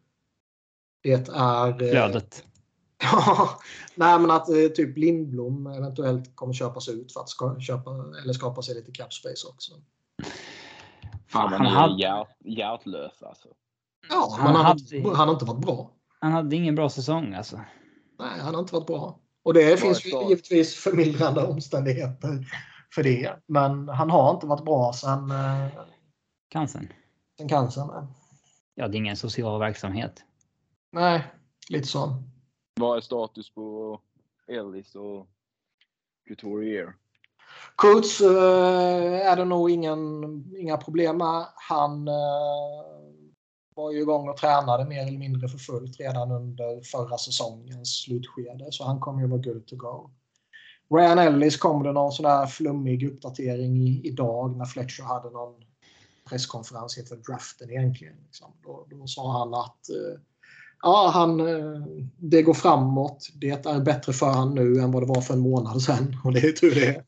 det är... eh, Flödet. Ja, nej men att eh, typ Lindblom eventuellt kommer köpas ut för att ska, köpa, eller skapa sig lite cap space också. Fan Han är hade- hjärt, hjärtlösa alltså. Ja, Han men han, hade- har, han har inte varit bra. Han hade ingen bra säsong alltså. Nej, han har inte varit bra. Och det finns ju givetvis förmildrande omständigheter för det. Men han har inte varit bra sen, eh, Cancern. sen cancern. Ja, det är ingen social verksamhet. Nej, lite så. Vad är status på Ellis och Couturier? Kurtz eh, är det nog ingen, inga problem med. Han eh, var ju igång och tränade mer eller mindre för fullt redan under förra säsongens slutskede. Så han kommer ju vara good to go. Ryan Ellis kom det någon sån där flummig uppdatering i, idag när Fletcher hade någon presskonferens inför draften egentligen. Liksom. Då, då sa han att eh, ja, han, eh, det går framåt. Det är bättre för han nu än vad det var för en månad sedan. Och det är tur det.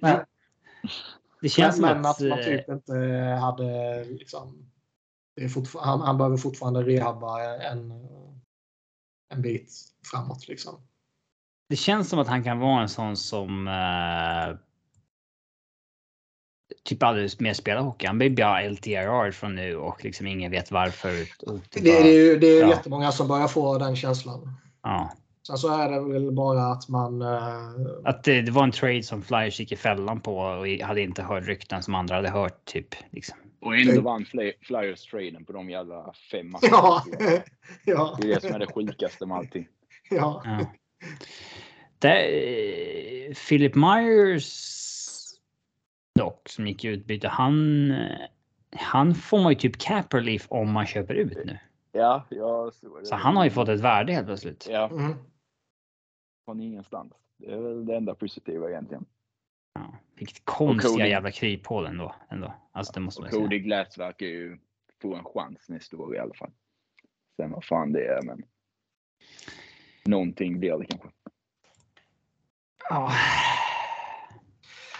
Det, det känns men, som men att... man eh, typ inte hade liksom, han, han behöver fortfarande rehabba en, en bit framåt. Liksom. Det känns som att han kan vara en sån som eh, typ aldrig mer spelar hockey. Han blir bara LTRR från nu och liksom ingen vet varför. Det, det är ju det är ja. jättemånga som börjar få den känslan. ja. Sen så är det väl bara att man... eh, Att det, det var en trade som Flyers gick i fällan på och hade inte hört rykten som andra hade hört. Typ. Liksom. Och ändå vann Flyers traden på de jävla fem matcherna. Ja. ja. Det är det som är det sjukaste med allting. Ja. Ja. Det, eh, Philip Myers dock, som gick i utbyte, han, han får man ju typ cap relief om man köper ut nu. Ja, jag det. Så han har ju fått ett värde helt plötsligt. Ja, Mm. från ingenstans. Det är väl det enda positiva egentligen. Ja. Vilket konstiga Cody. jävla kryphål ändå. ändå. Alltså det måste man säga. Cody Glass verkar ju få en chans nästa år i alla fall. Sen vad fan det är, men. Någonting blir det kanske. Ja.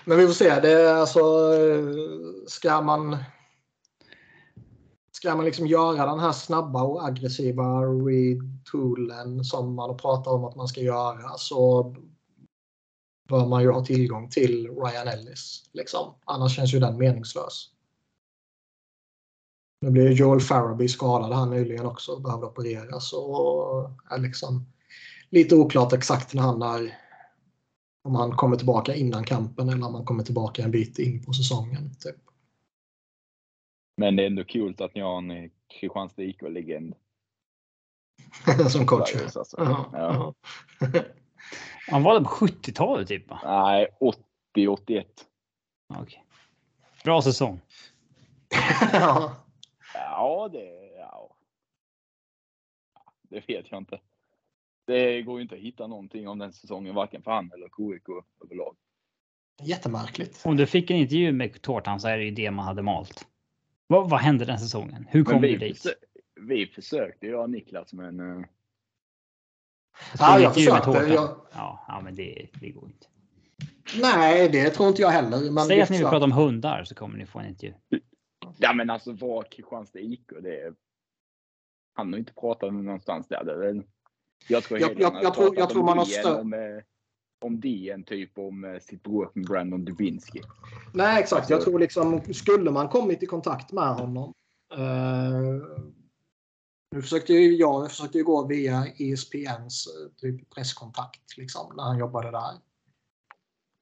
Men vi får se. Det är alltså, ska man ska man liksom göra den här snabba och aggressiva retoolen som man pratar om att man ska göra så bör man ju ha tillgång till Ryan Ellis. Liksom. Annars känns ju den meningslös. Nu blev Joel Farabee skadad här nyligen också och behövde opereras. Och är liksom lite oklart exakt när han är om han kommer tillbaka innan kampen eller om han kommer tillbaka en bit in på säsongen. Typ. Men det är ändå kul att ni har en eh, Kristianstad IK-legend. Som coach. Alltså. Ja, Ja. Han var det på 70-talet typ va? Nej, 80, 81. Ja, Okej. Bra säsong. ja. Ja, det... Ja. Det vet jag inte. Det går ju inte att hitta någonting om den säsongen, varken för han eller KIK överlag. Jättemärkligt. Om du fick en intervju med Tårtan så är det ju det man hade malt. Vad, vad hände den säsongen? Hur kom Men du vi, dit? vi försökte, jag och Niklas, men eh, Ja, jag försökte. Jag, Ja, ja, men det, det går inte. nej, det tror inte jag heller. Men Säg att ni vill prata om hundar så kommer ni få en intervju. ja men alltså var Kristianstad IK, det är... Han har inte pratat med någonstans där. Det är jag tror Jag- jag- jag tror- jag tror man har DN stö- Om, eh, om DN typ om eh, sitt bråk med Brandon Dubinsky. Nej, exakt. Jag tror liksom, skulle man kommit i kontakt med honom. Eh, nu försökte ju jag jag försökte ju gå via ESPNs eh, typ presskontakt liksom, när han jobbade där.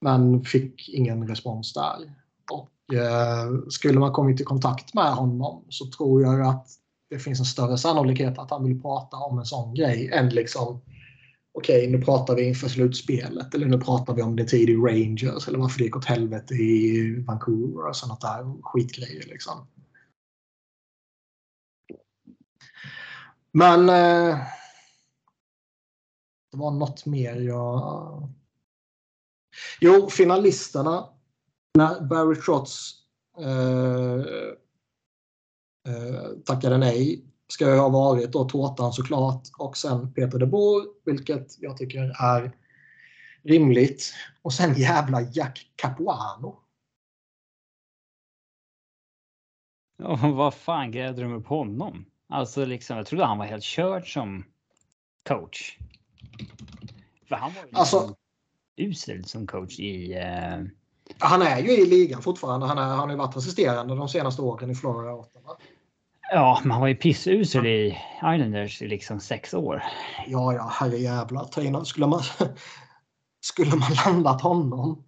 Men fick ingen respons där. Och eh, skulle man kommit i kontakt med honom så tror jag ju att det finns en större sannolikhet att han vill prata om en sån grej än liksom okej, nu pratar vi inför slutspelet eller nu pratar vi om det tid i Rangers eller varför det gick åt helvete i Vancouver och sådana där skitgrejer liksom. Men eh, det var något mer jag... Jo, finalisterna. När Barry Trotz eh, eh, tackade nej ska jag ha varit då Tårtan såklart och sen Peter de Boer, vilket jag tycker är rimligt. Och sen jävla Jack Capuano. Ja, vad fan grävde de upp honom? Alltså liksom, jag trodde han var helt körd som coach. För han var ju liksom Alltså- usel som coach i... Eh, Han är ju i ligan fortfarande. Han, är, han har ju varit assisterande de senaste åren i Florida ja, men han var ju pissusel i Islanders i liksom sex år. Ja, ja, herrejävlar. Skulle man, skulle man landat honom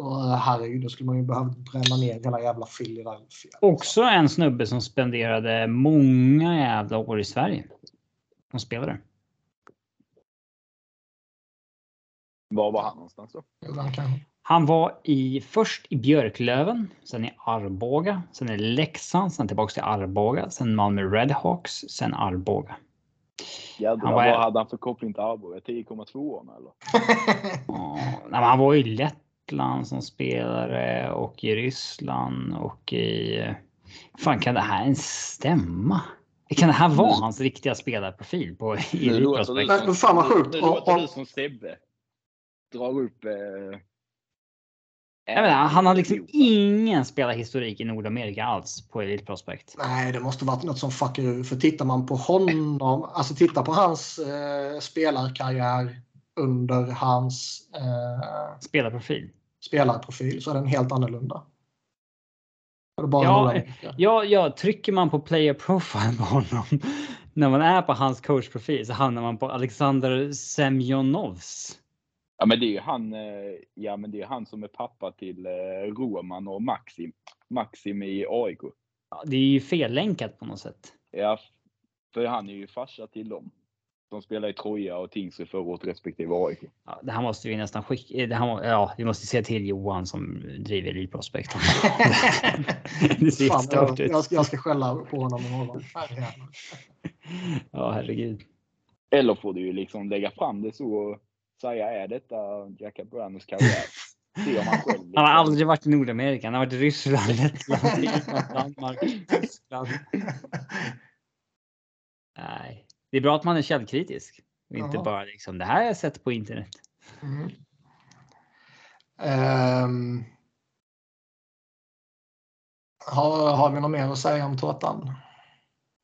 då, herregud, då skulle man ju behövt bränna ner hela jävla Philadelphia. Också en snubbe som spenderade många jävla år i Sverige. Som spelare. Var var han någonstans då? Han var i, först i Björklöven, sen i Arboga, sen i Leksand, sen tillbaks till Arboga, sen Malmö Redhawks, sen Arboga. Jävlar, Han var- vad hade han för koppling till Arboga? 10,2 eller? Ja, nej, men han var i Lettland som spelare och i Ryssland och i... Fan, kan det här ens stämma? Kan det här vara Nu- hans riktiga spelarprofil på Nu låter du fan vad sjukt. Nu, nu låter du som Sebbe. Drar upp... Eh, inte, han har liksom ingen spelarhistorik i Nordamerika alls på Elitprospect. Nej, det måste varit något som fuckar ur. För tittar man på honom, alltså titta på hans eh, spelarkarriär under hans eh, Spelarprofil. spelarprofil så är den helt annorlunda. Ja, Nordamerika. Ja, ja, trycker man på player profile på honom när man är på hans coachprofil så hamnar man på Alexander Semjonovs Ja men det är ju han, eh, ja, men det är han som är pappa till eh, Roman och Maxim. Maxim i AIK. Ja, det är ju fellänkat på något sätt. Ja, för han är ju farsa till dem. Som spelar i Troja och Tingsryd förra året respektive AIK. Ja, det här måste vi nästan skicka. Det här, ja, vi måste se till Johan som driver Elite Prospect. det ser Fan, jag, jag, ska, jag ska skälla på honom imorgon. ja, herregud. Eller får du ju liksom lägga fram det så och säga är detta Jack Cabranos karriär? Se om han själv. Liksom. Han har aldrig varit i Nordamerika. Han har varit i Ryssland, Lettland, Danmark, Tyskland. Nej, det är bra att man är källkritisk. Och inte bara liksom det här har jag sett på internet. Mm. Um, har, har vi något mer att säga om tårtan?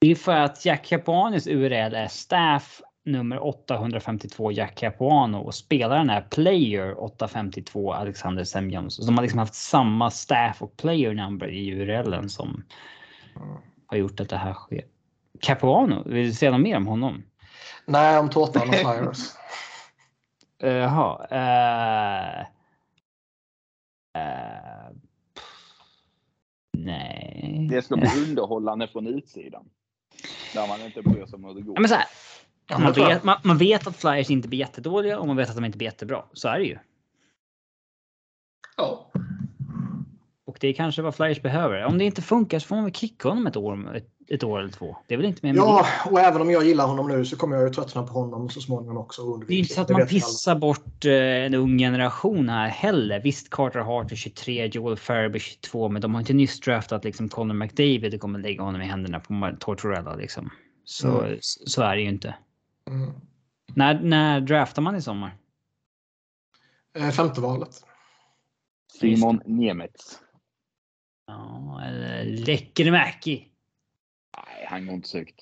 Det är för att Jack Capuanis URL är staff nummer 852 Jack Capuano och spelaren är player 852 Alexander Semjons. Så de har liksom haft samma staff och player number i URLen som har gjort att det här sker. Capuano, vill du säga något mer om honom? Nej, om tårtan och flyers. Jaha. uh, uh, nej. Det ska bli underhållande från utsidan. Där man inte bryr sig om hur det går. men så här, man, vet, man, man, vet att flyers inte blir jättedåliga och man vet att de inte blir jättebra. Så är det ju. Ja. Och det är kanske vad flyers behöver. Om det inte funkar så får man väl kicka honom ett år, ett, ett år eller två. Det är väl inte mer Ja, och även om jag gillar honom nu så kommer jag ju tröttna på honom så småningom också. Det är inte så att man pissar bort eh, en ung generation här heller. Visst, Carter Hart är 23, Joel Farabee 22, men de har inte nyss draftat liksom Conor McDavid och kommer lägga honom i händerna på Tortorella liksom. Så, mm. så är det ju inte. Mm. När, när draftar man i sommar? Eh, femte valet. Simon Nemets. Ja, eller Lekkerimäki. Han går inte sökt.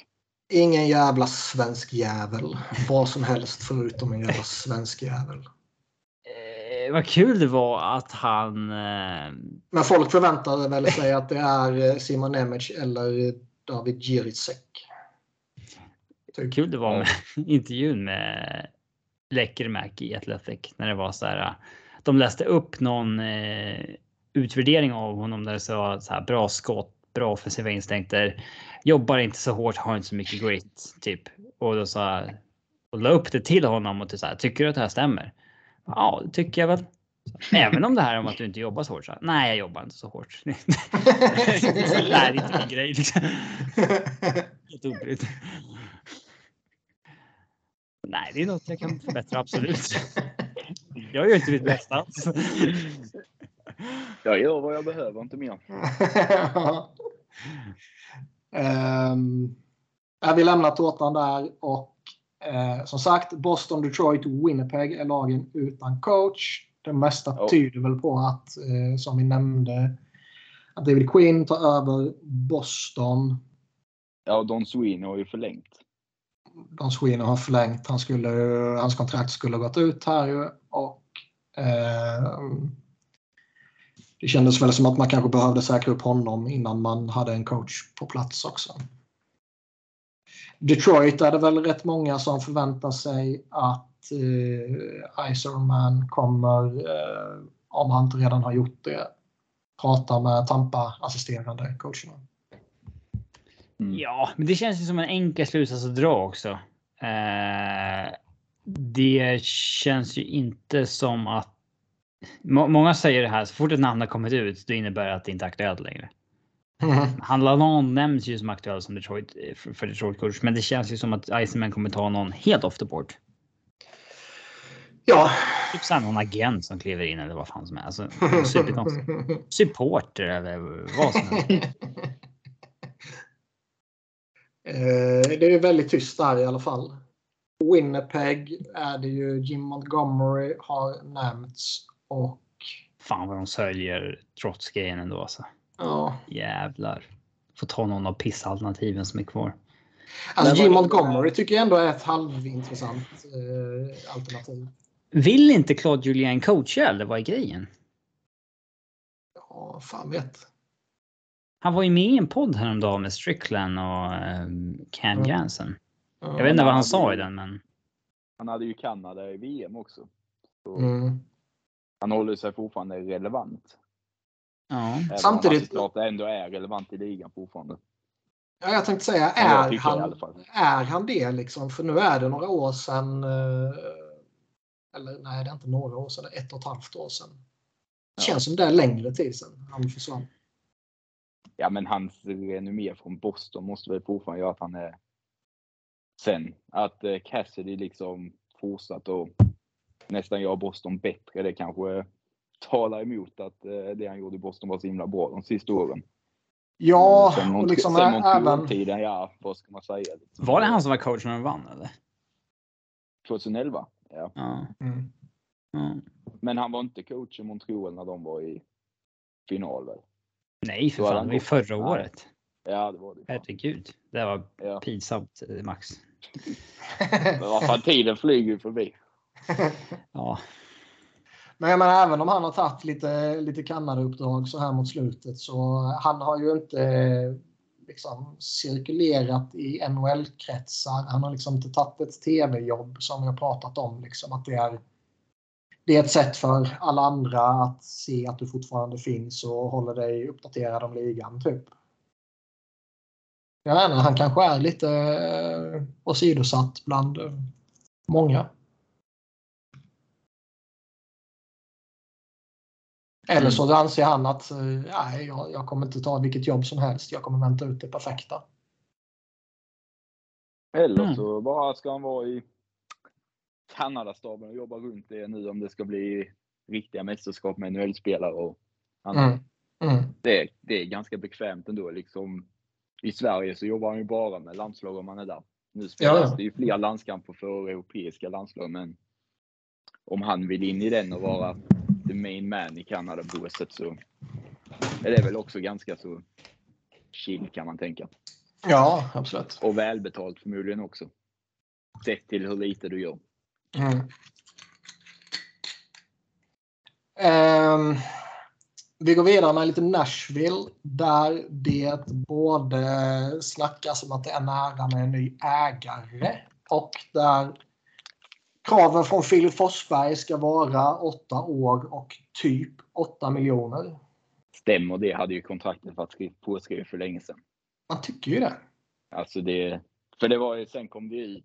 Ingen jävla svensk jävel. Vad som helst förutom en jävla svensk jävel. Eh, vad kul det var att han... Eh... Men folk förväntar väl sig att det är eh, Simon Nemec eller David Jiricek. Typ. Kul det var med intervjun med Lekkerimäki i Athletic när det var så här. De läste upp någon eh, utvärdering av honom där det sa så här bra skott, bra offensiva instinkter. Jobbar inte så hårt, har inte så mycket grit typ. Och då sa och la upp det till honom och till så här, tycker du att det här stämmer? Ja, det tycker jag väl. Även om det här om att du inte jobbar så hårt. Så, nej, jag jobbar inte så hårt. det är inte min grej. Liksom. Helt obrydd. Nej, det är något jag kan förbättra, absolut. Jag gör inte mitt bästa. Jag gör vad jag behöver, inte mer. um, vi lämnar tårtan där och uh, som sagt Boston, Detroit, Winnipeg är lagen utan coach. Det mesta oh. tyder väl på att, uh, som vi nämnde, att David Quinn tar över Boston. Ja, Don Sweeney har ju förlängt. Don Sweeney har förlängt. Han skulle, hans kontrakt skulle ha gått ut här ju och eh, det kändes väl som att man kanske behövde säkra upp honom innan man hade en coach på plats också. Detroit är det väl rätt många som förväntar sig att eh, Iserman kommer, eh, om han inte redan har gjort det, prata med Tampa-assisterande coacherna. Mm. Ja, men det känns ju som en enkel slutsats att dra också. Eh, det känns ju inte som att Många säger det här, så fort ett namn har kommit ut, då innebär det att det inte är aktuellt längre. Mm. Han Lalonde nämns ju som aktuell som Detroit, för Detroit coach, men det känns ju som att Iceman kommer ta någon helt off the board. Ja. Typ såhär någon agent som kliver in eller vad fan som är. Alltså, Supporter eller vad som helst. Eh, det är väldigt tyst där i alla fall. Winnipeg är det ju Jim Montgomery har nämnts och... Fan vad de säljer Trotsky ändå alltså. Ja. Jävlar. Får ta någon av pissalternativen som är kvar. Alltså Jim Montgomery tycker jag ändå är ett halvintressant eh, alternativ. Vill inte Claude Julien coacha eller vad är grejen? Ja, fan vet. Han var ju med i en podd häromdagen med Strickland och um, Ken mm. Jansen. Jag vet inte vad han sa i den men. Han hade ju Kanada i VM också. Mm. Han håller sig fortfarande relevant. Ja. Även Samtidigt. Om han ändå är relevant i ligan fortfarande. Ja, jag tänkte säga, är, han, är han det liksom? För nu är det några år sedan. Eh, eller nej, det är inte några år sedan. Det är ett och ett halvt år sedan. Det känns som det är längre tid sedan han försvann. Ja, men hans renommé från Boston måste väl fortfarande göra att han är... Sen att eh, Cassidy liksom fortsatt och nästan gör Boston bättre. Det kanske talar emot att eh, det han gjorde i Boston var så himla bra de sista åren. Ja, sen och liksom sen även... Tiden, ja, vad ska man säga? Var det han som var coach när de vann eller? 2011? Ja. ja. Mm. Mm. Men han var inte coach i Montreal när de var i final väl? Nej, för fan. Det var ju förra Nej. året. Ja, det var det. Herregud. Det var ja. pinsamt, eh, Max. Men vad fan, tiden flyger ju förbi. ja. Men jag menar, även om han har tagit lite, lite Kanada-uppdrag så här mot slutet så han har ju inte eh, liksom cirkulerat i NHL-kretsar. Han har liksom inte tagit ett tv-jobb som jag pratat om. Liksom, att det är, det är ett sätt för alla andra att se att du fortfarande finns och håller dig uppdaterad om ligan. Typ. Jag menar, han kanske är lite eh, åsidosatt bland eh, många. Eller så anser han att eh, nej, jag, jag kommer inte ta vilket jobb som helst. Jag kommer vänta ut det perfekta. Eller mm. så bara ska han vara i Kanadastaben och jobba runt det nu om det ska bli riktiga mästerskap med NHL-spelare och annat. Mm. Mm. Det, det är ganska bekvämt ändå. Liksom, I Sverige så jobbar han ju bara med landslag om man är där. Nu spelas ja, ja. det ju fler landskamper för europeiska landslag, men om han vill in i den och vara the main man i Kanada-båset så är det väl också ganska så chill kan man tänka. Ja, absolut. Och välbetalt förmodligen också. Sett till hur lite du gör. Mm. Um, vi går vidare med lite Nashville där det både snackas om att det är nära med en ny ägare och där Kraven från Filip Forsberg ska vara åtta år och typ 8 miljoner. Stämmer det hade ju kontraktet varit påskrivet för länge sedan. Man tycker ju det. Alltså det, för det var ju, sen kom det ut,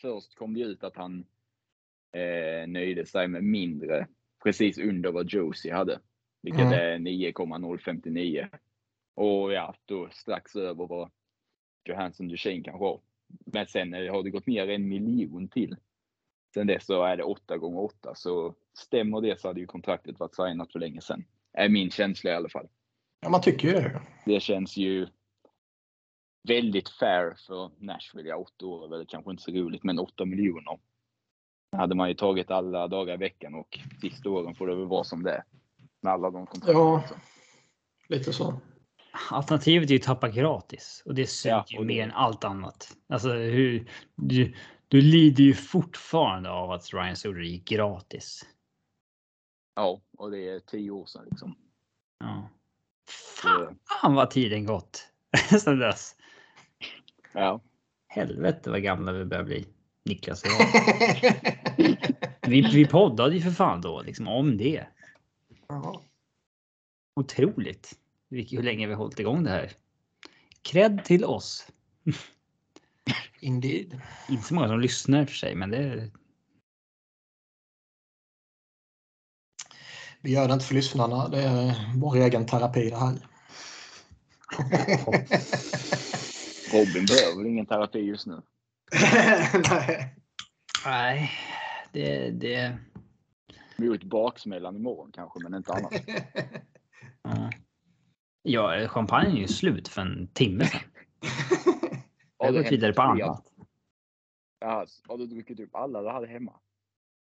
först kom det ut att han eh, nöjde sig med mindre, precis under vad Josie hade. Vilket mm. är 9,059. Och ja, då strax över vad Johansson Duchene kanske har. Men sen har det gått ner en miljon till. Sen dess så är det 8 gånger 8 så stämmer det så hade ju kontraktet varit signat för länge sedan. Är min känsla i alla fall. Ja, man tycker ju det. Det känns ju väldigt fair för Nashville. Ja, 8 år är väl kanske inte så roligt, men 8 miljoner. hade man ju tagit alla dagar i veckan och sista åren får det väl vara som det är. Med alla de kontrakten. Ja, lite så. Alternativet är ju att tappa gratis och det suger ja, ju mer än allt annat. Alltså hur du, du lider ju fortfarande av att Ryan Suder gick gratis. Ja, och det är tio år sedan liksom. Ja. Fan vad tiden gått sedan dess. Ja. Helvete vad gamla vi börjar bli. Niklas och jag. vi, vi poddade ju för fan då liksom om det. Ja. Otroligt hur länge vi har hållit igång det här. Cred till oss. Indeed. Inte så många som lyssnar för sig, men det är... Vi gör det inte för lyssnarna. Det är vår egen terapi det här. Robin behöver ingen terapi just nu. Nej. Nej, det... det... Mot baksmällan imorgon kanske, men inte annat. ja. ja, champagne är ju slut för en timme sedan. Jag har gått vidare på annat. Ja, har du druckit upp alla du hade hemma?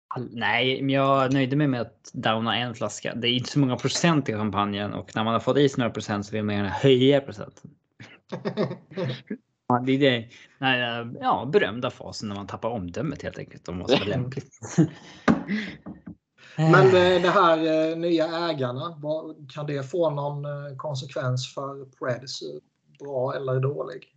All, nej, men jag nöjde mig med att downa en flaska. Det är inte så många procent i champagnen och när man har fått i sig några procent så vill man gärna höja procenten. ja, det är det nej, ja, berömda fasen när man tappar omdömet helt enkelt om vad som är lämpligt. Men eh, det här eh, nya ägarna, kan det få någon eh, konsekvens för Preds? Bra eller dålig?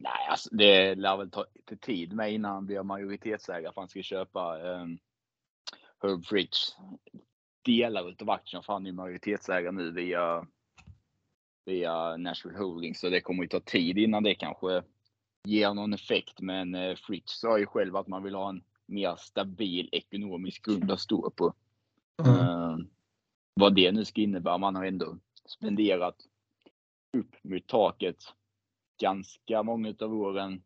Nej, alltså, det lär väl ta lite tid med innan han blir majoritetsägare för han ska köpa. Um, Herb Fritch delar av aktierna, för han är majoritetsägare nu via, via Nashville Holdings. Så det kommer ju ta tid innan det kanske ger någon effekt. Men eh, Fritz sa ju själv att man vill ha en mer stabil ekonomisk grund att stå på. Mm. Uh, vad det nu ska innebära. Man har ändå spenderat upp mot taket ganska många av åren.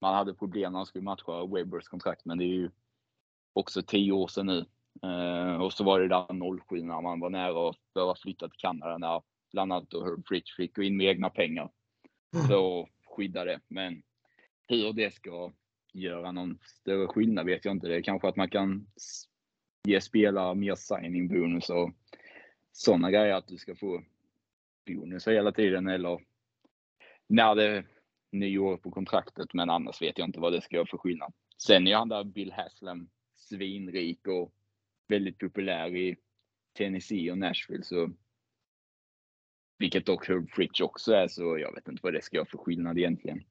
Man hade problem när man skulle matcha Webbers kontrakt, men det är ju också tio år sedan nu. Uh, och så var det där 07 när man var nära att behöva flytta till Kanada när bland annat Herb Fritch fick gå in med egna pengar mm. för att skydda det. Men hur det ska göra någon större skillnad vet jag inte. Det är kanske att man kan ge spelare mer signing bonus och sådana grejer. Att du ska få bonus hela tiden eller när det nyår på kontraktet. Men annars vet jag inte vad det ska göra för skillnad. Sen är han där Bill Haslam svinrik och väldigt populär i Tennessee och Nashville. Så, vilket dock Herb Fritch också är, så jag vet inte vad det ska göra för skillnad egentligen.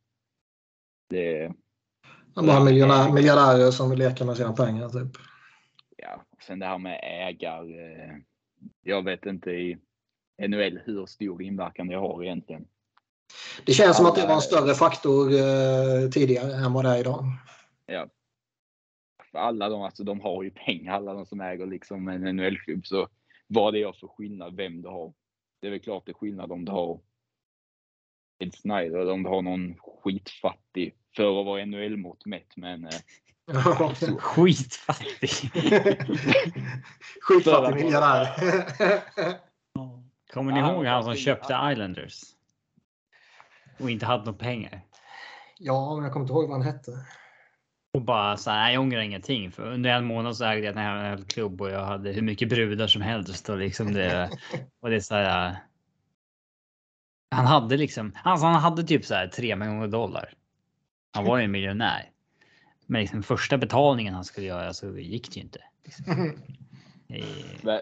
Det, bara miljonär, miljardärer som vill leka med sina pengar typ. Ja, sen det här med ägar. Eh, jag vet inte i NHL hur stor inverkan det har egentligen. Det känns Alla, som att det var en större faktor eh, tidigare än vad det är idag. Ja. För alla de, alltså de har ju pengar, alla de som äger liksom en NHL-klubb. Så vad det gör för skillnad vem du har. Det är väl klart det är skillnad om du har Ed Snyder eller om du har någon skitfattig för att vara NHL-mått mätt. Men eh, Skitfattig. Skitfattig miljardär. Kommer ni ihåg han som köpte Islanders? Och inte hade några pengar? Ja, men jag kommer inte ihåg vad han hette. Och bara så här, jag ångrar ingenting. För under en månad så ägde jag en klubb och jag hade hur mycket brudar som helst. Och liksom det, och det är så här. Han hade liksom, alltså han hade typ så här 3 miljoner dollar. Han var ju en miljonär. Men liksom första betalningen han skulle göra så gick det ju inte. Liksom. Men,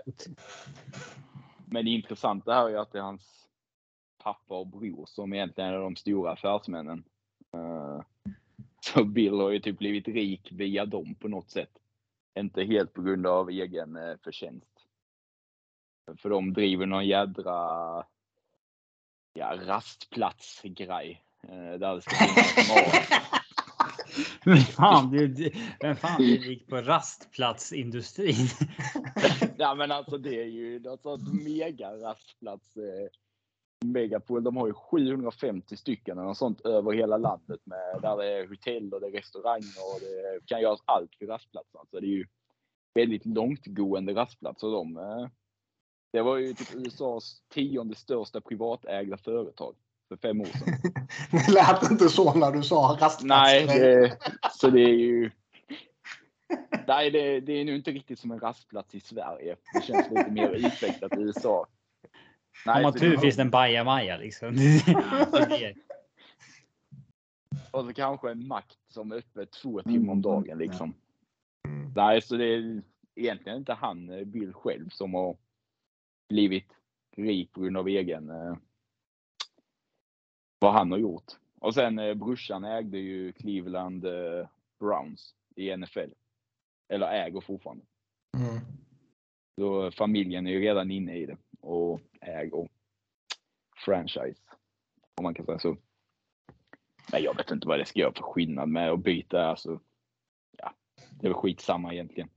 men det intressanta här är ju att det är hans pappa och bror som egentligen är de stora affärsmännen. Eh, så Bill har ju typ blivit rik via dem på något sätt. Inte helt på grund av egen eh, förtjänst. För de driver någon jädra ja, rastplatsgrej. Eh, där det ska finnas mat. Men fan, du, vem fan blir rik på rastplatsindustrin? ja, men alltså det är ju alltså mega rastplats. Megapol, de har ju 750 stycken och sånt över hela landet med där det är hotell och det är restauranger och det kan göras allt vid rastplatser. Alltså det är ju väldigt långtgående rastplatser. De, eh, det var ju typ USAs tionde största privatägda företag för fem år sedan. det lät inte så när du sa rastplats. Nej, det, så det är ju... Nej, det, det, är nu inte riktigt som en rastplats i Sverige. Det känns lite mer utvecklat i USA. Nej, Om man tur finns det en bajamaja liksom. Och så kanske en makt som är öppet två timmar om dagen liksom. Mm. Nej, så det är egentligen inte han, eh, Bill själv, som har blivit rik på grund av egen eh, vad han har gjort. Och sen eh, brorsan ägde ju Cleveland eh, Browns i NFL. Eller äger fortfarande. Mm. Så familjen är ju redan inne i det och äger franchise. Om man kan säga så. Men jag vet inte vad det ska göra för skillnad med att byta. Alltså, ja, det är väl skitsamma egentligen.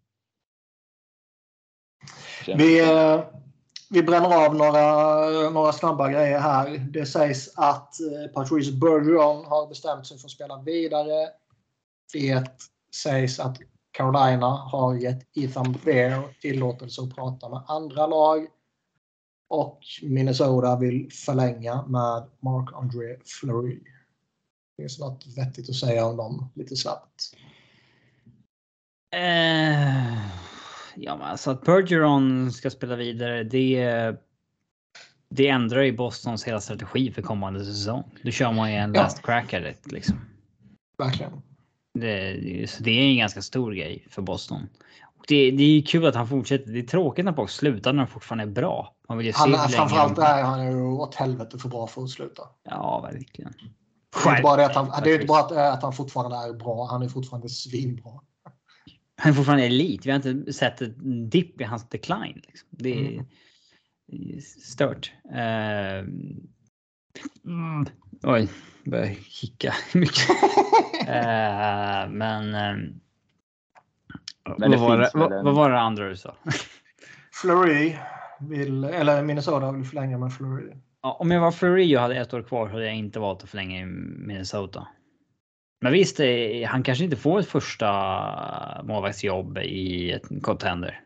Vi, eh, vi bränner av några, några snabba grejer här. Det sägs att eh, Patrice Bergeron har bestämt sig för att spela vidare. Det sägs att Carolina har gett Ethan Bear tillåtelse att prata med andra lag. Och Minnesota vill förlänga med Mark-André Fleury. Finns det något vettigt att säga om dem lite snabbt? Uh, ja, men alltså att Bergeron ska spela vidare, det, det ändrar ju Bostons hela strategi för kommande säsong. Då kör man ju en ja. last cracker liksom. Verkligen. Det, så det är en ganska stor grej för Boston. Det, det är kul att han fortsätter. Det är tråkigt när folk slutar när de fortfarande är bra. Man vill ju han, se framförallt är han ju åt helvete för bra för att sluta. Ja, verkligen. Det är inte bara det att han, det är inte bara att, att han fortfarande är bra. Han är fortfarande svinbra. Han är fortfarande elit. Vi har inte sett ett dipp i hans decline. Liksom. Det är mm. stört. Uh, mm, oj, börjar hicka mycket. uh, men... Um, men vad, var det, vad, en... vad var det andra du sa? Flurry vill, eller Minnesota vill förlänga med Flurry. Ja, om jag var Flurry och hade ett år kvar hade jag inte valt att förlänga i Minnesota. Men visst, han kanske inte får ett första målvaktsjobb i ett contender.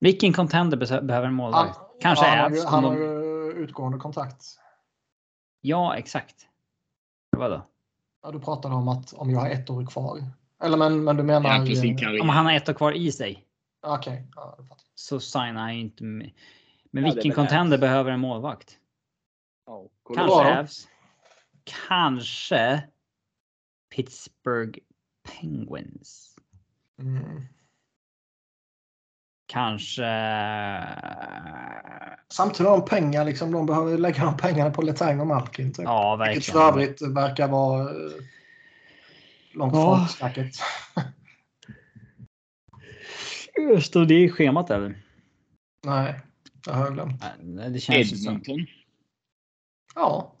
Vilken contender behöver en målvakt? Han, kanske ja, han, har, han har ju utgående kontakt. Ja, exakt. Vadå? Ja, du pratade om att om jag har ett år kvar. Eller men, men du menar... Ja, om han har ett år kvar i sig. Okej. Okay. Ja, så signar han ju inte med. Men ja, vilken contender behöver en målvakt? Oh, kanske Avs. Kanske Pittsburgh Penguins. Mm. Kanske. Samtidigt har de pengar liksom. De behöver lägga de pengarna på Letang och Malkin. Typ. Ja, verkligen. Vilket för övrigt verkar vara eh, långt ja. från snacket. Står det i schemat eller? Nej, det har jag glömt. Nej, det känns Edmonton. Ja.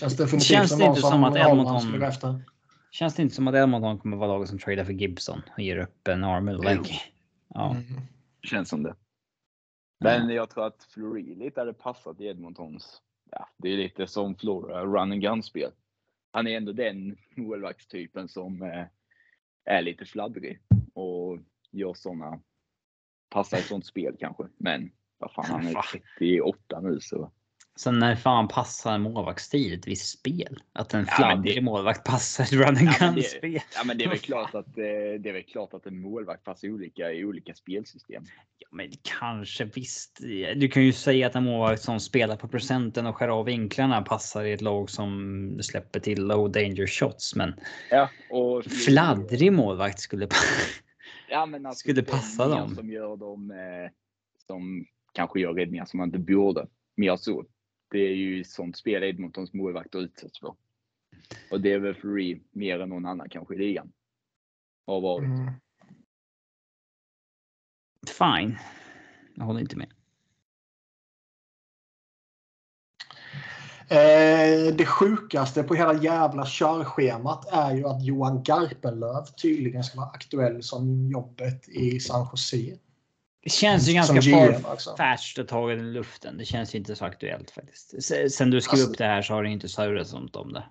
Känns definitivt känns som det inte som, att Edmonton... Efter. Känns det inte som att Edmonton kommer vara laget som tradar för Gibson och ger upp en arm Ja. Mm. Känns som det. Men jag tror att Fleury lite hade passat i Edmontons. Ja, det är lite som Flora run and gun spel. Han är ändå den målvaktstypen som eh, är lite fladdrig och gör sådana. Passar i sånt spel kanske. Men vad fan, han är 38 nu så. Sen när fan passar en målvaktsstil ett visst spel? Att en fladdrig ja, målvakt passar ett run and gun spel? Ja, men det är väl klart att eh, det är väl klart att en målvakt passar olika i olika spelsystem. Ja, men kanske visst. Du kan ju säga att en målvakt som spelar på procenten och skär av vinklarna passar i ett lag som släpper till low danger shots. Men ja, och fladdrig målvakt skulle, ja, men alltså, skulle passa dem. Som gör dem eh, som kanske gör räddningar som man inte borde. Mer så det är ju sånt spel Edmontons målvakter utsätts för. Och det är väl Free mer än någon annan kanske i ligan. Har varit. Mm. Fine. Jag håller inte med. Eh, det sjukaste på hela jävla körschemat är ju att Johan Garpenlöv tydligen ska vara aktuell som jobbet i San Jose. Det känns ju ganska far att ta i luften. Det känns ju inte så aktuellt faktiskt. Sen du skrev alltså, upp det här så har det inte surrat sånt om det.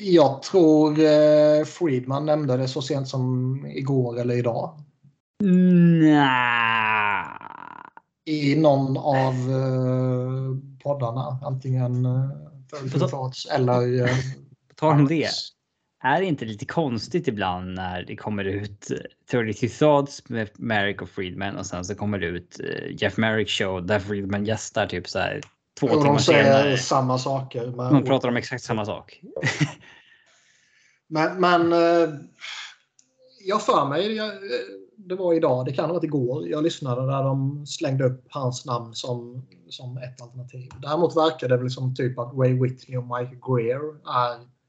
Jag tror eh, Friedman nämnde det så sent som igår eller idag. Nah. I någon av eh, poddarna. Antingen eh, eller... Eh, Tar de det? Är det inte lite konstigt ibland när det kommer ut 32 eh, Thoughts med Merrick och Friedman och sen så kommer det ut eh, Jeff Merrick show där Friedman gästar typ så här två och timmar senare. De säger samma saker. Men... Man pratar om exakt samma sak. men, men eh, jag för mig, det var idag, det kan ha varit igår, jag lyssnade där de slängde upp hans namn som, som ett alternativ. Däremot verkar det väl som typ att Ray Whitney och Mike Greer är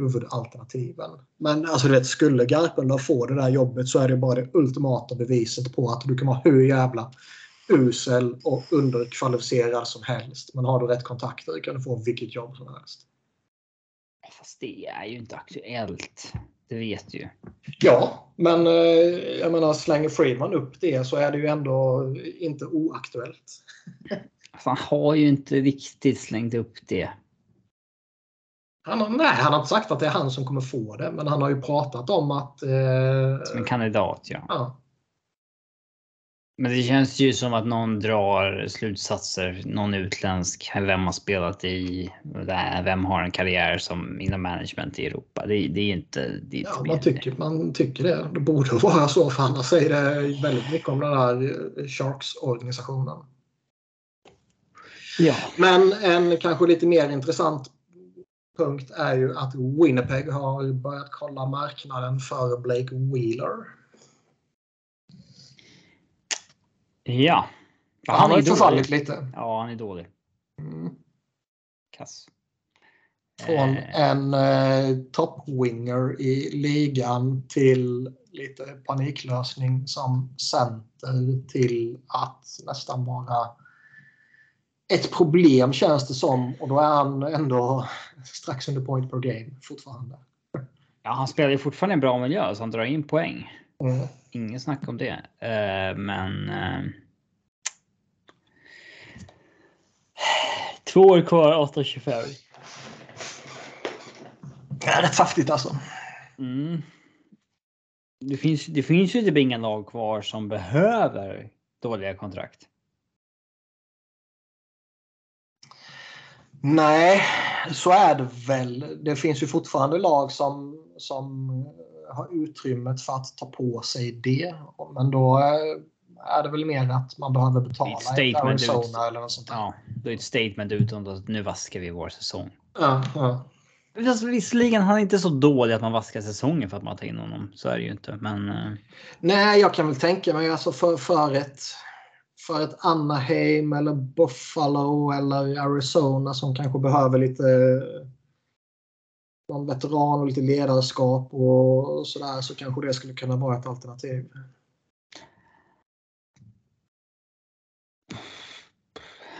huvudalternativen. Men alltså du vet, skulle Garpenlöv få det där jobbet så är det bara det ultimata beviset på att du kan vara hur jävla usel och underkvalificerad som helst. Men har du rätt kontakter kan du få vilket jobb som helst. Fast det är ju inte aktuellt. Det vet ju. Ja, men eh, jag menar slänger Friedman upp det så är det ju ändå inte oaktuellt. Han har ju inte riktigt slängt upp det. Han har, nej, han har inte sagt att det är han som kommer få det, men han har ju pratat om att... Eh, som en kandidat, ja. ja. Men det känns ju som att någon drar slutsatser. Någon utländsk. Vem har spelat i? Vem har en karriär som inom management i Europa? Det, det är inte. Det är ja, man, tycker, man tycker det. Det borde vara så för annars säger det väldigt mycket om den här Sharks-organisationen. Ja. Men en kanske lite mer intressant punkt är ju att Winnipeg har börjat kolla marknaden för Blake Wheeler. Ja. han, han har ju förfallit lite. Ja, han är dålig. Mm. Kass. Från en eh, toppwinger i ligan till lite paniklösning som center till att nästan vara ett problem känns det som och då är han ändå strax under point per game fortfarande. Ja, han spelar ju fortfarande en bra miljö så han drar in poäng. Mm. Ingen snack om det. Uh, men. Uh, två år kvar, 8.25. Det är rätt saftigt alltså. Mm. Det finns, det finns ju typ inga lag kvar som behöver dåliga kontrakt. Nej, så är det väl. Det finns ju fortfarande lag som, som har utrymmet för att ta på sig det. Men då är det väl mer att man behöver betala ett statement Arizona ut. eller något sånt där. Ja, det är ett statement utåt att nu vaskar vi vår säsong. Ja, ja. Visserligen, han är inte så dålig att man vaskar säsongen för att man tar in honom. Så är det ju inte. Men eh, Nej, jag kan väl tänka mig alltså för, för ett för ett Anaheim eller Buffalo eller Arizona som kanske behöver lite någon veteran och lite ledarskap och sådär så kanske det skulle kunna vara ett alternativ.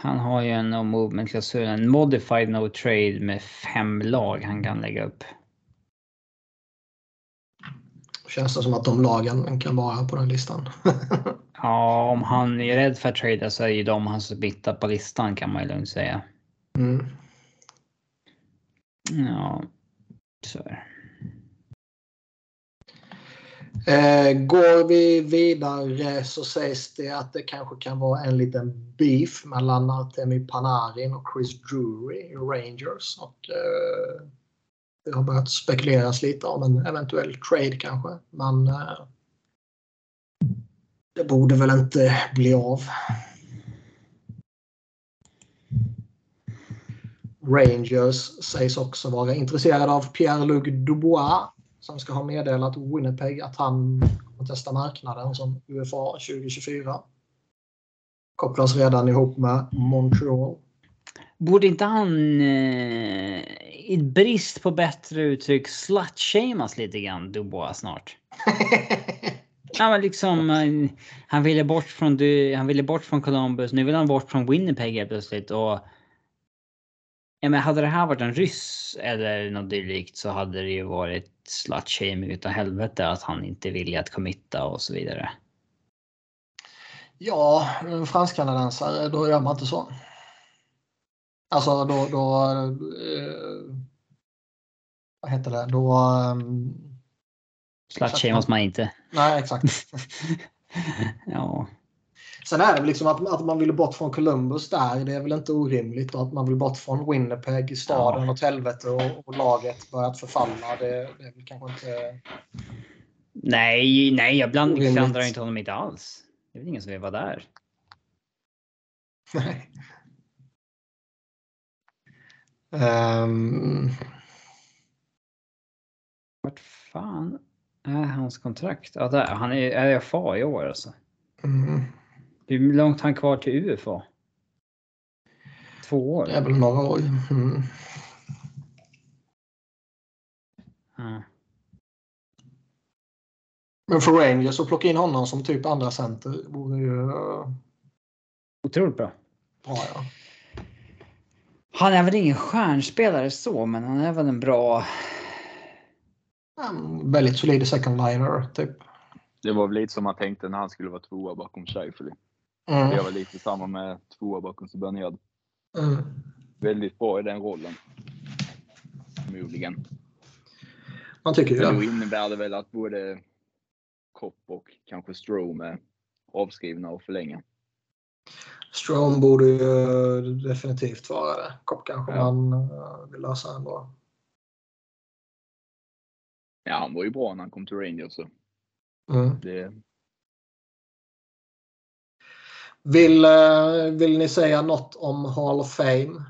han har ju en no movement klausul, en modified no trade med fem lag han kan lägga upp. Känns det som att de lagen kan vara på den listan. Ja, om han är rädd för att trada så är ju de hans bitta på listan kan man ju lugnt säga. Mm. Ja, så är det. Eh, går vi vidare så sägs det att det kanske kan vara en liten beef mellan Artemi Panarin och Chris Drury i Rangers. Och, eh, det har börjat spekuleras lite om en eventuell trade kanske. Men eh, det borde väl inte bli av. Rangers sägs också vara intresserade av Pierre-Luc Dubois som ska ha meddelat Winnipeg att han kommer testa marknaden som UFA 2024. Kopplas redan ihop med Montreal. Borde inte han eh, i brist på bättre uttryck slutshamas lite grann Dubois snart? Ja, men liksom, eh, han ville bort från han ville bort från Columbus. Nu vill han bort från Winnipeg helt plötsligt och. Ja, men hade det här varit en ryss eller något dylikt så hade det ju varit slutshaming utav helvete att han inte ville att committa och så vidare. Ja, fransk-kanadensare, då gör man inte så. Alltså då, då eh, vad heter det, då um, Slutshamas man inte. Nej, exakt. ja. Sen är det väl liksom att, att man vill bort från Columbus där. Det är väl inte orimligt. Och att man vill bort från Winnipeg, staden Ja. åt helvete och, och laget börjat förfalla. Det, det är väl kanske inte... Nej, nej, jag bland, klandrar inte honom inte alls. Det är väl ingen som vill vara där. Nej. Ehm, Vart fan är hans kontrakt? Ja, där. Han är RFA i år alltså. mm, Hur långt har han kvar till UFA? Två år? det är väl några år. Mm. Ja. Men för Rangers att plocka in honom som typ andra center vore ju eh, Otroligt bra. bra. Ja. Han är väl ingen stjärnspelare så, men han är väl en bra... En väldigt solid second liner typ. Det var väl lite som man tänkte när han skulle vara tvåa bakom Scheifele. Det Mm. var lite samma med tvåa bakom Zibanejad. Mm. Väldigt bra i den rollen. Förmodligen. Man tycker ju Men då det. innebär det väl att både Kopp och kanske Strome är avskrivna och förlänga. Strome borde ju definitivt vara det. Kopp kanske Ja. man eh, vill lösa ändå. Ja, han var ju bra när han kom till Rangers. Så Mm. det, Vill, eh, vill ni säga något om Hall of Fame?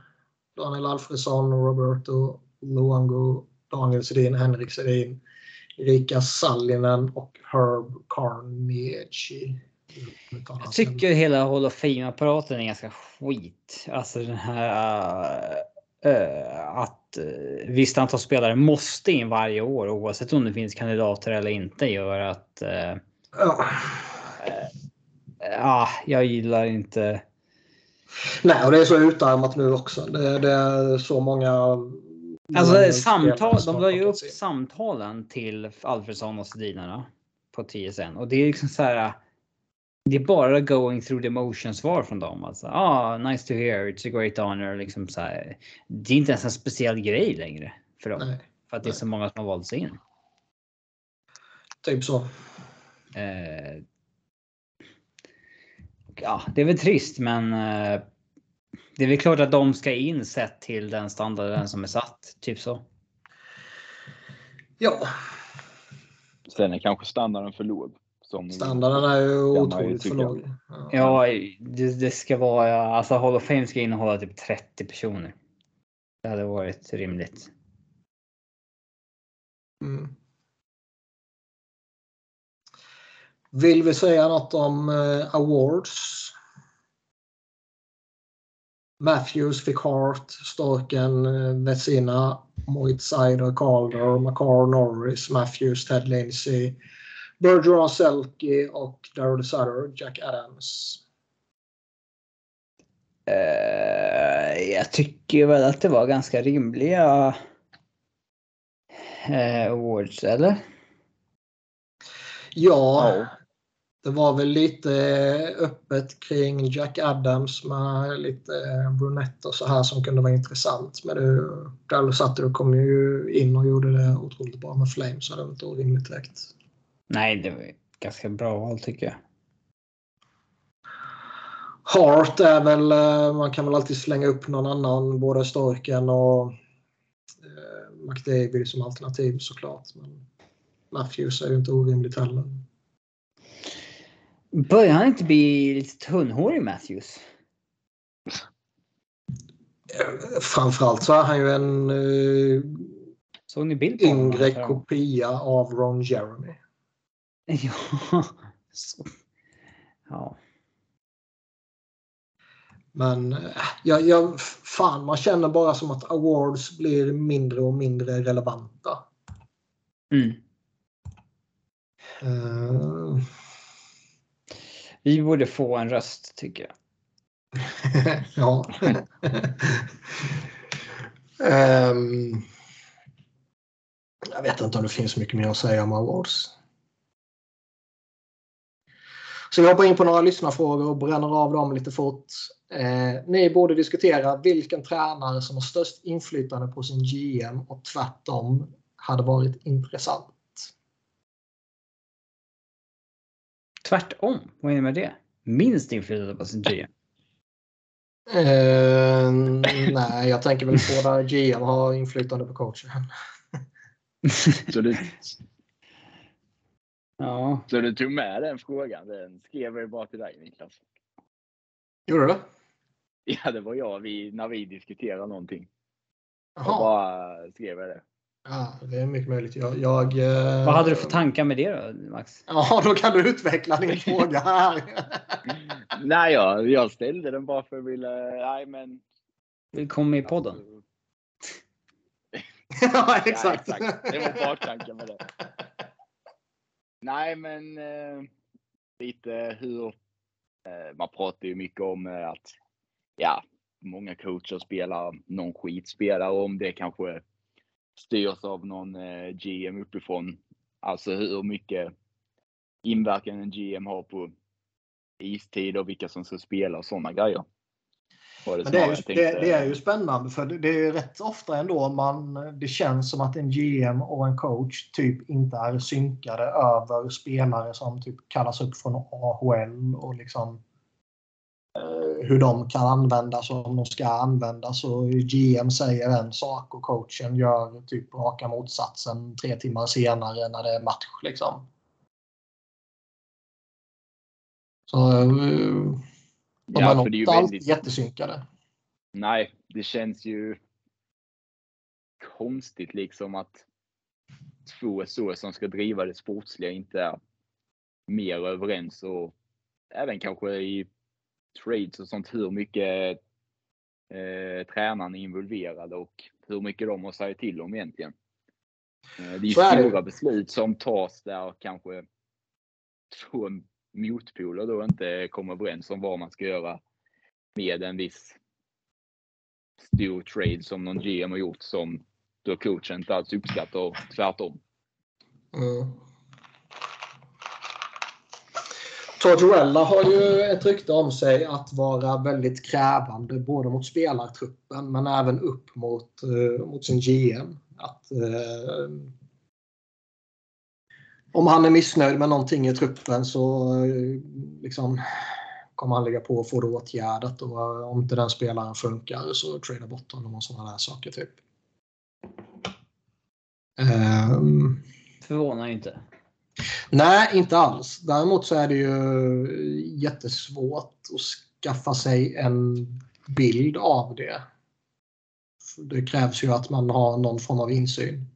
Daniel Alfredsson, Roberto Luongo, Daniel Sedin, Henrik Sedin, Erika Sallinen och Herb Carnegie. Jag tycker hela Hall of Fame-apparaten är ganska skit. Alltså den här... uh, att uh, visst antal spelare måste in varje år oavsett om det finns kandidater eller inte gör att uh, ja. ja, jag gillar inte. Nej, och det är så utarmat nu också. Det, det är så många. Alltså samtal. De la ju upp samtalen till Alfredsson och Sedinarna på TSN och det är liksom så här det är bara going through the motion svar från dem. Alltså, ah, nice to hear, it's a great honor. Liksom så här. Det är inte ens en speciell grej längre för dem. Nej, för att det är så många som har valt sig in. Typ så. Eh, ja, det är väl trist, men eh, det är väl klart att de ska in sett till den standarden som är satt. Typ så. Ja. Sen är kanske standarden för låg. Som Standarden är ju otroligt för låg. Ja, ja det, det, ska vara, alltså Hall of Fame ska innehålla typ 30 personer. Det hade varit rimligt. Mm. Vill vi säga något om uh, awards? Matthews fick Hart, Storken, Vecina, Moit Sider, Calder, McCarr, Norris, Matthews, Ted Lindsay, Bergeron Selke och Daryl Sutter, Jack Adams. Uh, jag tycker väl att det var ganska rimliga uh, awards, eller? Ja, ja, det var väl lite öppet kring Jack Adams med lite brunett och så här som kunde vara intressant. Men Daryl Sutter kom ju in och gjorde det otroligt bra med Flames så det var inte orimligt direkt. Nej, det var ganska bra val tycker jag. Hart är väl, eh, man kan väl alltid slänga upp någon annan, både Storken och eh, McDavid som alternativ såklart. Men Matthews är ju inte orimligt heller. Börjar han inte bli lite tunnhårig Matthews? Eh, framförallt så är han ju en Såg ni bild på yngre kopia av Ron Jeremy. Ja. Så. Ja. Men jag, jag, fan, man känner bara som att awards blir mindre och mindre relevanta. Mm. Uh... Vi borde få en röst tycker jag. ja. um... Jag vet inte om det finns mycket mer att säga om awards. Så vi hoppar in på några lyssnarfrågor och bränner av dem lite fort. Eh, ni borde diskutera vilken tränare som har störst inflytande på sin GM och tvärtom hade varit intressant. Tvärtom? Vad är det med det? Minst inflytande på sin GM? Eh, nej, jag tänker väl på där GM har inflytande på coachen. Det, Ja. Så du tog med den frågan. Den skrev jag bara till dig Niklas. Gjorde du? Ja, det var jag vi, när vi diskuterade någonting. Jaha. Och bara skrev jag det. Ja, det är mycket möjligt. Jag, jag, eh... Vad hade du för tankar med det då, Max? Ja, då kan du utveckla din fråga här. nej, jag, jag ställde den bara för att vilja... Nej, men... Vill komma med i podden? ja, exakt. Ja, exakt. Det var baktanken med det. Nej, men eh, lite hur eh, man pratar ju mycket om eh, att ja, många coacher spelar någon skitspelare om det kanske styrs av någon eh, GM uppifrån. Alltså hur mycket inverkan en GM har på istid och vilka som ska spela och sådana grejer. Det, Men det, är ju, det, det, är ju spännande för det, det är rätt ofta ändå man, det känns som att en GM och en coach typ inte är synkade över spelare som typ kallas upp från AHL och liksom eh, hur de kan användas och om de ska användas. Och GM säger en sak och coachen gör typ raka motsatsen tre timmar senare när det är match. Liksom. Så, eh, de ja, är nog inte alltid jättesynkade. Nej, det känns ju konstigt liksom att två så som ska driva det sportsliga inte är mer överens och även kanske i trades och sånt hur mycket eh, tränaren är involverad och hur mycket de har säga till om egentligen. Eh, det är ju stora beslut som tas där kanske två motpoler då inte kommer överens om vad man ska göra med en viss stor trade som någon GM har gjort som då coachen inte alls uppskattar och tvärtom. Mm. Tortorella har ju ett rykte om sig att vara väldigt krävande både mot spelartruppen men även upp mot, eh, mot sin GM. Att, eh, om han är missnöjd med någonting i truppen så eh, liksom, kommer han lägga på och få det åtgärdat. Och eh, om inte den spelaren funkar så trada bort honom och sådana där saker. Typ. Ehm, Förvånar ju inte. Nej, inte alls. Däremot så är det ju jättesvårt att skaffa sig en bild av det. Det krävs ju att man har någon form av insyn.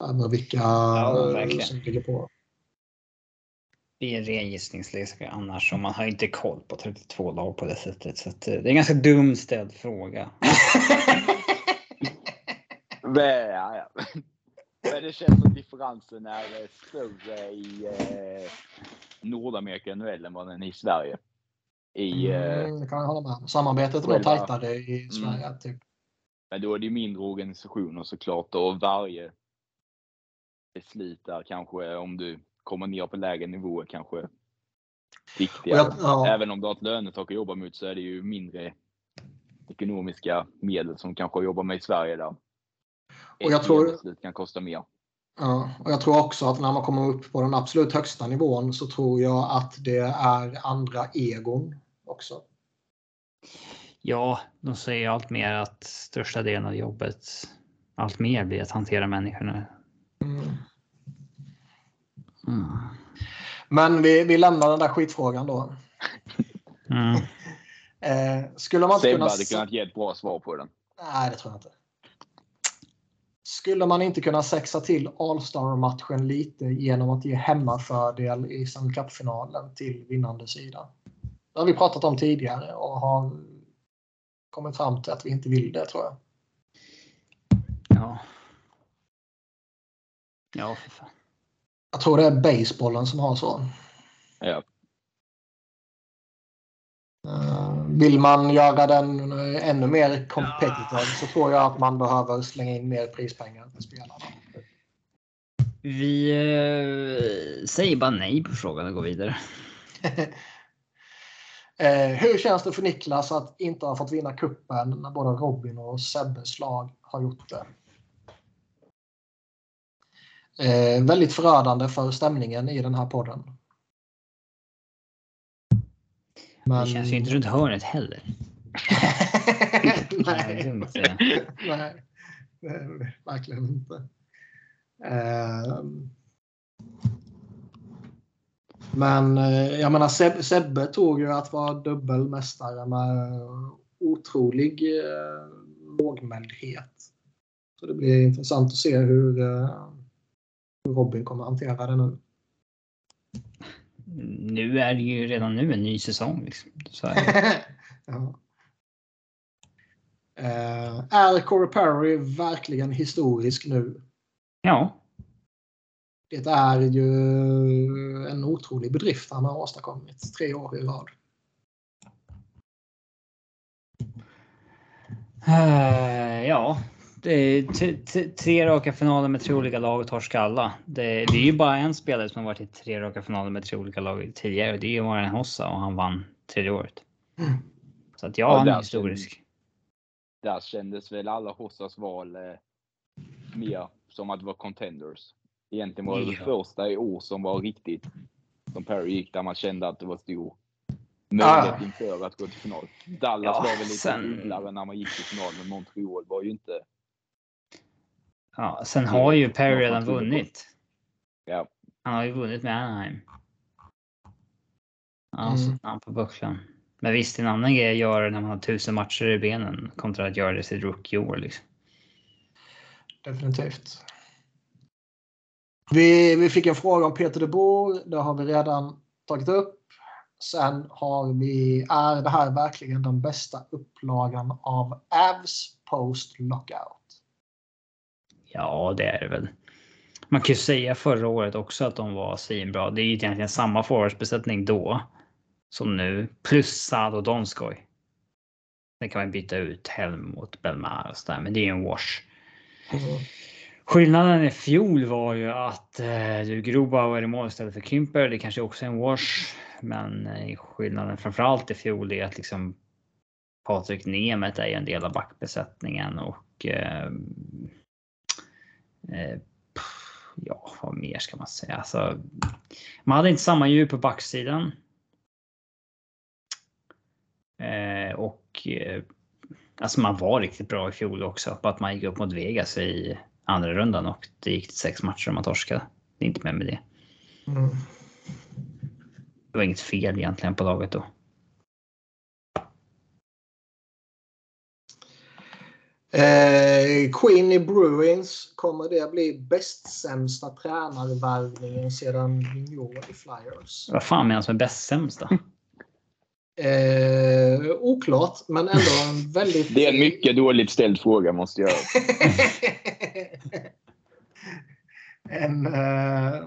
Över vilka Ja, verkligen. som ligger på. Det är en ren gissningslek annars och man har inte koll på 32 lag på det sättet. Så att, eh, det är en ganska dum ställd fråga. Men, ja, ja. Men det känns som differensen är eh, större i eh, Nordamerika NHL än vad den är i Sverige. I, eh, Mm, det kan jag hålla med. Samarbetet är tajtare i Sverige. Typ. men då är det mindre organisationer såklart och varje beslut där kanske om du kommer ner på lägre nivåer kanske viktigare. jag, ja, Även om du har ett lönetak att jobba mot så är det ju mindre ekonomiska medel som kanske jobbar med i Sverige där. Och jag tror- beslut kan kosta mer. ja, och jag tror också att när man kommer upp på den absolut högsta nivån så tror jag att det är andra egon också. Ja, de säger allt mer att största delen av jobbet allt mer blir att hantera människorna. Mm. Men vi, vi lämnar den där skitfrågan då. Mm. Eh, skulle man inte Sebbe kunna... hade kunnat ge ett bra svar på den. Nej, det tror jag inte. Skulle man inte kunna sexa till All-Star-matchen lite genom att ge hemmafördel i Stanley Cup-finalen till vinnande sida? Det har vi pratat om tidigare och har kommit fram till att vi inte vill det, tror jag. Ja. Ja, för fan. Jag tror det är basebollen som har så. Ja. Eh, Vill man göra den ännu mer competitive så tror jag att man behöver slänga in mer prispengar till spelarna. Vi eh, säger bara nej på frågan och går vidare. Eh, hur känns det för Niklas att inte ha fått vinna kuppen när både Robin och Sebbes lag har gjort det? Eh, väldigt förödande för stämningen i den här podden. Men... Det känns ju inte runt hörnet heller. Nej. säga. Nej, verkligen inte. Ehm. Men eh, jag menar Seb- Sebbe tog ju att vara dubbelmästare med otrolig eh, lågmäldhet. Så det blir intressant att se hur, eh, hur Robin kommer hantera det nu. Nu är det ju redan nu en ny säsong. Liksom. Så är det. ja. Eh, är Corey Perry verkligen historisk nu? Ja, Det är ju en otrolig bedrift han har åstadkommit tre år i rad. Eh, ja. T- tre raka finaler med tre olika lag och torska alla. Det, det är ju bara en spelare som har varit i tre raka finaler med tre olika lag tidigare. Det är ju Warren Hossa och han vann tredje året. Mm. Så att ja, Ja, han är historisk. Där kändes väl alla Hossas val eh, mer som att det var contenders. Egentligen var det det Ja. första i år som var riktigt som Perry gick där man kände att det var stor möjlighet Ja. inför att gå till final. Dallas Ja, var väl lite sen- när man gick till final men Montreal var ju inte. Ja, sen har ju Perry redan han vunnit. Ja, Han har ju vunnit med Anaheim. Ja, Mm. så namn på bucklan. Men visst, en annan grej att göra när man har tusen matcher i benen kontra att göra det sitt rookie-år. Liksom. Definitivt. Vi, vi fick en fråga om Peter de Boer. Det har vi redan tagit upp. Sen har vi, är det här verkligen den bästa upplagan av Avs post lockout? Ja, det är det väl. Man kan ju säga förra året också att de var svinbra. Det är ju egentligen samma forwardsbesättning då som nu plus Sad och Donskoj. Sen kan man byta ut Helm mot Belmar och sådär, men det är ju en wash. Mm. Skillnaden i fjol var ju att eh, du Grobauer i mål istället för Kymper. Det kanske också är en wash, men eh, skillnaden framförallt i fjol är att liksom Patrik Nemet är en del av backbesättningen och eh, ja, vad mer ska man säga? Alltså, man hade inte samma djup på backsidan. Eh, och eh, alltså man var riktigt bra i fjol också. På att man gick upp mot Vegas i andra rundan och det gick till sex matcher och man torskade. Det är inte med med det. Mm. Det var inget fel egentligen på laget då. Eh, Queenie Bruins, kommer det bli bäst sämsta tränarvärvningen sedan junior i Flyers? Vad fan menas med bäst sämsta? Eh, oklart, men ändå en väldigt... Det är en mycket dåligt ställd fråga måste jag En eh,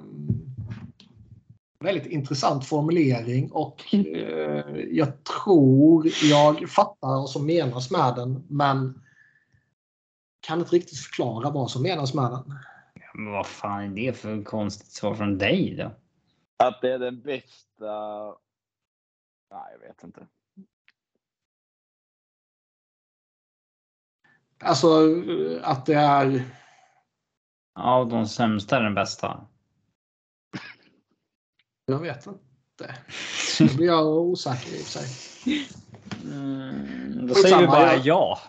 väldigt intressant formulering och eh, jag tror jag fattar vad som menas med den, men kan inte riktigt förklara vad som menas med den. Ja, men vad fan är det för konstigt svar från dig då? Att det är den bästa Nej, jag vet inte. Alltså att det är... Ja, de sämsta är den bästa. Jag vet inte. Nu blir jag osäker i och för sig. Mm, då säger vi bara ja.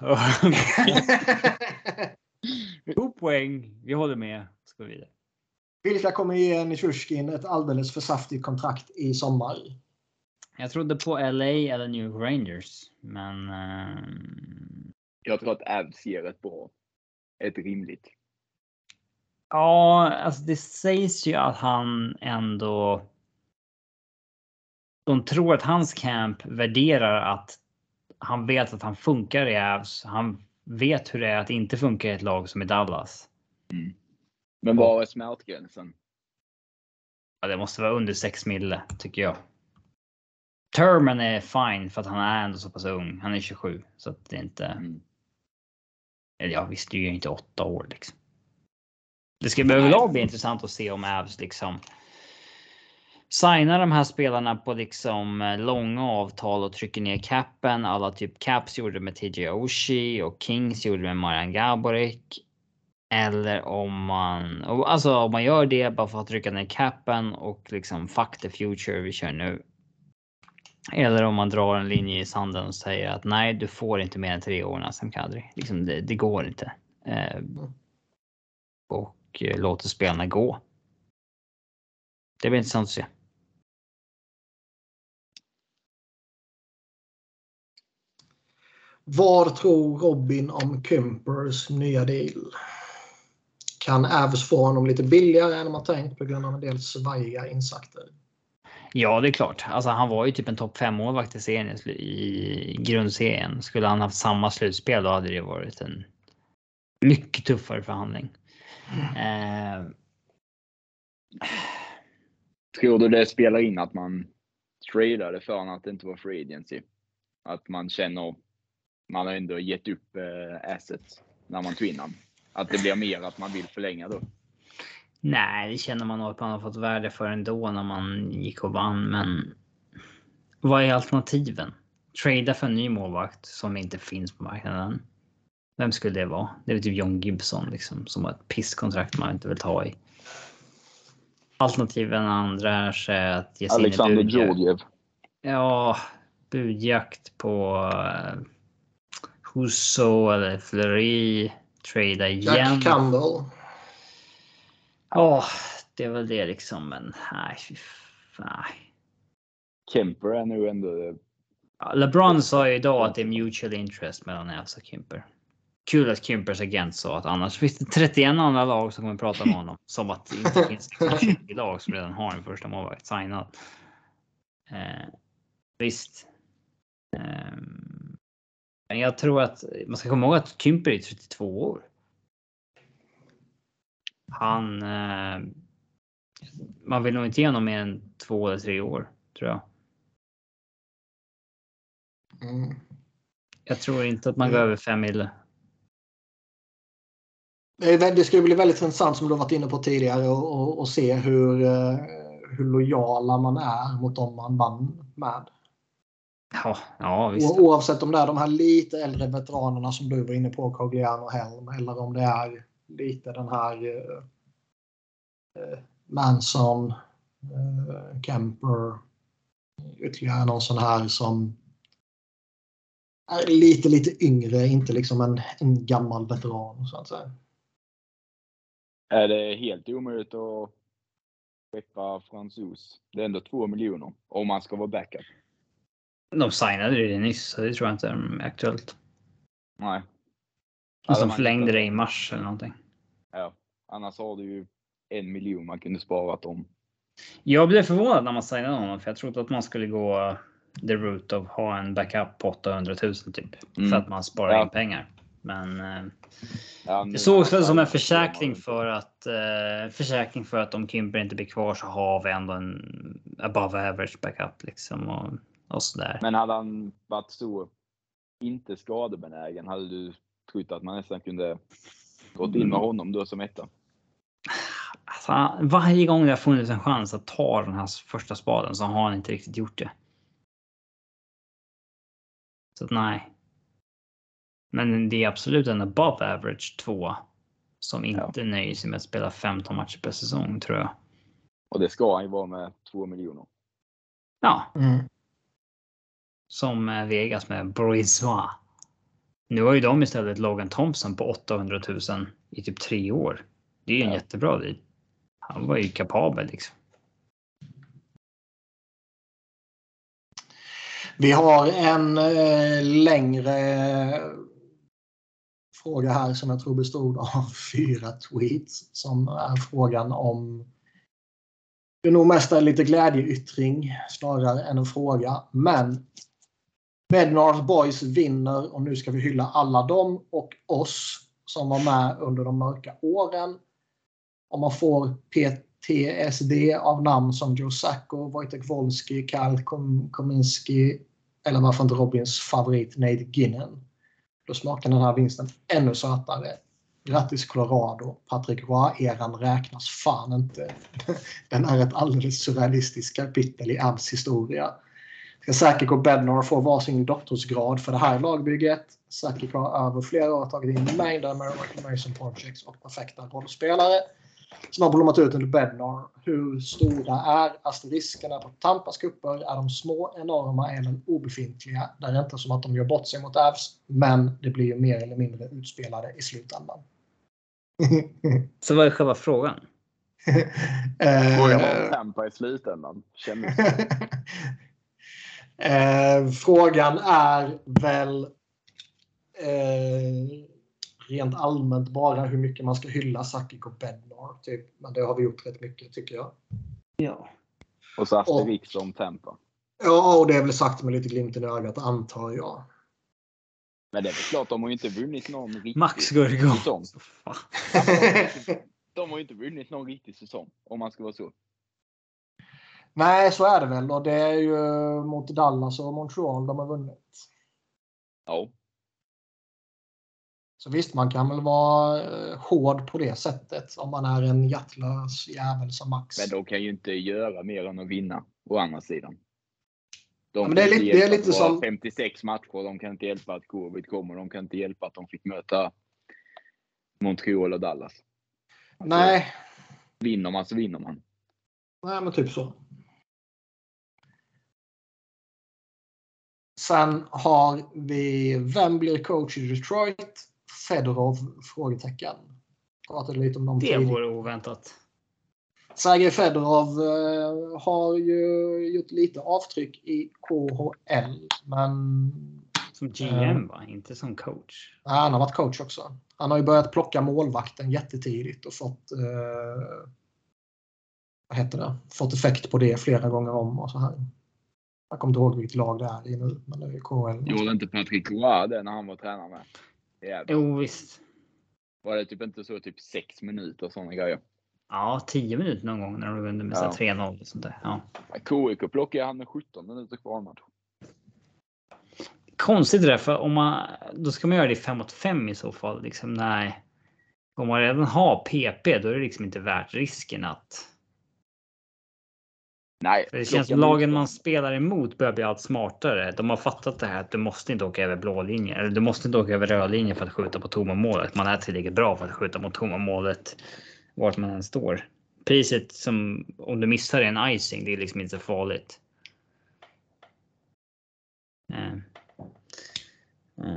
God poäng. Vi håller med. Ska vidare. Vilka kommer ge Nishushin ett alldeles för saftigt kontrakt i sommar? Jag trodde på LA eller New Rangers, men. Uh... Jag tror att Avs ger ett bra, ett rimligt. Ja, alltså det sägs ju att han ändå. De tror att hans camp värderar att han vet att han funkar i Avs. Han vet hur det är att inte funka i ett lag som i Dallas. Mm. Men vad är smärtgränsen? Ja, det måste vara under 6 mille tycker jag. Termen är fine för att han är ändå så pass ung. Han är 27 så att det är inte. Mm. Eller ja, visst, det är ju inte åtta år liksom. Det ska överlag bli intressant att se om Avs liksom signar de här spelarna på liksom eh, långa avtal och trycker ner capen. Alla typ Caps gjorde med TJ Oshie och Kings gjorde med Marian Gaborik. Eller om man alltså om man gör det bara för att trycka ner capen och liksom fuck the future. Vi kör nu. Eller om man drar en linje i sanden och säger att nej, du får inte mer än tre år Nassim Kadri. Liksom det, det går inte. Eh, och eh, låter spelarna gå. Det blir intressant att se. Vad tror Robin om Kumpers nya deal? Kan Avs få honom lite billigare än man tänkt på grund av en del svajiga insatser? Ja, det är klart. Alltså, han var ju typ en topp 5 målvakt i serien i grundserien. Skulle han haft samma slutspel då hade det varit en mycket tuffare förhandling. Mm. Eh... Tror du det spelar in att man tradade för honom att det inte var free agency? Att man känner, man har ändå gett upp eh, assets när man tog in honom. Att det blir mer att man vill förlänga då? Nej, det känner man nog att man har fått värde för ändå när man gick och vann. Men vad är alternativen? Trada för en ny målvakt som inte finns på marknaden. Vem skulle det vara? Det är typ John Gibson liksom, som har ett pisskontrakt man inte vill ta i. Alternativen andra är att ge sig Alexander Georgiev. Ja, budjakt på uh, Husso eller Fleury. Trada igen. Jack Campbell. Ja, oh, det är väl det liksom. Men nej, nej. Kemper är nu ändå. LeBron sa ju idag att det är mutual interest mellan Evs och Kemper. Kul att Kempers agent sa att annars finns det 31 andra lag som kommer prata med honom. Som att det inte finns 20 lag som redan har en första målvakt signad. Eh, Visst. Um, men jag tror att man ska komma ihåg att Kymper är 32 år. Han. Uh, man vill nog inte ge honom mer än två eller tre år tror jag. Mm. Jag tror inte att man går mm. över fem mille. Det ska bli väldigt intressant som du varit inne på tidigare och, och, och se hur, eh, hur lojala man är mot dem man vann med. Ja, ja visst. Oavsett om det är de här lite äldre veteranerna som du var inne på, Cogliano och Helm, eller om det är lite den här uh, uh, Manson, uh, Kemper, ytterligare någon sån här som är lite, lite yngre, inte liksom en, en gammal veteran så att säga. Är det helt omöjligt att skeppa fransos? Det är ändå två miljoner om man ska vara backup. De signade det nyss, så det tror jag inte är aktuellt. Nej. Alltså, de förlängde det i mars eller någonting. Ja, annars har du ju en miljon man kunde sparat om. Jag blev förvånad när man signade honom, för jag trodde att man skulle gå the route of ha en backup på 800 000 typ. Mm. För att man sparar ja. in pengar. Men eh, ja, det sågs väl som en försäkring för att eh, försäkring för att om Kimber inte blir kvar så har vi ändå en above average backup liksom och, och så där. Men hade han varit så inte skadebenägen hade du trott att man nästan kunde gått in med honom då som etta? Alltså, varje gång det har funnits en chans att ta den här första spaden så har han inte riktigt gjort det. Så att, nej. Men det är absolut en above average två som inte ja. nöjer sig med att spela 15 matcher per säsong tror jag. Och det ska han ju vara med 2 miljoner. Ja. Mm. Som Vegas med Broissois. Nu har ju de istället Logan Thompson på 800 000 i typ tre år. Det är ju en ja. jättebra deal. Han var ju kapabel liksom. Vi har en eh, längre fråga här som jag tror bestod av fyra tweets som är frågan om det nog mest är lite glädjeyttring snarare än en fråga. Men Bednar's Boys vinner och nu ska vi hylla alla dem och oss som var med under de mörka åren. Om man får PTSD av namn som Joe Sacco, Wojtek Wolski, Karl Kominski eller varför inte Robins favorit Nate Ginnan. Då smakar den här vinsten ännu sötare. Grattis Colorado! Patrick Roy-eran räknas fan inte. Den är ett alldeles surrealistiskt kapitel i Abs historia. Ska Sakic och Bednar få varsin doktorsgrad för det här lagbygget. Sakic har över flera år tagit in mängder med Mason Projects och perfekta rollspelare som har blommat ut under Bednar. Hur stora är asteriskerna på Tampas kupper? Är de små, enorma eller obefintliga? Det är inte som att de gör bort sig mot Avs, men det blir ju mer eller mindre utspelade i slutändan. Så vad är själva frågan? Frågan om Tampa i slutändan. eh, frågan är väl eh, rent allmänt bara hur mycket man ska hylla Sakic och Bednar. Typ. Men det har vi gjort rätt mycket tycker jag. Ja. Och så Asterix om Tempa. Ja, och det är väl sagt med lite glimten i ögat antar jag. Men det är väl klart, de har ju inte vunnit någon riktig Max Gurgo. säsong. de har ju inte vunnit någon riktig säsong, om man ska vara så. Nej, så är det väl. Och det är ju mot Dallas och Montreal de har vunnit. Ja. Så visst, man kan väl vara eh, hård på det sättet om man är en hjärtlös jävel som Max. Men de kan ju inte göra mer än att vinna, å andra sidan. De ja, det är lite, det är lite som... 56 matcher, de kan inte hjälpa att covid kommer, de kan inte hjälpa att de fick möta Montreal och Dallas. Alltså, Nej. Vinner man så vinner man. Nej, men typ så. Sen har vi, vem blir coach i Detroit? Fedorov? Frågetecken. Pratade lite om dem Det vore oväntat. Sergej Fedorov eh, har ju gjort lite avtryck i KHL, men... Som GM va? Inte som coach? Nej, han har varit coach också. Han har ju börjat plocka målvakten jättetidigt och fått... Eh, vad heter det? Fått effekt på det flera gånger om och så här. Jag kommer inte ihåg vilket lag det är i nu. Men det är KHL. Gjorde inte Patrik Roy det när han var tränare med? Jo, visst. Var det typ inte så typ sex minuter och sådana grejer? Ja, 10 minuter någon gång när de vunne med Ja. 3-0 och sånt där. Ja. KIK plockade han med 17 minuter kvar match. Konstigt det där, för om man då ska man göra det i 5 mot 5 i så fall. Liksom, nej. Om man redan har PP, då är det liksom inte värt risken att. Nej, För det känns som lagen man spelar emot börjar bli allt smartare. De har fattat det här att du måste inte åka över blå linje eller du måste inte åka över röd linje för att skjuta på tomma målet. Man är tillräckligt bra för att skjuta mot tomma målet vart man än står. Priset som om du missar en icing, det är liksom inte så farligt. Eh. Eh.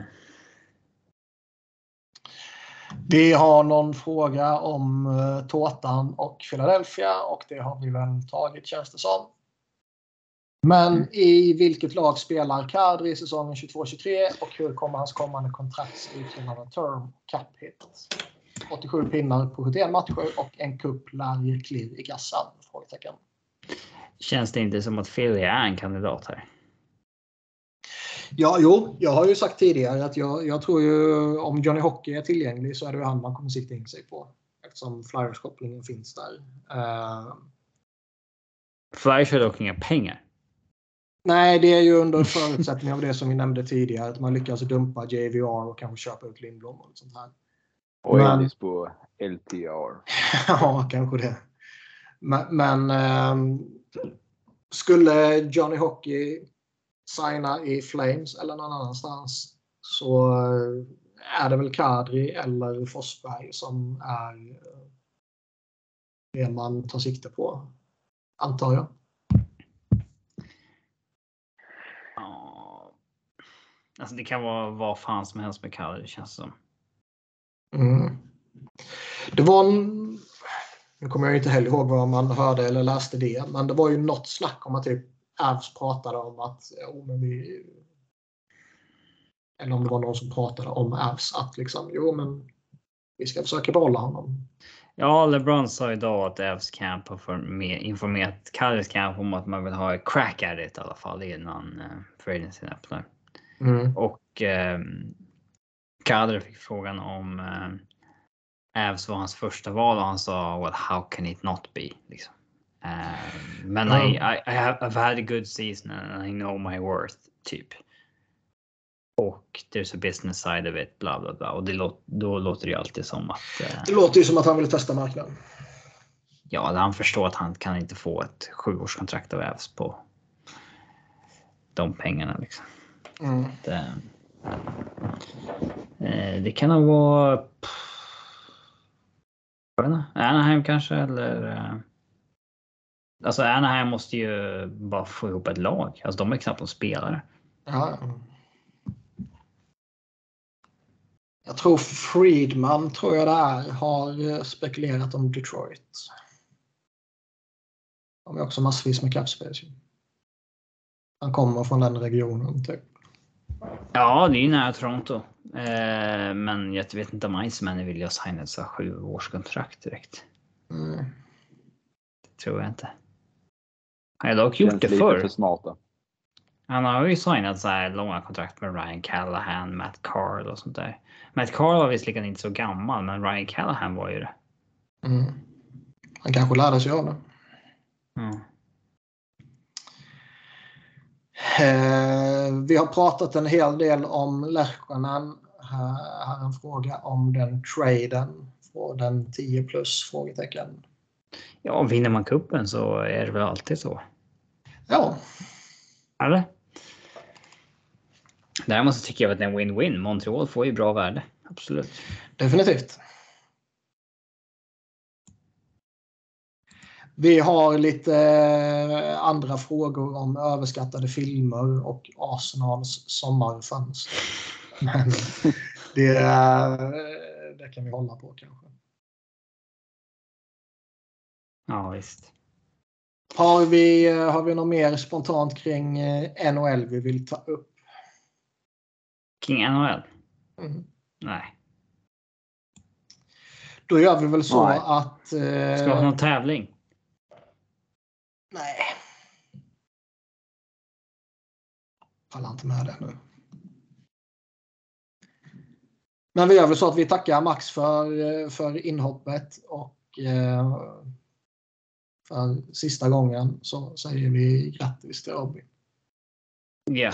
Vi har någon fråga om uh, Tårtan och Philadelphia och det har vi väl tagit känns det som. Men i vilket lag spelar Kadri i säsongen 22-23 och hur kommer hans kommande kontrakt se ut innan en term cap hit? 87 pinnar på 71 matcher och en cup lär ge klirr i kassan? Frågetecken. Känns det inte som att Philly är en kandidat här? Ja, jo, jag har ju sagt tidigare att jag, jag tror ju om Johnny Hockey är tillgänglig så är det ju han man kommer sikta in sig på. Eftersom Flyers-kopplingen finns där. Eh, Flyers har dock inga pengar. nej, det är ju under förutsättning av det som vi nämnde tidigare. Att man lyckas dumpa JVR och kanske köpa ut Lindblom och sånt här. Och Men- Ellis på LTR. ja, kanske det. Men, men ehm, skulle Johnny Hockey signa i Flames eller någon annanstans så eh, är det väl Kadri eller Forsberg som är eh, det man tar sikte på. Antar jag. Ja. Alltså det kan vara vad fan som helst med det känns som. Mm. Det var en, nu kommer jag inte heller ihåg vad man hörde eller läste det, men det var ju något snack om att typ Avs pratade om att jo, men vi, eller om det var någon som pratade om Avs att liksom jo men vi ska försöka behålla honom. Ja, LeBron sa idag att Evs Camp har informerat Kalles Camp om att man vill ha ett crack at it i alla fall innan uh, Fredagen öppnar. Mm. Och eh, Kader fick frågan om eh, Avs var hans första val och han sa well how can it not be? Liksom. Eh, men. I, I, I have, I've had a good season and I know my worth typ. Och there's a business side of it bla bla bla och det låt, då låter det ju alltid som att eh, Det låter ju som att han vill testa marknaden. ja, han förstår att han kan inte få ett sjuårskontrakt av Avs på de pengarna liksom. Mm. Det, eh, det kan nog vara pff, Anaheim kanske eller eh, Alltså Anaheim måste ju bara få ihop ett lag. Alltså de är knappt någon spelare. Ja. ja. Jag tror Friedman, tror jag det är, har eh, spekulerat om Detroit. De är också massvis med cap space. Han kommer från den regionen typ. Ja, det är nära Toronto. Eh, men jag vet inte om Iceman vill jag signa ett så här sju års kontrakt direkt. Mm. Det tror jag inte. Han har dock gjort det lite förr. för smarta. Han har ju signat så här långa kontrakt med Ryan Callahan, Matt Carl och sånt där. Matt Carl var visserligen inte så gammal, men Ryan Callahan var ju det. Mm. Han kanske lärde sig av det. Mm. Eh, vi har pratat en hel del om Lehkonen. Här här är en fråga om den traden. Och den 10 plus? Frågetecken. Ja, vinner man kuppen så är det väl alltid så. Ja, Eller? Däremot så tycker jag att det är en win-win. Montreal får ju bra värde. Absolut. definitivt. Vi har lite eh, andra frågor om överskattade filmer och Arsenals sommarfönster. Men det, eh, det kan vi hålla på kanske. Ja, visst. Har vi, eh, har vi något mer spontant kring eh, NHL vi vill ta upp? King NHL? Mm. Nej. Då gör vi väl så Nej. att... eh, Ska vi ha någon tävling? Nej. pallar inte med det nu. Men vi gör väl så att vi tackar Max för, för inhoppet och eh, för sista gången så säger vi grattis till Robin. Ja,